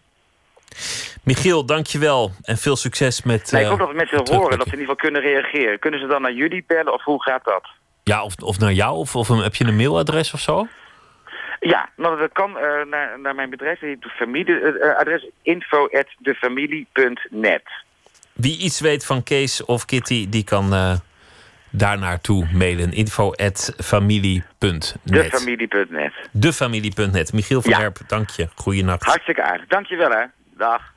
Michiel, dankjewel en veel succes met... Nee, ik hoop dat we mensen horen, dat ze in ieder geval kunnen reageren. Kunnen ze dan naar jullie bellen of hoe gaat dat? Ja, of, of naar jou, of, of heb je een mailadres of zo? Ja, nou, dat kan uh, naar, naar mijn bedrijf. De familie, uh, adres info.defamilie.net. Wie iets weet van Kees of Kitty, die kan uh, daar naartoe mailen. info.familie.net. Defamilie.net. Defamilie.net. Michiel van ja. Herp, dank je. Goeienacht. Hartstikke aardig. Dank je wel, hè. Dag.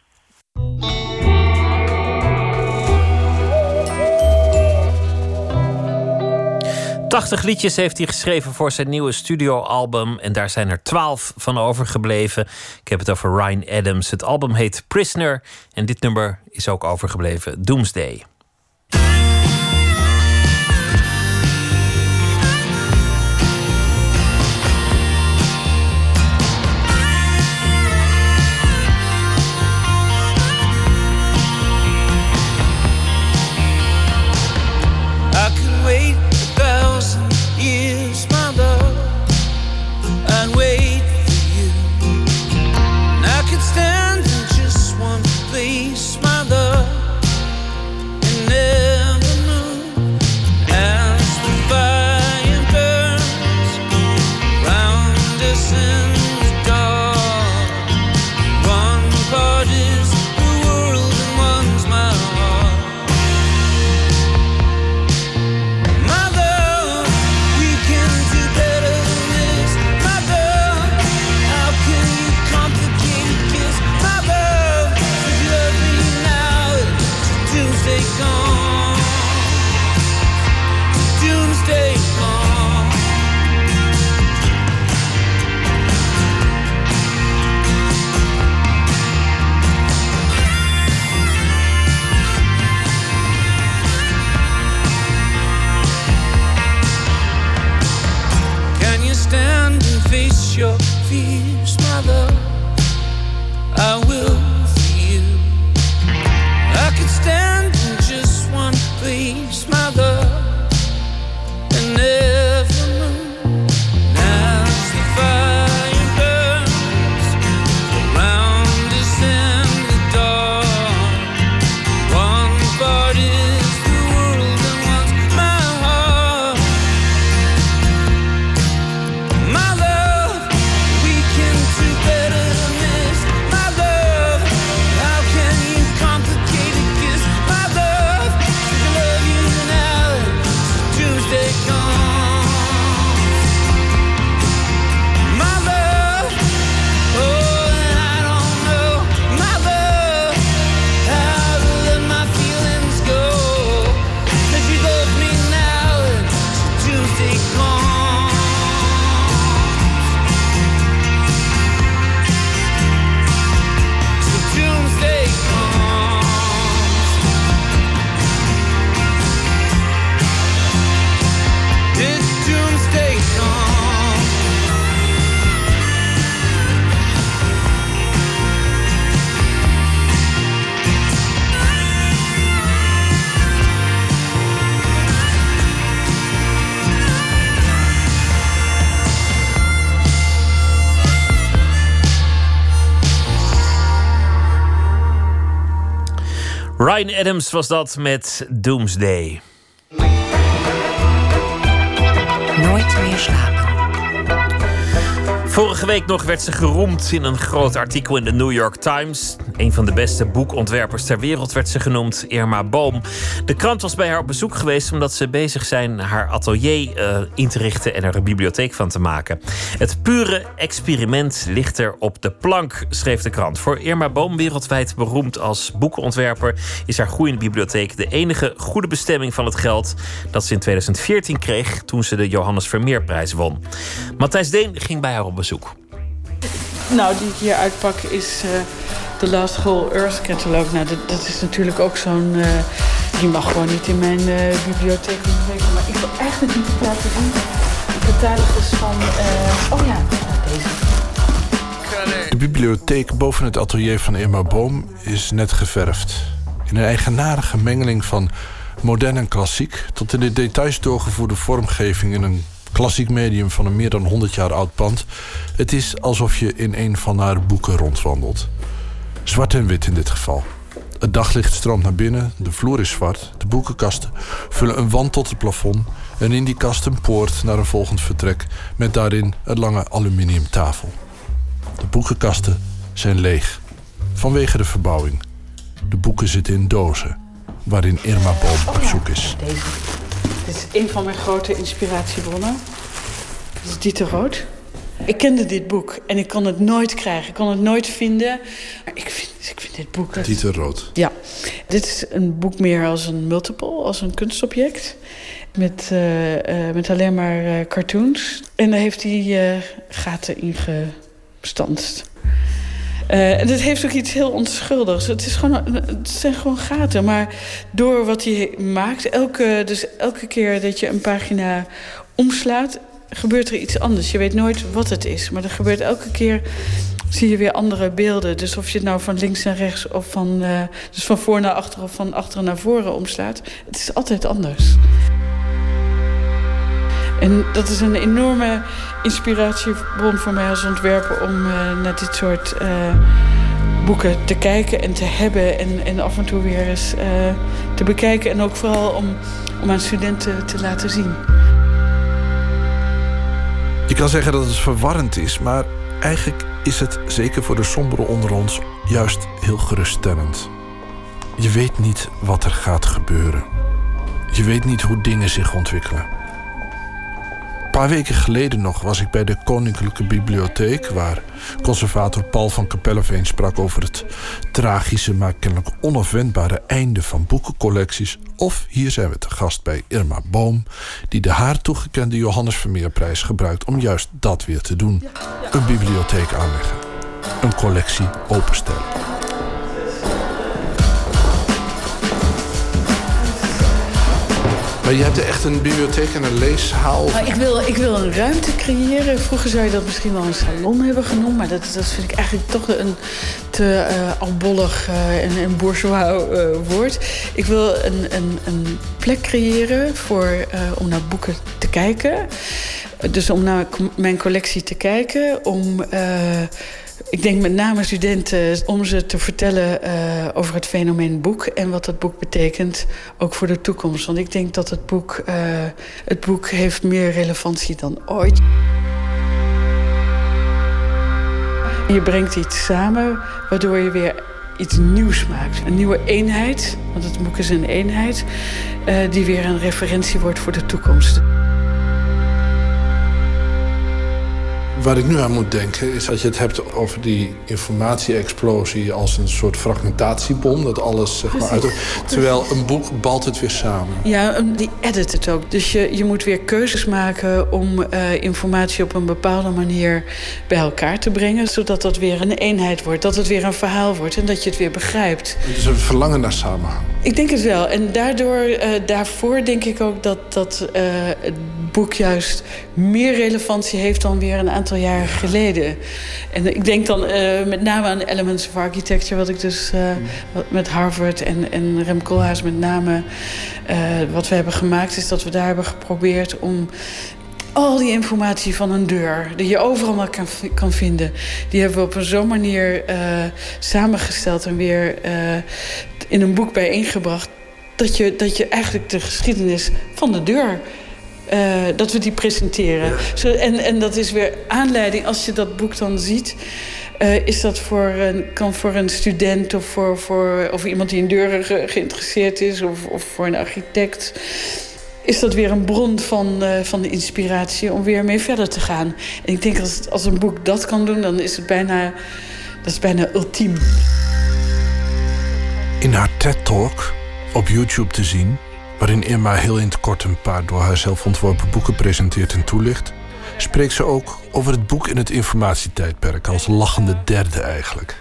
80 liedjes heeft hij geschreven voor zijn nieuwe studioalbum. En daar zijn er 12 van overgebleven. Ik heb het over Ryan Adams. Het album heet Prisoner. En dit nummer is ook overgebleven: Doomsday. Adams was dat met Doomsday. Nooit meer slapen. Vorige week nog werd ze geroemd in een groot artikel in de New York Times. Een van de beste boekontwerpers ter wereld werd ze genoemd, Irma Boom. De krant was bij haar op bezoek geweest omdat ze bezig zijn haar atelier uh, in te richten en er een bibliotheek van te maken. Het pure experiment ligt er op de plank, schreef de krant. Voor Irma Boom, wereldwijd beroemd als boekenontwerper, is haar groeiende bibliotheek de enige goede bestemming van het geld dat ze in 2014 kreeg toen ze de Johannes Vermeerprijs won. Matthijs Deen ging bij haar op bezoek. Nou, die ik hier uitpak is uh, de Last Whole Earth Catalog. Nou, dat, is natuurlijk ook zo'n... Uh, die mag gewoon niet in mijn uh, bibliotheek Maar ik wil eigenlijk niet laten zien. De catalogus van... oh ja, deze. De bibliotheek boven het atelier van Emma Boom is net geverfd. In een eigenaardige mengeling van modern en klassiek... tot in de details doorgevoerde vormgeving in een klassiek medium van een meer dan 100 jaar oud pand. Het is alsof je in een van haar boeken rondwandelt. Zwart en wit in dit geval. Het daglicht stroomt naar binnen, de vloer is zwart, de boekenkasten vullen een wand tot het plafond en in die kast een poort naar een volgend vertrek met daarin een lange aluminiumtafel. De boekenkasten zijn leeg, vanwege de verbouwing. De boeken zitten in dozen, waarin Irma Boom op zoek is. Deze. Dit is een van mijn grote inspiratiebronnen. Dit is Dieter Rood. Ik kende dit boek en ik kon het nooit krijgen. Ik kon het nooit vinden. Maar ik vind, ik vind dit boek... Dieter Rood. Ja. Dit is een boek meer als een multiple, als een kunstobject. Met, uh, uh, met alleen maar uh, cartoons. En daar heeft hij gaten in gestanst. Uh, en het heeft ook iets heel onschuldigs. Het, is gewoon, het zijn gewoon gaten. Maar door wat hij maakt, elke, dus elke keer dat je een pagina omslaat, gebeurt er iets anders. Je weet nooit wat het is. Maar er gebeurt elke keer zie je weer andere beelden. Dus of je het nou van links naar rechts of van, uh, dus van voor naar achter of van achter naar voren omslaat. Het is altijd anders. En dat is een enorme inspiratiebron voor mij als ontwerper om uh, naar dit soort uh, boeken te kijken en te hebben. En, en af en toe weer eens te bekijken. En ook vooral om, om aan studenten te laten zien. Kan zeggen dat het verwarrend is, maar eigenlijk is het, zeker voor de sombere onder ons, juist heel geruststellend. Je weet niet wat er gaat gebeuren. Je weet niet hoe dingen zich ontwikkelen paar weken geleden nog was ik bij de Koninklijke Bibliotheek... waar conservator Paul van Kapelleveen sprak over het tragische... maar kennelijk onafwendbare einde van boekencollecties. Of hier zijn we te gast bij Irma Boom... die de haar toegekende Johannes Vermeerprijs gebruikt... om juist dat weer te doen. Een bibliotheek aanleggen. Een collectie openstellen. Maar je hebt echt een bibliotheek en een leeshaal? Nou, ik, wil, ik wil een ruimte creëren. Vroeger zou je dat misschien wel een salon hebben genoemd. Maar dat, dat vind ik eigenlijk toch een te uh, albollig uh, en, en bourgeois uh, woord. Ik wil een, een, een plek creëren voor, om naar boeken te kijken. Dus om naar mijn collectie te kijken. Om ik denk met name studenten om ze te vertellen uh, over het fenomeen boek en wat het boek betekent, ook voor de toekomst. Want ik denk dat het boek, uh, het boek heeft meer relevantie dan ooit. Je brengt iets samen waardoor je weer iets nieuws maakt. Een nieuwe eenheid, want het boek is een eenheid, uh, die weer een referentie wordt voor de toekomst. Waar ik nu aan moet denken is dat je het hebt over die informatie-explosie als een soort fragmentatiebom. Dat alles zeg maar uit. Terwijl een boek balt het weer samen. Ja, die edit het ook. Dus je, je moet weer keuzes maken om uh, informatie op een bepaalde manier bij elkaar te brengen. Zodat dat weer een eenheid wordt. Dat het weer een verhaal wordt en dat je het weer begrijpt. Het is een verlangen naar samenhang. Ik denk het wel. En daardoor, uh, daarvoor denk ik ook dat, dat uh, het boek juist meer relevantie heeft dan weer een aantal jaren geleden. En ik denk dan uh, met name aan Elements of Architecture, wat ik dus uh, met Harvard en, en Rem Koolhaas met name uh, wat we hebben gemaakt, is dat we daar hebben geprobeerd om al die informatie van een deur, die je overal maar kan, kan vinden, die hebben we op een zo'n manier samengesteld en weer in een boek bijeengebracht. Dat je, dat je eigenlijk de geschiedenis van de deur uh, dat we die presenteren. Zo, en, en dat is weer aanleiding, als je dat boek dan ziet. Uh, is dat voor een, kan voor een student of voor, voor of iemand die in deuren ge, geïnteresseerd is, of, of voor een architect. Is dat weer een bron van, uh, van de inspiratie om weer mee verder te gaan? En ik denk als, als een boek dat kan doen, dan is het bijna, dat is bijna ultiem. In haar TED-talk op YouTube te zien waarin Irma heel in het kort een paar door haarzelf ontworpen boeken presenteert en toelicht, spreekt ze ook over het boek in het informatietijdperk als lachende derde eigenlijk.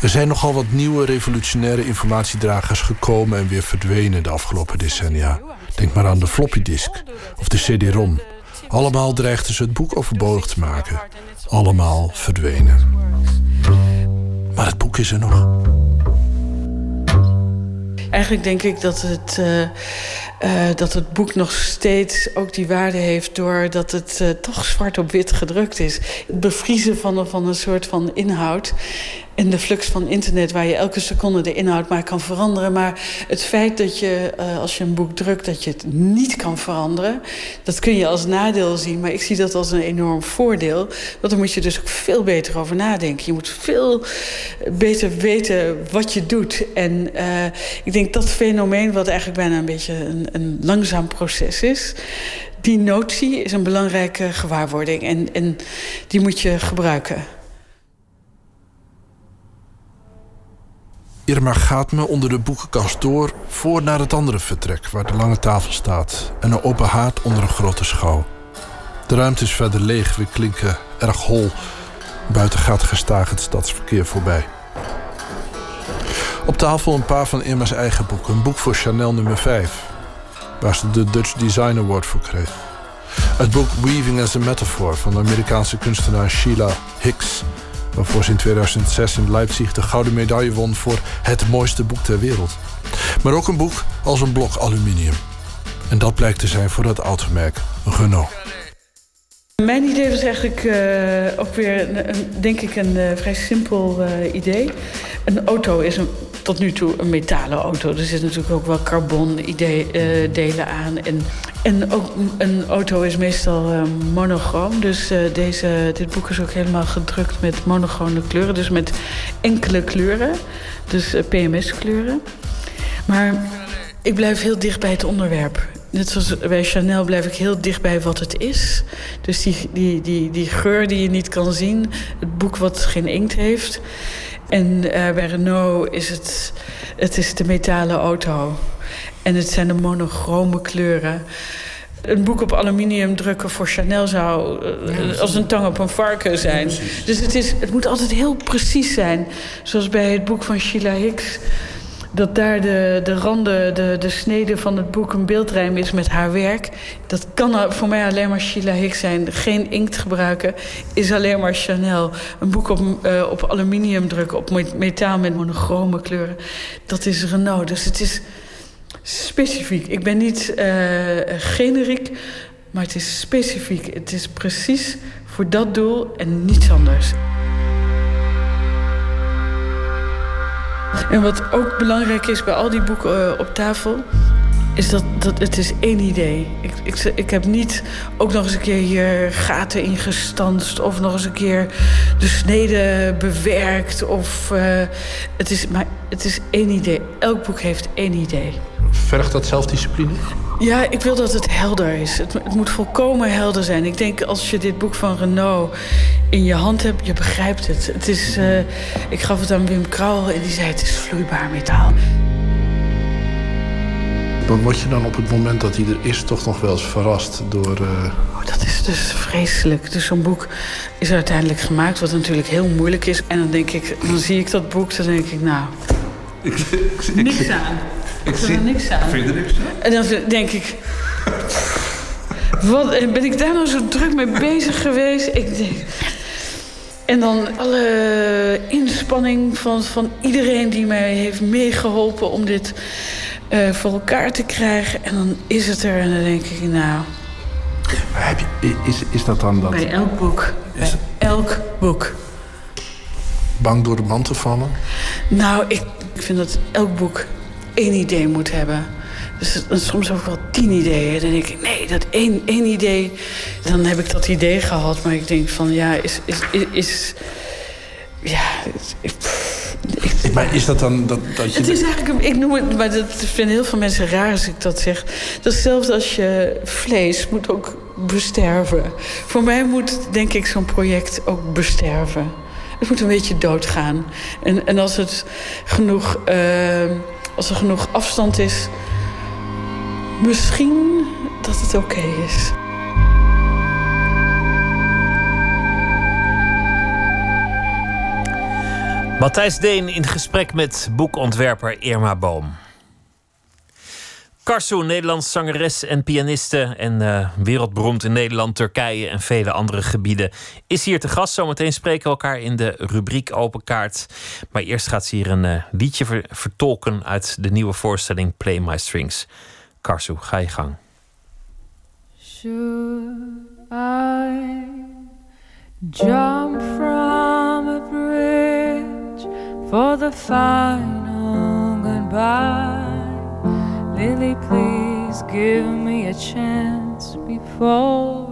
Er zijn nogal wat nieuwe revolutionaire informatiedragers gekomen en weer verdwenen de afgelopen decennia. Denk maar aan de floppy disk of de CD-ROM. Allemaal dreigden ze het boek overbodig te maken. Allemaal verdwenen. Maar het boek is er nog. Eigenlijk denk ik dat het, uh, uh, dat het boek nog steeds ook die waarde heeft... doordat het uh, toch zwart op wit gedrukt is. Het bevriezen van, van een soort van inhoud en de flux van internet waar je elke seconde de inhoud maar kan veranderen. Maar het feit dat je, uh, als je een boek drukt, dat je het niet kan veranderen, dat kun je als nadeel zien. Maar ik zie dat als een enorm voordeel. Want dan moet je dus ook veel beter over nadenken. Je moet veel beter weten wat je doet. En uh, ik denk dat fenomeen, wat eigenlijk bijna een beetje een, een langzaam proces is die notie is een belangrijke gewaarwording en, en die moet je gebruiken. Irma gaat me onder de boekenkast door voor naar het andere vertrek waar de lange tafel staat en een open haard onder een grote schouw. De ruimte is verder leeg, we klinken erg hol. Buiten gaat gestaag het stadsverkeer voorbij. Op tafel een paar van Irma's eigen boeken. Een boek voor Chanel nummer 5, waar ze de Dutch Design Award voor kreeg. Het boek Weaving as a Metaphor van de Amerikaanse kunstenaar Sheila Hicks waarvoor ze in 2006 in Leipzig de gouden medaille won voor het mooiste boek ter wereld. Maar ook een boek als een blok aluminium. En dat blijkt te zijn voor dat automerk Renault. Mijn idee was eigenlijk uh, ook weer, denk ik, een uh, vrij simpel uh, idee. Een auto is een, tot nu toe een metalen auto. Er zit natuurlijk ook wel carbon idee, delen aan. En, en ook een auto is meestal monochroom. Dus deze, dit boek is ook helemaal gedrukt met monochrome kleuren. Dus met enkele kleuren. Dus PMS-kleuren. Maar ik blijf heel dicht bij het onderwerp net zoals bij Chanel blijf ik heel dicht bij wat het is. Dus die, die, die, die geur die je niet kan zien. Het boek wat geen inkt heeft. En uh, bij Renault is het, het is de metalen auto. En het zijn de monochrome kleuren. Een boek op aluminium drukken voor Chanel zou uh, als een tang op een varken zijn. dus het, is, het moet altijd heel precies zijn. Zoals bij het boek van Sheila Hicks dat daar de, de randen, de, de snede van het boek een beeldrijm is met haar werk. Dat kan voor mij alleen maar Sheila Hicks zijn. Geen inkt gebruiken is alleen maar Chanel. Een boek op, uh, op aluminium drukken, op metaal met monochrome kleuren. Dat is Renault. Dus het is specifiek. Ik ben niet uh, generiek, maar het is specifiek. Het is precies voor dat doel en niets anders. En wat ook belangrijk is bij al die boeken uh, op tafel... is dat, dat het is één idee. Ik, ik, ik heb niet ook nog eens een keer hier gaten ingestanst... of nog eens een keer de snede bewerkt. Of, uh, het, is, maar het is één idee. Elk boek heeft één idee. Vergt dat zelfdiscipline? Ja, ik wil dat het helder is. Het, het, moet volkomen helder zijn. Ik denk als je dit boek van Renault in je hand hebt, je begrijpt het. het is, uh, ik gaf het aan Wim Krauwel en die zei het is vloeibaar metaal. Dan word je dan op het moment dat hij er is toch nog wel eens verrast door... Uh... Oh, dat is dus vreselijk. Dus zo'n boek is uiteindelijk gemaakt, wat natuurlijk heel moeilijk is. En dan denk ik, dan zie ik dat boek, dan denk ik, nou... Ik, ik, niks aan. Ik zie er niks aan. Vind je er niks aan? En dan denk ik... Wat, ben ik daar nou zo druk mee bezig geweest? Ik denk... En dan alle inspanning van, van iedereen die mij heeft meegeholpen om dit uh, voor elkaar te krijgen. En dan is het er en dan denk ik, nou... Maar heb je, is, is dat dan dat... Bij elk boek. Bij elk boek. bang door de mand te vallen? Nou, ik, ik vind dat elk boek één idee moet hebben. Dus soms ook wel tien ideeën. Dan denk ik, nee, dat één, één idee... Dan heb ik dat idee gehad. Maar ik denk van, ja, is... is, is, is ja, ik, ik, maar is dat dan dat, dat je... Het is eigenlijk, ik noem het, maar dat vinden heel veel mensen raar als ik dat zeg. Dat zelfs als je vlees moet ook besterven. Voor mij moet, denk ik, zo'n project ook besterven. Het moet een beetje doodgaan. En, en als het genoeg, uh, als er genoeg afstand is, misschien dat het oké okay is. Matthijs Deen in gesprek met boekontwerper Irma Boom. Karsu, Nederlands zangeres en pianiste en uh, wereldberoemd in Nederland, Turkije en vele andere gebieden, is hier te gast. Zometeen spreken we elkaar in de rubriek Open Kaart. Maar eerst gaat ze hier een uh, liedje ver vertolken uit de nieuwe voorstelling Play My Strings. Karsu, ga je gang. Should I jump from for the final goodbye? Lily, please give me a chance before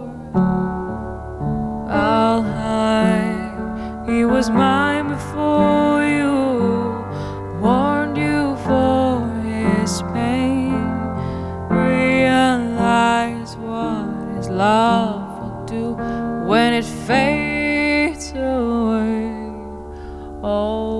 I'll hide. He was mine before you, warned you for his pain. Realize what his love will do when it fades away. Oh,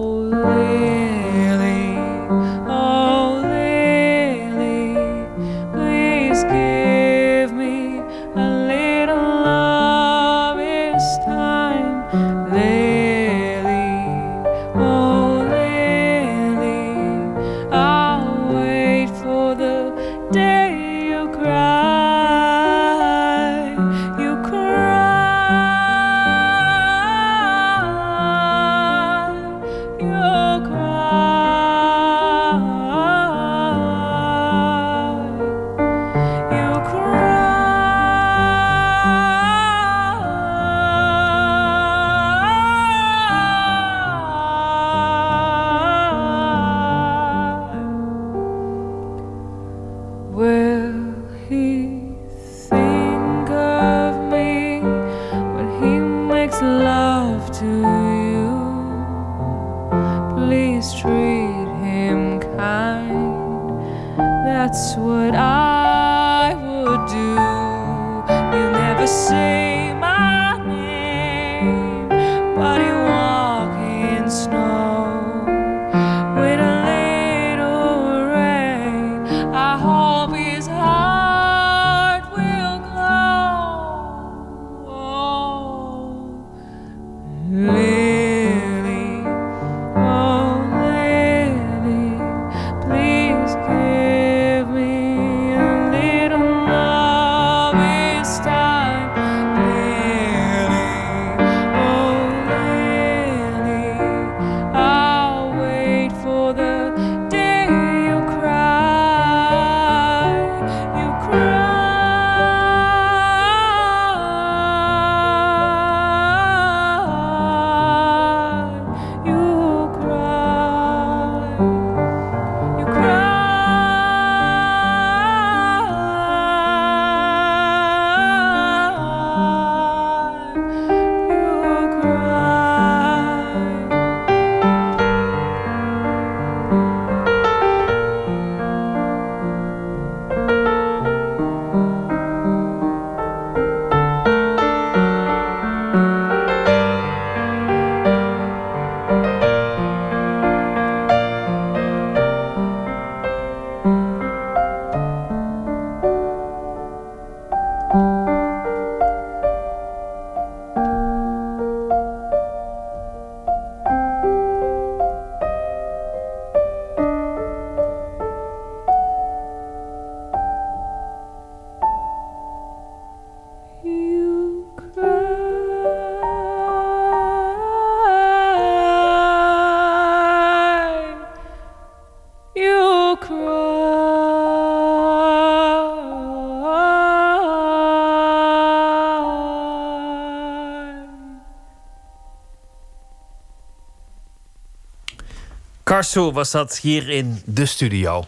Karsu was dat hier in de studio.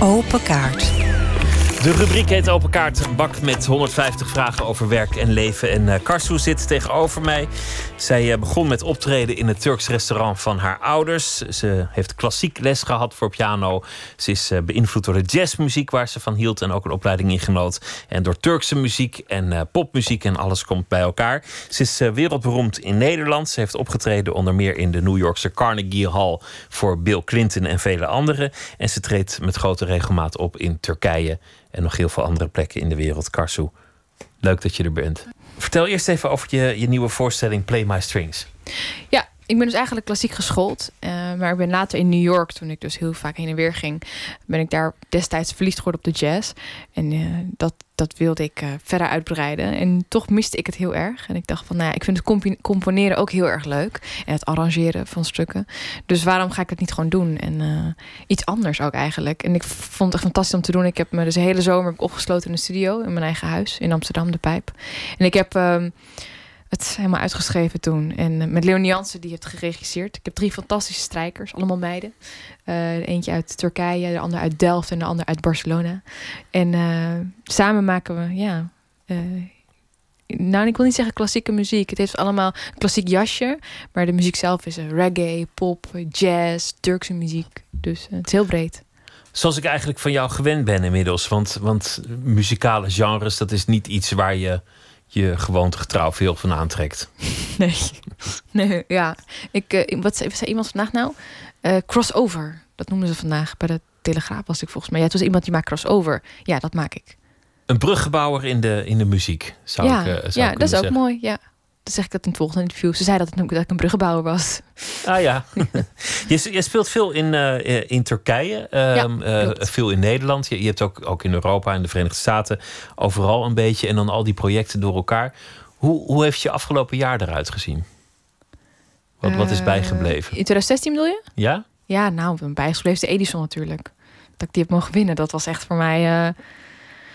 Open kaart. De rubriek heet Open Kaart. Een bak met 150 vragen over werk en leven. En uh, Karsu zit tegenover mij. Zij uh, begon met optreden in het Turks restaurant van haar ouders. Ze heeft klassiek les gehad voor piano. Ze is uh, beïnvloed door de jazzmuziek waar ze van hield. En ook een opleiding in. En door Turkse muziek en popmuziek. En alles komt bij elkaar. Ze is wereldberoemd in Nederland. Ze heeft opgetreden onder meer in de New Yorkse Carnegie Hall. Voor Bill Clinton en vele anderen. En ze treedt met grote regelmaat op in Turkije en nog heel veel andere plekken in de wereld. Karsu, leuk dat je er bent. Vertel eerst even over je, je nieuwe voorstelling Play My Strings. Ja, ik ben dus eigenlijk klassiek geschoold. Uh, maar ik ben later in New York, toen ik dus heel vaak heen en weer ging, ben ik daar destijds verliefd geworden op de jazz. En uh, dat, dat wilde ik uh, verder uitbreiden. En toch miste ik het heel erg. En ik dacht van, nou ja, ik vind het componeren ook heel erg leuk. En het arrangeren van stukken. Dus waarom ga ik het niet gewoon doen? En iets anders ook eigenlijk. En ik vond het fantastisch om te doen. Ik heb me dus de hele zomer opgesloten in de studio in mijn eigen huis in Amsterdam, de Pijp. En ik heb het helemaal uitgeschreven toen. En met Leonie Jansen, die heeft geregisseerd. Ik heb drie fantastische strijkers, allemaal meiden. Uh, eentje uit Turkije, de ander uit Delft en de ander uit Barcelona. En uh, samen maken we, ja... Nou, ik wil niet zeggen klassieke muziek. Het heeft allemaal klassiek jasje. Maar de muziek zelf is reggae, pop, jazz, Turkse muziek. Dus het is heel breed. Zoals ik eigenlijk van jou gewend ben inmiddels. Want, want muzikale genres, dat is niet iets waar je je gewoontegetrouw veel van aantrekt. Nee, nee ja. Ik, uh, wat zei iemand vandaag nou? Uh, crossover, dat noemen ze vandaag. Bij de Telegraaf was ik volgens mij. Ja, het was iemand die maakt crossover. Ja, dat maak ik. Een bruggebouwer in de, in de muziek, zou ja, ik uh, zou Ja, dat is ook mooi, ja. Dan zeg ik dat in het volgende interview. Ze zei dat, het, dat ik een bruggenbouwer was. Ah ja. je, je, speelt veel in, uh, in Turkije, ja, uh, veel in Nederland. Je, je, hebt ook, ook in Europa en de Verenigde Staten overal een beetje. En dan al die projecten door elkaar. Hoe, hoe heeft je afgelopen jaar eruit gezien? Wat, wat is bijgebleven? In 2016 bedoel je? Ja? Ja, nou, bijgebleven is de Edison natuurlijk. Dat ik die heb mogen winnen, dat was echt voor mij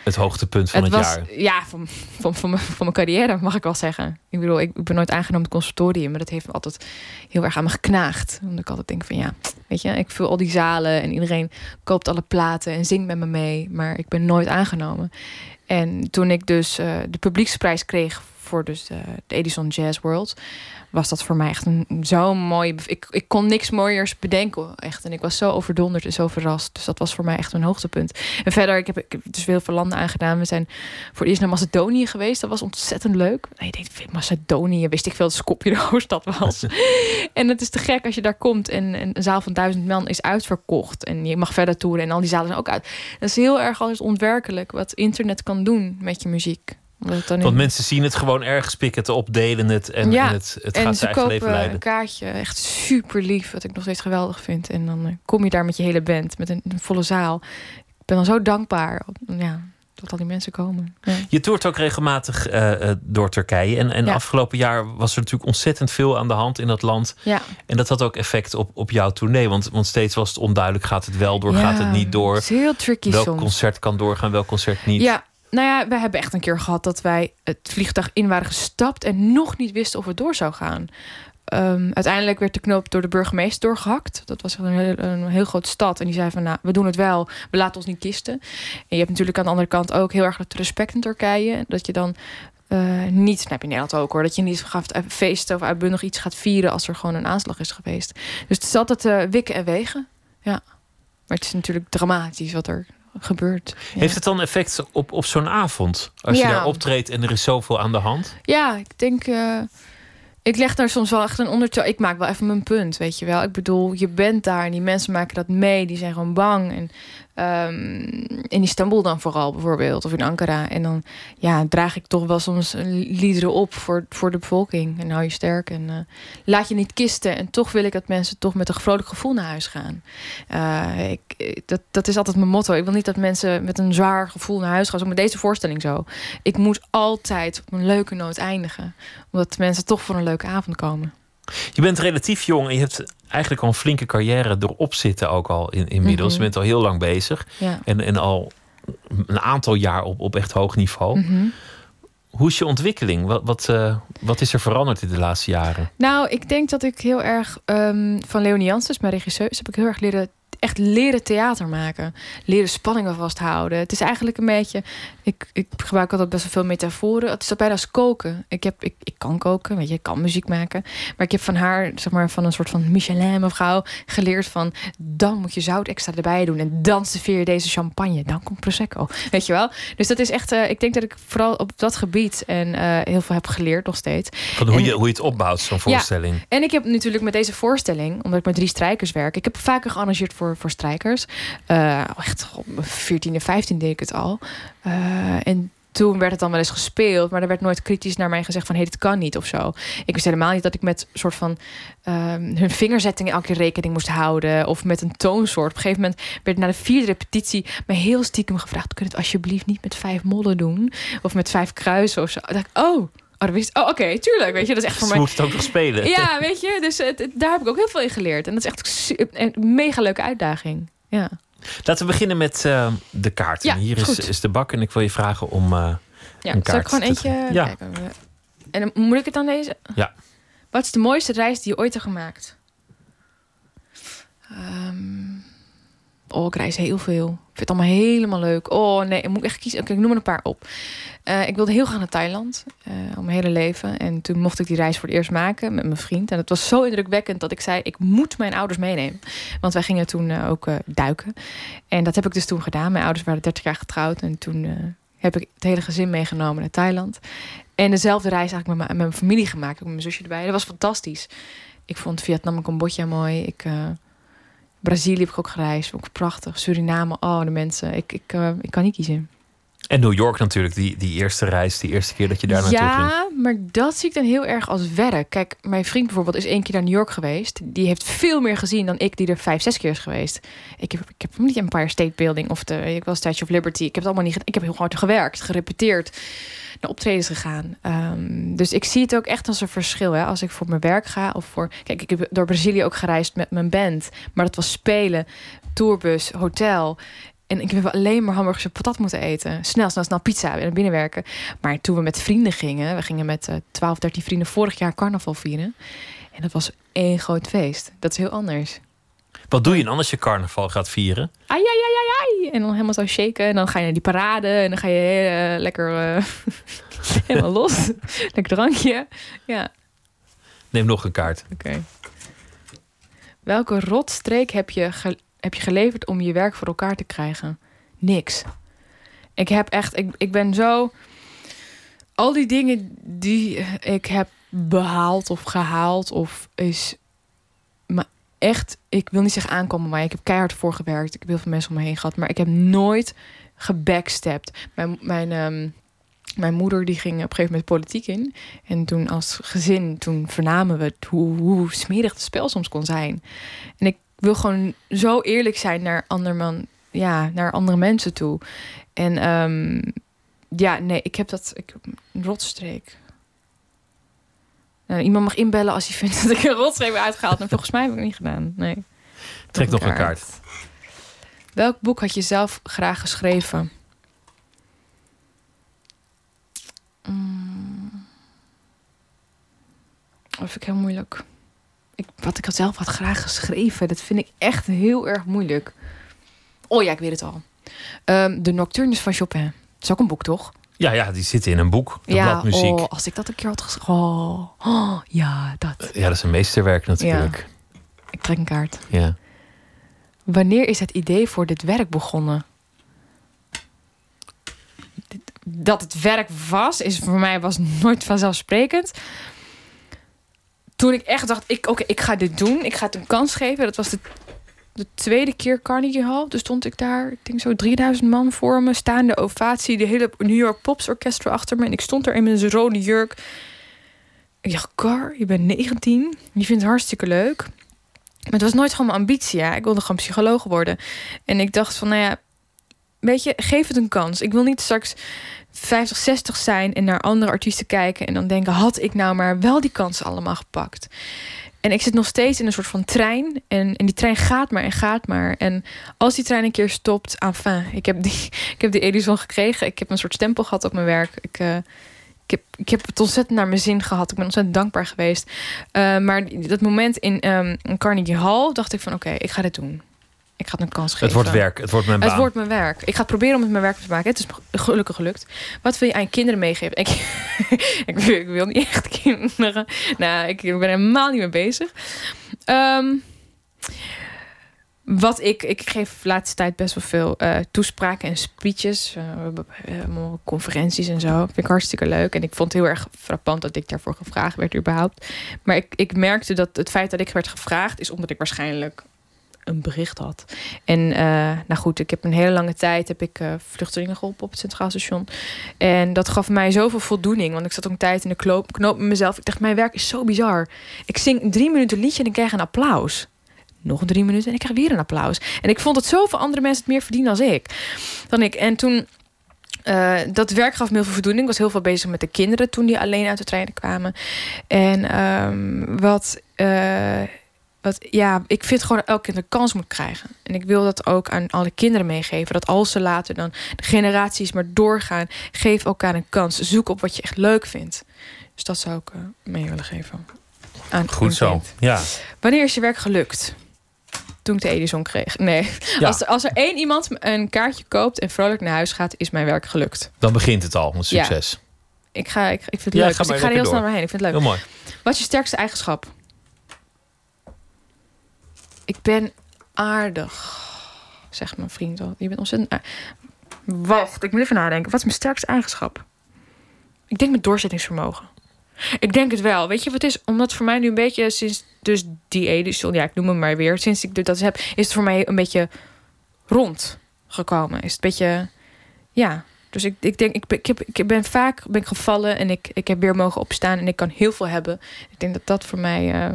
het hoogtepunt van het, het was, jaar. Ja, van, van, van, mijn, van mijn carrière mag ik wel zeggen. Ik bedoel, ik, ik ben nooit aangenomen het conservatorium, maar dat heeft me altijd heel erg aan me geknaagd. Omdat ik altijd denk van ja, weet je, ik vul al die zalen en iedereen koopt alle platen en zingt met me mee, maar ik ben nooit aangenomen. En toen ik dus uh, de publieksprijs kreeg voor dus de Edison Jazz World, was dat voor mij echt een zo'n mooie. Ik, ik kon niks mooiers bedenken, echt. En ik was zo overdonderd en zo verrast. Dus dat was voor mij echt een hoogtepunt. En verder, ik heb, ik heb dus heel veel landen aangedaan. We zijn voor het eerst naar Macedonië geweest. Dat was ontzettend leuk. Nee, je denkt, Macedonië, wist ik veel dat Skopje de hoofdstad was. en het is te gek als je daar komt en, en een zaal van duizend man is uitverkocht. En je mag verder toeren en al die zalen zijn ook uit. Dat is heel erg alles onwerkelijk wat internet kan doen met je muziek. Want mensen zien het gewoon ergens, pikken het op, delen het en, ja, en het, het en gaat zijn eigen leven leiden. een kaartje, echt super lief, wat ik nog steeds geweldig vind. En dan uh, kom je daar met je hele band, met een, een, volle zaal. Ik ben dan zo dankbaar ja, dat al die mensen komen. Ja. Je toert ook regelmatig uh, door Turkije. En, en ja. afgelopen jaar was er natuurlijk ontzettend veel aan de hand in dat land. Ja. En dat had ook effect op, op jouw tournee. Want, want steeds was het onduidelijk, gaat het wel door, gaat het niet door? Het is heel tricky welk soms. concert kan doorgaan, welk concert niet? Ja, nou ja, we hebben echt een keer gehad dat wij het vliegtuig in waren gestapt en nog niet wisten of het door zou gaan. Um, uiteindelijk werd de knoop door de burgemeester doorgehakt. Dat was een heel, een grote stad. En die zei van, nou, we doen het wel. We laten ons niet kisten. En je hebt natuurlijk aan de andere kant ook heel erg het respect in Turkije. Dat je dan uh, niet, heb je in Nederland ook hoor, dat je niet gaat feesten of uitbundig iets gaat vieren als er gewoon een aanslag is geweest. Dus het is altijd uh, wikken en wegen. Ja. Maar het is natuurlijk dramatisch wat er gebeurt. Ja. Heeft het dan effect op, op zo'n avond? Als Ja. je daar optreedt en er is zoveel aan de hand? Ja, ik denk. eh, ik leg daar soms wel echt een ondertoon. Ik maak wel even mijn punt, weet je wel. Ik bedoel, je bent daar en die mensen maken dat mee. Die zijn gewoon bang. En ehm, in Istanbul dan vooral bijvoorbeeld, of in Ankara. En dan ja, draag ik toch wel soms liederen op voor, voor de bevolking. En hou je sterk en eh, laat je niet kisten. En toch wil ik dat mensen toch met een vrolijk gevoel naar huis gaan. Uh, ik, dat, dat is altijd mijn motto. Ik wil niet dat mensen met een zwaar gevoel naar huis gaan. Zo met deze voorstelling zo. Ik moet altijd op een leuke noot eindigen. Omdat mensen toch voor een leuke avond komen. Je bent relatief jong en je hebt eigenlijk al een flinke carrière erop zitten ook al in, inmiddels. Mhm. Je bent al heel lang bezig Ja. en, en al een aantal jaar op, op echt hoog niveau. Mhm. Hoe is je ontwikkeling? Wat, wat, eh, wat is er veranderd in de laatste jaren? Nou, ik denk dat ik heel erg ehm, van Leonie Janssens, mijn regisseus, heb ik heel erg leren echt leren theater maken. Leren spanningen vasthouden. Het is eigenlijk een beetje... Ik, ik gebruik altijd best wel veel metaforen. Het is bijna als koken. Ik, heb, ik, ik kan koken, weet je, ik kan muziek maken. Maar ik heb van haar, zeg maar, van een soort van Michelin mevrouw... geleerd van, dan moet je zout extra erbij doen... en dan serveer je deze champagne. Dan komt Prosecco, weet je wel? Dus dat is echt... Uh, ik denk dat ik vooral op dat gebied... en uh, heel veel heb geleerd nog steeds. Van hoe, en, je, hoe je het opbouwt, zo'n voorstelling. Ja, en ik heb natuurlijk met deze voorstelling... omdat ik met drie strijkers werk... ik heb vaker gearrangeerd voor voor, strijkers. Uh, echt op 14 en 15 deed ik het al. Uh, en toen werd het dan wel eens gespeeld, maar er werd nooit kritisch naar mij gezegd van hé, hey, dit kan niet of zo. Ik wist helemaal niet dat ik met soort van um, hun vingerzettingen elke keer rekening moest houden of met een toonsoort. Op een gegeven moment werd na de vierde repetitie me heel stiekem gevraagd: kun je het alsjeblieft niet met vijf mollen doen of met vijf kruisen of zo? Ik oh. Oh, wist, oh oké, okay, tuurlijk. Weet je, dat is echt voor mij. moest ook nog spelen. Ja, weet je, dus het, het, daar heb ik ook heel veel in geleerd. En dat is echt een mega leuke uitdaging. Ja. Laten we beginnen met uh, de kaart. Ja, Hier is, is, de bak en ik wil je vragen om uh, ja, een kaart ik gewoon eentje ja. kijken? En dan moet ik het dan lezen? Ja. Wat is de mooiste reis die je ooit hebt gemaakt? Um, oh, ik reis heel veel. Ik vind het allemaal helemaal leuk. Oh nee, ik moet echt kiezen. Ik noem er een paar op. Uh, ik wilde heel graag naar Thailand. Uh, al mijn hele leven. En toen mocht ik die reis voor het eerst maken met mijn vriend. En het was zo indrukwekkend dat ik zei... ik moet mijn ouders meenemen. Want wij gingen toen uh, ook duiken. En dat heb ik dus toen gedaan. Mijn ouders waren 30 jaar getrouwd. En toen heb ik het hele gezin meegenomen naar Thailand. En dezelfde reis eigenlijk met mijn, met mijn familie gemaakt. Ook met mijn zusje erbij. Dat was fantastisch. Ik vond Vietnam en Cambodja mooi. Ik... Brazilië heb ik ook gereisd, ook prachtig. Suriname, oh, de mensen. Ik, ik, uh, ik kan niet kiezen. En New York natuurlijk, die, die eerste reis, die eerste keer dat je daar naartoe ja, ging. Ja, maar dat zie ik dan heel erg als werk. Kijk, mijn vriend bijvoorbeeld is één keer naar New York geweest. Die heeft veel meer gezien dan ik, die er vijf, zes keer is geweest. Ik heb, ik heb niet Empire State Building of de ik was Statue of Liberty. Ik heb het allemaal niet Ik heb heel hard gewerkt, gerepeteerd, naar optredens gegaan. Um, dus ik zie het ook echt als een verschil. Hè? Als ik voor mijn werk ga of voor. Kijk, ik heb door Brazilië ook gereisd met mijn band. Maar dat was spelen, tourbus, hotel. En ik heb alleen maar hamburgers patat moeten eten. Snel, snel, snel pizza en binnenwerken. Maar toen we met vrienden gingen, we gingen met uh, 12, 13 vrienden vorig jaar carnaval vieren. En dat was één groot feest. Dat is heel anders. Wat doe je dan als je carnaval gaat vieren? Ai, ai, ai, ai. En dan helemaal zo shaken. En dan ga je naar die parade. En dan ga je uh, lekker uh, helemaal los. lekker drankje. Ja. Neem nog een kaart. Oké. Okay. Welke rotstreek heb je heb je geleverd om je werk voor elkaar te krijgen? Niks. Ik heb echt, ik, ik ben zo. Al die dingen die ik heb behaald of gehaald, of is. Echt, ik wil niet zeggen aankomen, maar ik heb keihard voor gewerkt. Ik heb heel veel mensen om me heen gehad, maar ik heb nooit gebackstept. Mijn, mijn, um, mijn moeder die ging op een gegeven moment politiek in. En toen als gezin, toen vernamen we hoe, hoe smerig het spel soms kon zijn. En ik wil gewoon zo eerlijk zijn naar andere man, ja, naar andere mensen toe. En um, ja, nee, ik heb dat ik rotstreek. Nou, iemand mag inbellen als hij vindt dat ik een rotstreek heb uitgehaald. En volgens mij heb ik het niet gedaan. Nee. Trek nog een kaart. Welk boek had je zelf graag geschreven? Mm. Dat vind ik heel moeilijk ik, wat ik had zelf had graag geschreven, dat vind ik echt heel erg moeilijk. Oh ja, ik weet het al. Um, de Nocturnes van Chopin. Dat is ook een boek, toch? Ja, ja, die zitten in een boek. De ja, bladmuziek. Oh, als ik dat een keer had geschreven. Oh, oh, ja, dat. Ja, dat is een meesterwerk natuurlijk. Ja. Ik trek een kaart. Ja. Wanneer is het idee voor dit werk begonnen? Dat het werk was, is voor mij was nooit vanzelfsprekend toen ik echt dacht, ik, oké, ik ga dit doen. Ik ga het een kans geven. Dat was de, de tweede keer Carnegie Hall. Dus stond ik daar, ik denk zo 3000 man voor me. Staande ovatie. De hele New York Pops Orchestra achter me. En ik stond er in mijn rode jurk. Ik dacht, Car, je bent 19. Je vindt het hartstikke leuk. Maar het was nooit gewoon mijn ambitie. Ja. Ik wilde gewoon psycholoog worden. En ik dacht van, nou ja, weet je, geef het een kans. Ik wil niet straks 50, 60 zijn en naar andere artiesten kijken en dan denken: had ik nou maar wel die kansen allemaal gepakt? En ik zit nog steeds in een soort van trein. En, en die trein gaat maar en gaat maar. En als die trein een keer stopt, enfin, ik heb die, ik heb die Edison gekregen. Ik heb een soort stempel gehad op mijn werk. Ik, uh, ik heb, ik heb het ontzettend naar mijn zin gehad. Ik ben ontzettend dankbaar geweest. Eh, maar dat moment in, in Carnegie Hall dacht ik van oké, ik ga dit doen. Ik ga het een kans geven. Het wordt werk, het wordt mijn baan. Het wordt mijn werk. Ik ga het proberen om het mijn werk te maken. Het is gelukkig gelukt. Wat wil je aan je kinderen meegeven? Ik, ik, wil, ik wil niet echt kinderen. Nou, ik ben helemaal niet mee bezig. Ehm, wat ik, ik geef de laatste tijd best wel veel eh, toespraken en speeches, uh, conferenties en zo. Vind ik hartstikke leuk. En ik vond het heel erg frappant dat ik daarvoor gevraagd werd, überhaupt. Maar ik, ik merkte dat het feit dat ik werd gevraagd, is omdat ik waarschijnlijk een bericht had. En uh, nou goed, ik heb een hele lange tijd heb ik uh, vluchtelingen geholpen op het Centraal Station. En dat gaf mij zoveel voldoening. Want ik zat ook een tijd in de knoop, knoop met mezelf. Ik dacht, mijn werk is zo bizar. Ik zing drie minuten liedje en ik krijg een applaus. Nog drie minuten en ik krijg weer een applaus. En ik vond dat zoveel andere mensen het meer verdienen als ik. Dan ik. En toen uh, dat werk gaf me heel veel voldoening. Ik was heel veel bezig met de kinderen toen die alleen uit de treinen kwamen. En um, wat uh, ja, ik vind gewoon dat elk kind een kans moet krijgen. En ik wil dat ook aan alle kinderen meegeven. Dat als ze later dan de generaties maar doorgaan, geef elkaar een kans. Zoek op wat je echt leuk vindt. Dus dat zou ik uh, mee willen geven. Aan Goed zo, ja. Wanneer is je werk gelukt? Toen ik de Edison kreeg. Nee. Ja. Als, als er één iemand een kaartje koopt en vrolijk naar huis gaat, is mijn werk gelukt. Dan begint het al, met Ja. succes. Ik, ga, ik, ik vind het Ja, leuk. ga Dus ik ga er heel snel door. doorheen. Ik vind het leuk. Heel mooi. Wat is je sterkste eigenschap? Ik ben aardig, zegt mijn vriend al. Je bent ontzettend. Wacht, ik moet even nadenken. Wat is mijn sterkste eigenschap? Ik denk mijn doorzettingsvermogen. Ik denk het wel. Weet je wat is? Omdat voor mij nu een beetje sinds dus die Edison, ja, ik noem hem maar weer, sinds ik dat heb, is het voor mij een beetje rond gekomen. Is het een beetje, ja. Dus ik, ik denk, ik, ik, heb, ik ben vaak ben ik gevallen en ik, ik heb weer mogen opstaan en ik kan heel veel hebben. Ik denk dat dat voor mij, eh,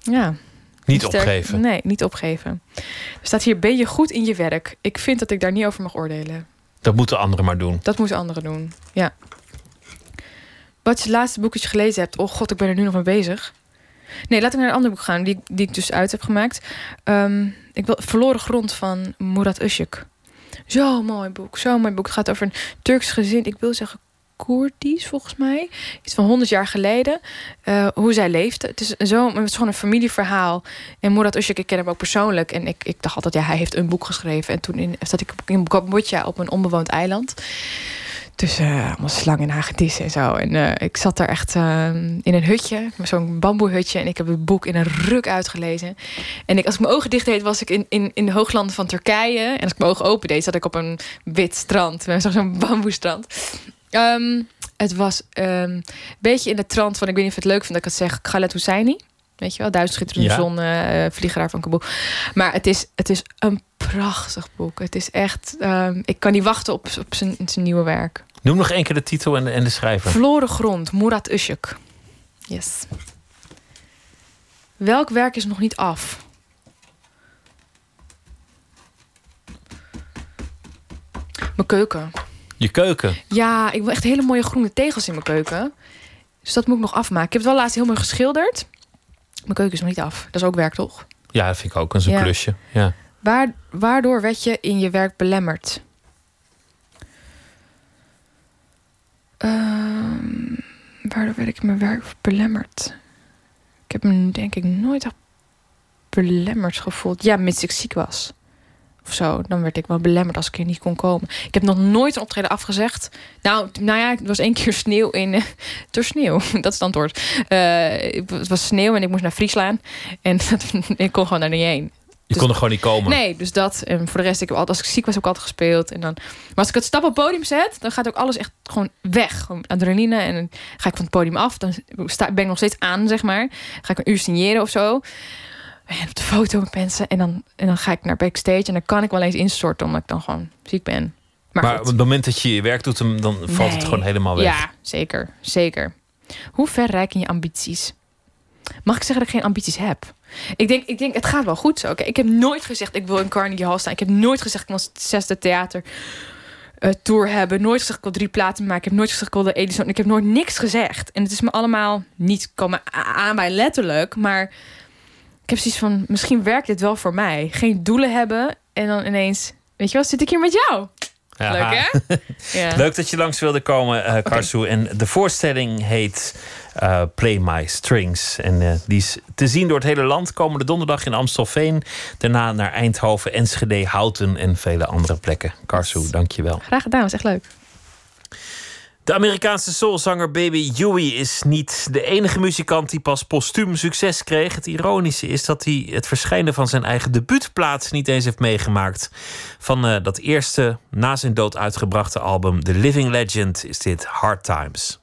ja. Niet sterk- opgeven. Nee, niet opgeven. Er staat hier, ben je goed in je werk? Ik vind dat ik daar niet over mag oordelen. Dat moeten anderen maar doen. Dat moeten anderen doen, ja. Wat het laatste boek dat je gelezen hebt? Oh god, ik ben er nu nog mee bezig. Nee, laat ik naar een ander boek gaan, die, die ik dus uit heb gemaakt. Ehm, ik wil Verloren Grond van Murat Öztürk. Zo mooi boek, zo mooi boek. Het gaat over een Turks gezin, ik wil zeggen Koerdisch volgens mij. Iets van 100 jaar geleden. eh, hoe zij leefde. Het is, zo, het is gewoon een familieverhaal. En Murat Öztürk, ik ken hem ook persoonlijk. En ik, ik dacht altijd, ja, hij heeft een boek geschreven. En toen in, zat ik in Cambodja op een onbewoond eiland. Tussen eh, allemaal slangen en hagedissen en zo. En eh, ik zat daar echt in een hutje, zo'n bamboehutje. En ik heb het boek in een ruk uitgelezen. En ik, als ik mijn ogen dicht deed, was ik in, in, in de hooglanden van Turkije. En als ik mijn ogen open deed, zat ik op een wit strand. Zo'n bamboestrand. Ehm, het was ehm, een beetje in de trant van... ik weet niet of je het leuk vindt dat ik het zeg... Khaled Hosseini. Weet je wel, Duizend schitterende Ja. zon, eh, vliegeraar van Kabul. Maar het is, het is een prachtig boek. Het is echt... ehm, ik kan niet wachten op, op zijn, zijn nieuwe werk. Noem nog één keer de titel en de, en de schrijver. Verloren grond, Murat Öztürk. Yes. Welk werk is nog niet af? Mijn keuken. Je keuken. Ja, ik wil echt hele mooie groene tegels in mijn keuken. Dus dat moet ik nog afmaken. Ik heb het wel laatst heel mooi geschilderd. Mijn keuken is nog niet af. Dat is ook werk, toch? Ja, dat vind ik ook. Dat is een Ja. klusje. Ja. Waar, waardoor werd je in je werk belemmerd? Ehm, waardoor werd ik in mijn werk belemmerd? Ik heb me denk ik nooit echt belemmerd gevoeld. Ja, mits ik ziek was. Of zo, dan werd ik wel belemmerd als ik er niet kon komen. Ik heb nog nooit een optreden afgezegd. Nou, nou ja, het was één keer sneeuw in... eh, door sneeuw, dat is het antwoord. Eh, het was sneeuw en ik moest naar Friesland. En dat, ik kon gewoon daar niet heen. Je kon er gewoon niet komen. Nee, dus dat. En voor de rest, ik heb altijd, als ik ziek was, heb ik altijd gespeeld. En dan, maar als ik het stap op het podium zet, dan gaat ook alles echt gewoon weg. Gewoon adrenaline. En dan ga ik van het podium af. Dan sta, ben ik nog steeds aan, zeg maar. Ga ik een uur signeren of zo. En op de foto met mensen. En dan, en dan ga ik naar backstage. En dan kan ik wel eens instorten, omdat ik dan gewoon ziek ben. Maar, op het moment dat je je werk doet, dan valt het gewoon helemaal weg. Ja, zeker. Zeker. Hoe ver reiken je ambities? Mag ik zeggen dat ik geen ambities heb? Ik denk, ik denk het gaat wel goed zo. Oké, Ik heb nooit gezegd, ik wil in Carnegie Hall staan. Ik heb nooit gezegd, ik wil een zesde theater eh, tour hebben. Nooit gezegd, ik wil drie platen maken. Ik heb nooit gezegd, ik wil de Edison. Ik heb nooit niks gezegd. En het is me allemaal niet komen aan bij letterlijk. Maar heb zoiets van, misschien werkt dit wel voor mij. Geen doelen hebben en dan ineens... Weet je wel, zit ik hier met jou? Ja. Leuk, hè? Ja. Leuk dat je langs wilde komen, Karsu. En de voorstelling heet eh, Play My Strings. En eh, die is te zien door het hele land. Komende donderdag in Amstelveen. Daarna naar Eindhoven, Enschede, Houten en vele andere plekken. Karsu, dank je wel. Graag gedaan, was echt leuk. De Amerikaanse soulzanger Baby Huey is niet de enige muzikant die pas postuum succes kreeg. Het ironische is dat hij het verschijnen van zijn eigen debuutplaat niet eens heeft meegemaakt. Van eh, dat eerste na zijn dood uitgebrachte album The Living Legend is dit Hard Times.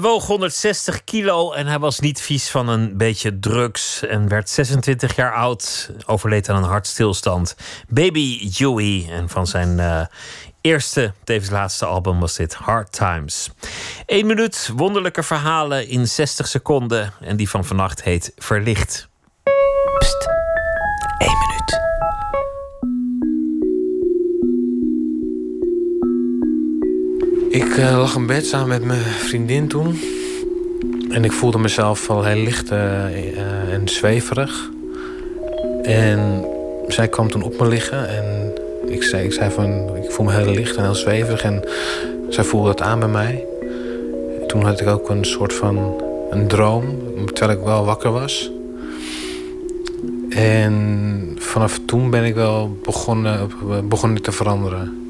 Hij woog 160 kilo en hij was niet vies van een beetje drugs. En werd 26 jaar oud. Overleed aan een hartstilstand. Baby Huey. En van zijn eh, eerste, tevens laatste album was dit Hard Times. Eén minuut, wonderlijke verhalen in 60 seconden. En die van vannacht heet Verlicht. Eh, lag in bed samen met mijn vriendin toen. En ik voelde mezelf wel heel licht eh, eh, en zweverig. En zij kwam toen op me liggen en ik zei, ik zei van, ik voel me heel licht en heel zweverig. En zij voelde dat aan bij mij. Toen had ik ook een soort van een droom, terwijl ik wel wakker was. En vanaf toen ben ik wel begonnen, begon ik te veranderen.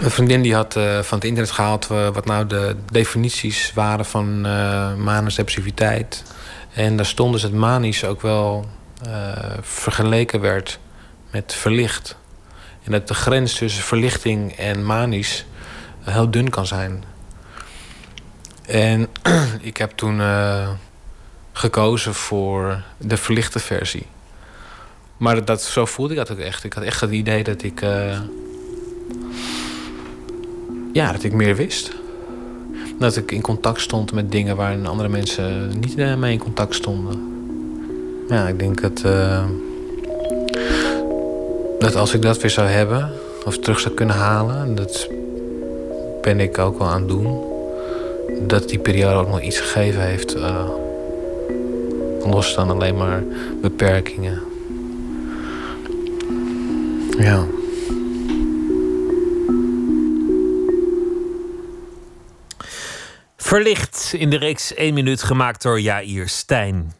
Een vriendin die had eh, van het internet gehaald eh, wat nou de definities waren van uh, manisdepressiviteit. En daar stond dus dat manisch ook wel vergeleken werd met verlicht. En dat de grens tussen verlichting en manisch heel dun kan zijn. En ik heb toen gekozen voor de verlichte versie. Maar dat, zo voelde ik dat ook echt. Ik had echt het idee dat ik ja, dat ik meer wist. Dat ik in contact stond met dingen waar andere mensen niet eh, mee in contact stonden. Ja, ik denk dat, uh, dat als ik dat weer zou hebben, of terug zou kunnen halen, dat ben ik ook wel aan het doen, dat die periode ook nog iets gegeven heeft. Uh, los dan alleen maar beperkingen. Ja. Verlicht in de reeks 1 minuut gemaakt door Jair Stijn.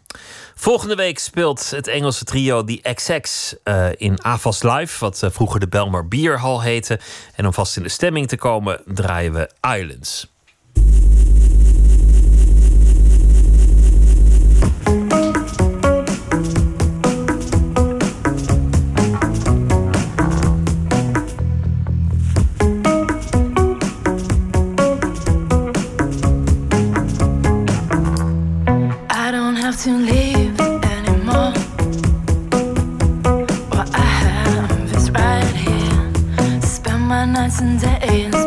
Volgende week speelt het Engelse trio The XX uh, in Avas Live, wat uh, vroeger de Belmar Bierhal heette. En om vast in de stemming te komen, draaien we Islands. Nights and days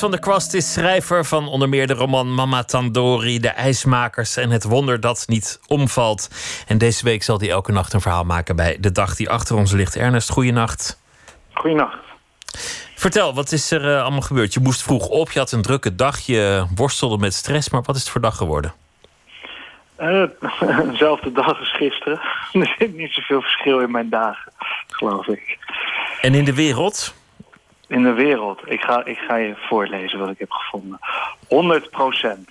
van der Kwast is schrijver van onder meer de roman Mama Tandori, De IJsmakers en Het Wonder dat niet omvalt. En deze week zal hij elke nacht een verhaal maken bij De Dag die achter ons ligt. Ernest, goeienacht. Goeienacht. Vertel, wat is er eh, allemaal gebeurd? Je moest vroeg op, je had een drukke dag, je worstelde met stress, maar wat is het voor dag geworden? Eh, dezelfde dag als gisteren. Er zit niet zoveel verschil in mijn dagen, geloof ik. En in de wereld? In de wereld. Ik ga, ik ga je voorlezen wat ik heb gevonden. 100 procent.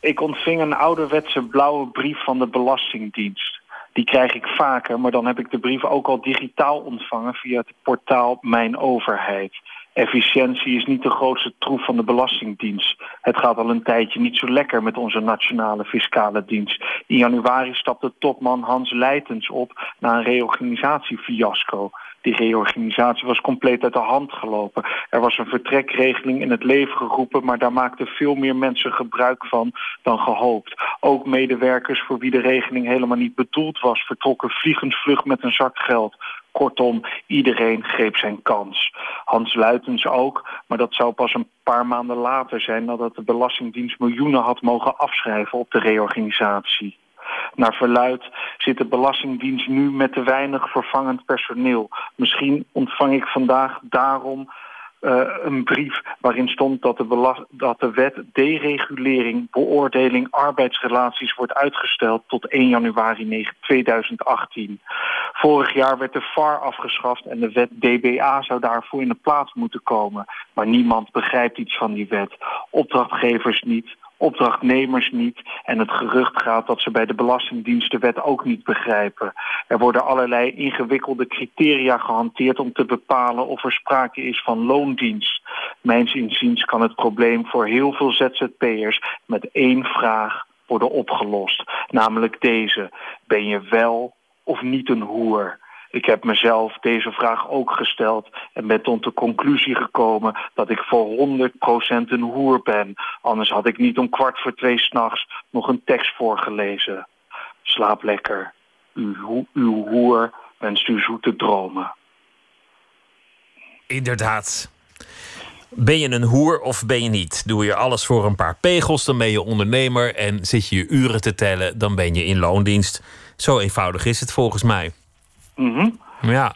Ik ontving een ouderwetse blauwe brief van de Belastingdienst. Die krijg ik vaker, maar dan heb ik de brief ook al digitaal ontvangen via het portaal Mijn Overheid. Efficiëntie is niet de grootste troef van de Belastingdienst. Het gaat al een tijdje niet zo lekker met onze nationale fiscale dienst. In januari stapte topman Hans Leitens op na een reorganisatiefiasco. Die reorganisatie was compleet uit de hand gelopen. Er was een vertrekregeling in het leven geroepen, maar daar maakten veel meer mensen gebruik van dan gehoopt. Ook medewerkers voor wie de regeling helemaal niet bedoeld was, vertrokken vliegensvlug met een zak geld. Kortom, iedereen greep zijn kans. Hans Luitens ook, maar dat zou pas een paar maanden later zijn... nadat de Belastingdienst miljoenen had mogen afschrijven op de reorganisatie. Naar verluid zit de Belastingdienst nu met te weinig vervangend personeel. Misschien ontvang ik vandaag daarom uh, een brief waarin stond dat de, dat de wet deregulering, beoordeling arbeidsrelaties wordt uitgesteld tot 1 januari 2018. Vorig jaar werd de VAR afgeschaft en de wet DBA zou daarvoor in de plaats moeten komen. Maar niemand begrijpt iets van die wet. Opdrachtgevers niet, opdrachtnemers niet. En het gerucht gaat dat ze bij de Belastingdienst de wet ook niet begrijpen. Er worden allerlei ingewikkelde criteria gehanteerd om te bepalen of er sprake is van loondienst. Mijns inziens kan het probleem voor heel veel ZZP'ers met één vraag worden opgelost. Namelijk deze. Ben je wel of niet een hoer? Ik heb mezelf deze vraag ook gesteld en ben tot de conclusie gekomen dat ik voor 100% een hoer ben. Anders had ik niet om kwart voor twee s'nachts nog een tekst voorgelezen. Slaap lekker. Uw, uw hoer wenst u zoete dromen. Inderdaad. Ben je een hoer of ben je niet? Doe je alles voor een paar pegels, dan ben je ondernemer. En zit je je uren te tellen, dan ben je in loondienst. Zo eenvoudig is het volgens mij. Mhm. Ja,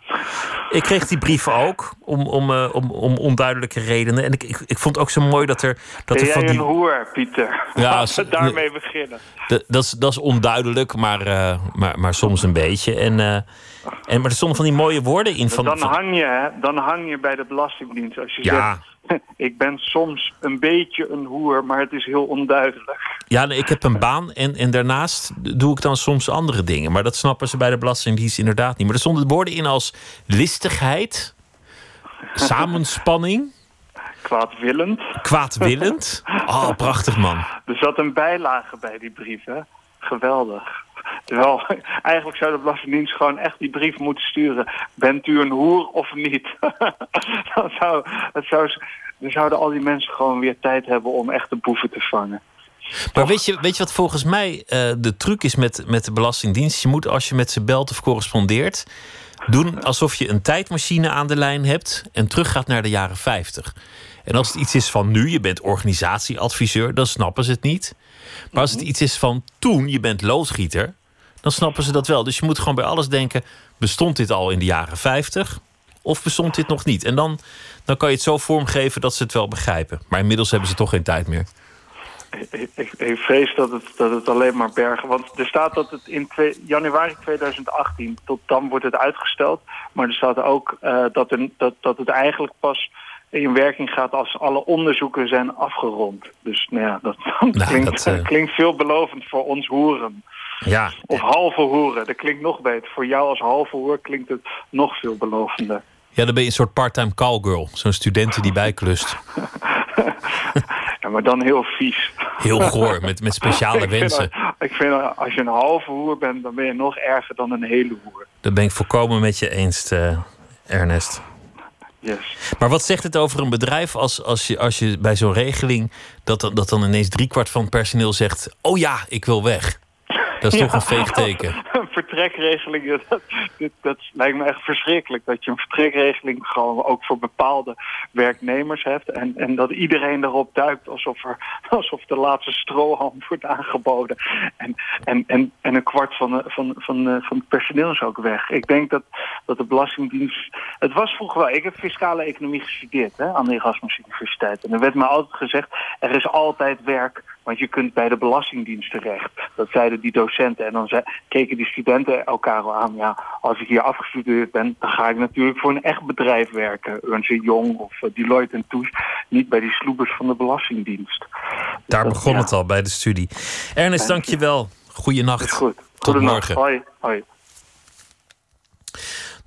ik kreeg die brief ook om, om, uh, om, om onduidelijke redenen. En ik, ik, ik vond ook zo mooi dat er. Dat ben er van jij die... een hoer, Pieter? Ja, Laten we daarmee beginnen. Dat, is, dat is onduidelijk, maar, uh, maar, maar soms een beetje. En, uh, en, maar er stonden van die mooie woorden in. Van, dan. Hang je, hè? dan hang je bij de Belastingdienst. Als je Ja. zegt, ik ben soms een beetje een hoer, maar het is heel onduidelijk. Ja, nee, ik heb een baan en, en daarnaast doe ik dan soms andere dingen. Maar dat snappen ze bij de Belastingdienst inderdaad niet. Maar er stonden woorden in als listigheid, samenspanning, Kwaadwillend. kwaadwillend. Oh, prachtig man. Er zat een bijlage bij die brief, hè? Geweldig. Terwijl, eigenlijk zou de Belastingdienst gewoon echt die brief moeten sturen. Bent u een hoer of niet? dan, zou, dat zou, dan zouden al die mensen gewoon weer tijd hebben om echt de boeven te vangen. Maar weet je, weet je wat volgens mij eh, de truc is met, met de Belastingdienst? Je moet als je met ze belt of correspondeert, doen alsof je een tijdmachine aan de lijn hebt en teruggaat naar de jaren 50. En als het iets is van nu, je bent organisatieadviseur, dan snappen ze het niet. Maar als het iets is van toen, je bent loodgieter, dan snappen ze dat wel. Dus je moet gewoon bij alles denken: bestond dit al in de jaren 50? Of bestond dit nog niet? En dan, dan kan je het zo vormgeven dat ze het wel begrijpen. Maar inmiddels hebben ze toch geen tijd meer. Ik, ik, ik vrees dat het, dat het alleen maar bergen... Want er staat dat het in twee- januari 2018, tot dan wordt het uitgesteld. Maar er staat ook eh, dat, er, dat, dat het eigenlijk pas in werking gaat als alle onderzoeken zijn afgerond. Dus nou ja, dat, klinkt, dat, eh, klinkt veelbelovend voor ons hoeren. Ja, Of halve hoeren, dat klinkt nog beter. Voor jou als halve hoer klinkt het nog veelbelovender. Ja, dan ben je een soort part-time callgirl. Zo'n student die bijklust. Ja, maar dan heel vies. Heel goor, met, met speciale ik vind, wensen. ik vind als je een halve hoer bent, dan ben je nog erger dan een hele hoer. Dat ben ik volkomen met je eens, eh, Ernest. Yes. Maar wat zegt het over een bedrijf als, als, je, als je bij zo'n regeling... Dat, dat dan ineens driekwart van het personeel zegt... oh ja, ik wil weg. Dat is toch een veeg teken. Een vertrekregeling, dat, dat lijkt me echt verschrikkelijk. Dat je een vertrekregeling gewoon ook voor bepaalde werknemers hebt. En, en dat iedereen erop duikt alsof, er, alsof de laatste strohalm wordt aangeboden. En, en, en, en een kwart van, de- van, van, eh, van het personeel is ook weg. Ik denk dat, dat de Belastingdienst... Het was vroeger wel... Ik heb fiscale economie gestudeerd hè, aan de Erasmus Universiteit. En er werd me altijd gezegd, er is altijd werk... Want je kunt bij de Belastingdienst terecht. Dat zeiden die docenten. En dan keken die studenten elkaar al aan. Ja, als ik hier afgestudeerd ben, dan ga ik natuurlijk voor een echt bedrijf werken. Ernst Jong of eh, Deloitte en Touche. Niet bij die sloebers van de Belastingdienst. Daar begon het al bij de studie. Ernest, dank je wel. Goeienacht. Is goed. Tot Goedenacht. morgen. Hoi. Hoi.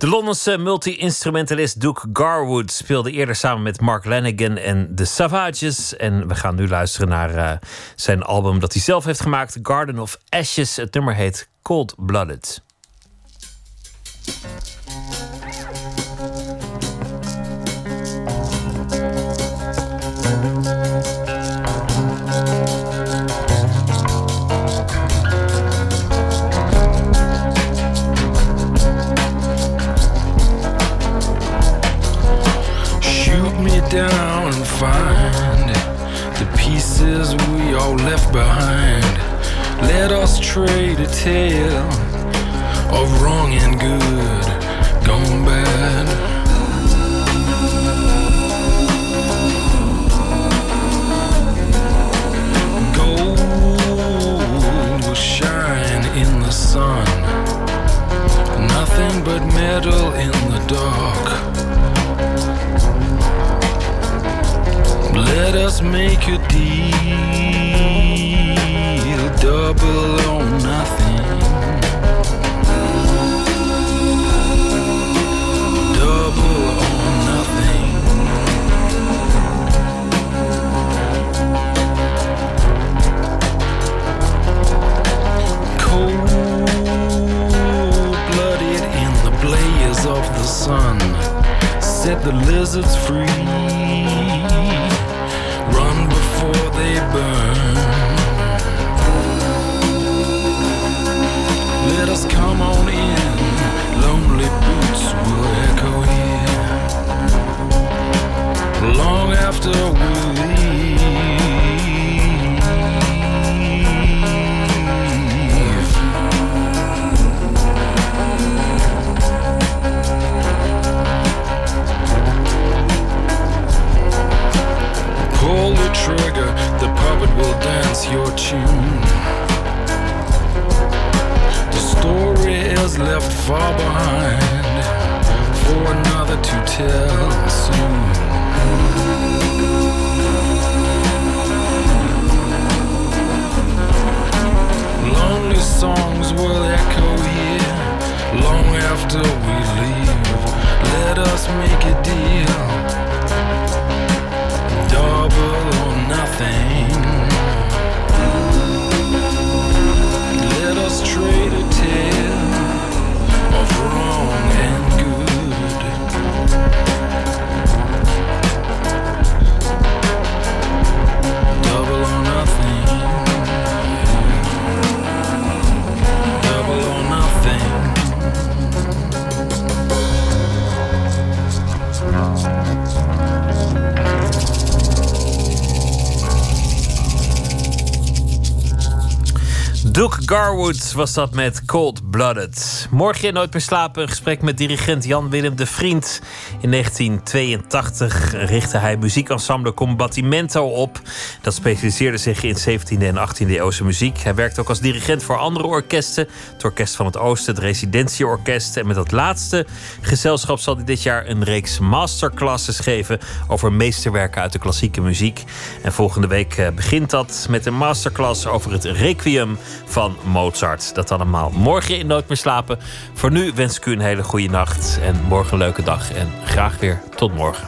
De Londense multi-instrumentalist Duke Garwood speelde eerder samen met Mark Lanigan en The Savages. En we gaan nu luisteren naar eh, zijn album dat hij zelf heeft gemaakt, Garden of Ashes. Het nummer heet Cold Blooded. Behind. Let us trade a tale of wrong and good gone bad. Gold will shine in the sun, nothing but metal in the dark. Let us make a deal, double or nothing. Double or nothing. Cold-blooded in the blaze of the sun, set the lizards free. They burn. Let us come on in. Lonely boots will echo here. Long after we your tune. The story is left far behind for another to tell soon. Lonely songs will echo here long after we leave. Let us make a deal double or nothing. Garwood was dat met Cold Blooded. Morgen in Nooit meer slapen gesprek met dirigent Jan Willem de Vriend. In 1982 richtte hij muziekensemble Combattimento op. Dat specialiseerde zich in 17e en 18e eeuwse muziek. Hij werkte ook als dirigent voor andere orkesten. Het Orkest van het Oosten, het Residentieorkest. En met dat laatste gezelschap zal hij dit jaar een reeks masterclasses geven over meesterwerken uit de klassieke muziek. En volgende week eh, begint dat met een masterclass over het Requiem van Mozart. Dat allemaal morgen in Nooit meer slapen. Voor nu wens ik u een hele goede nacht en morgen een leuke dag. En graag weer tot morgen.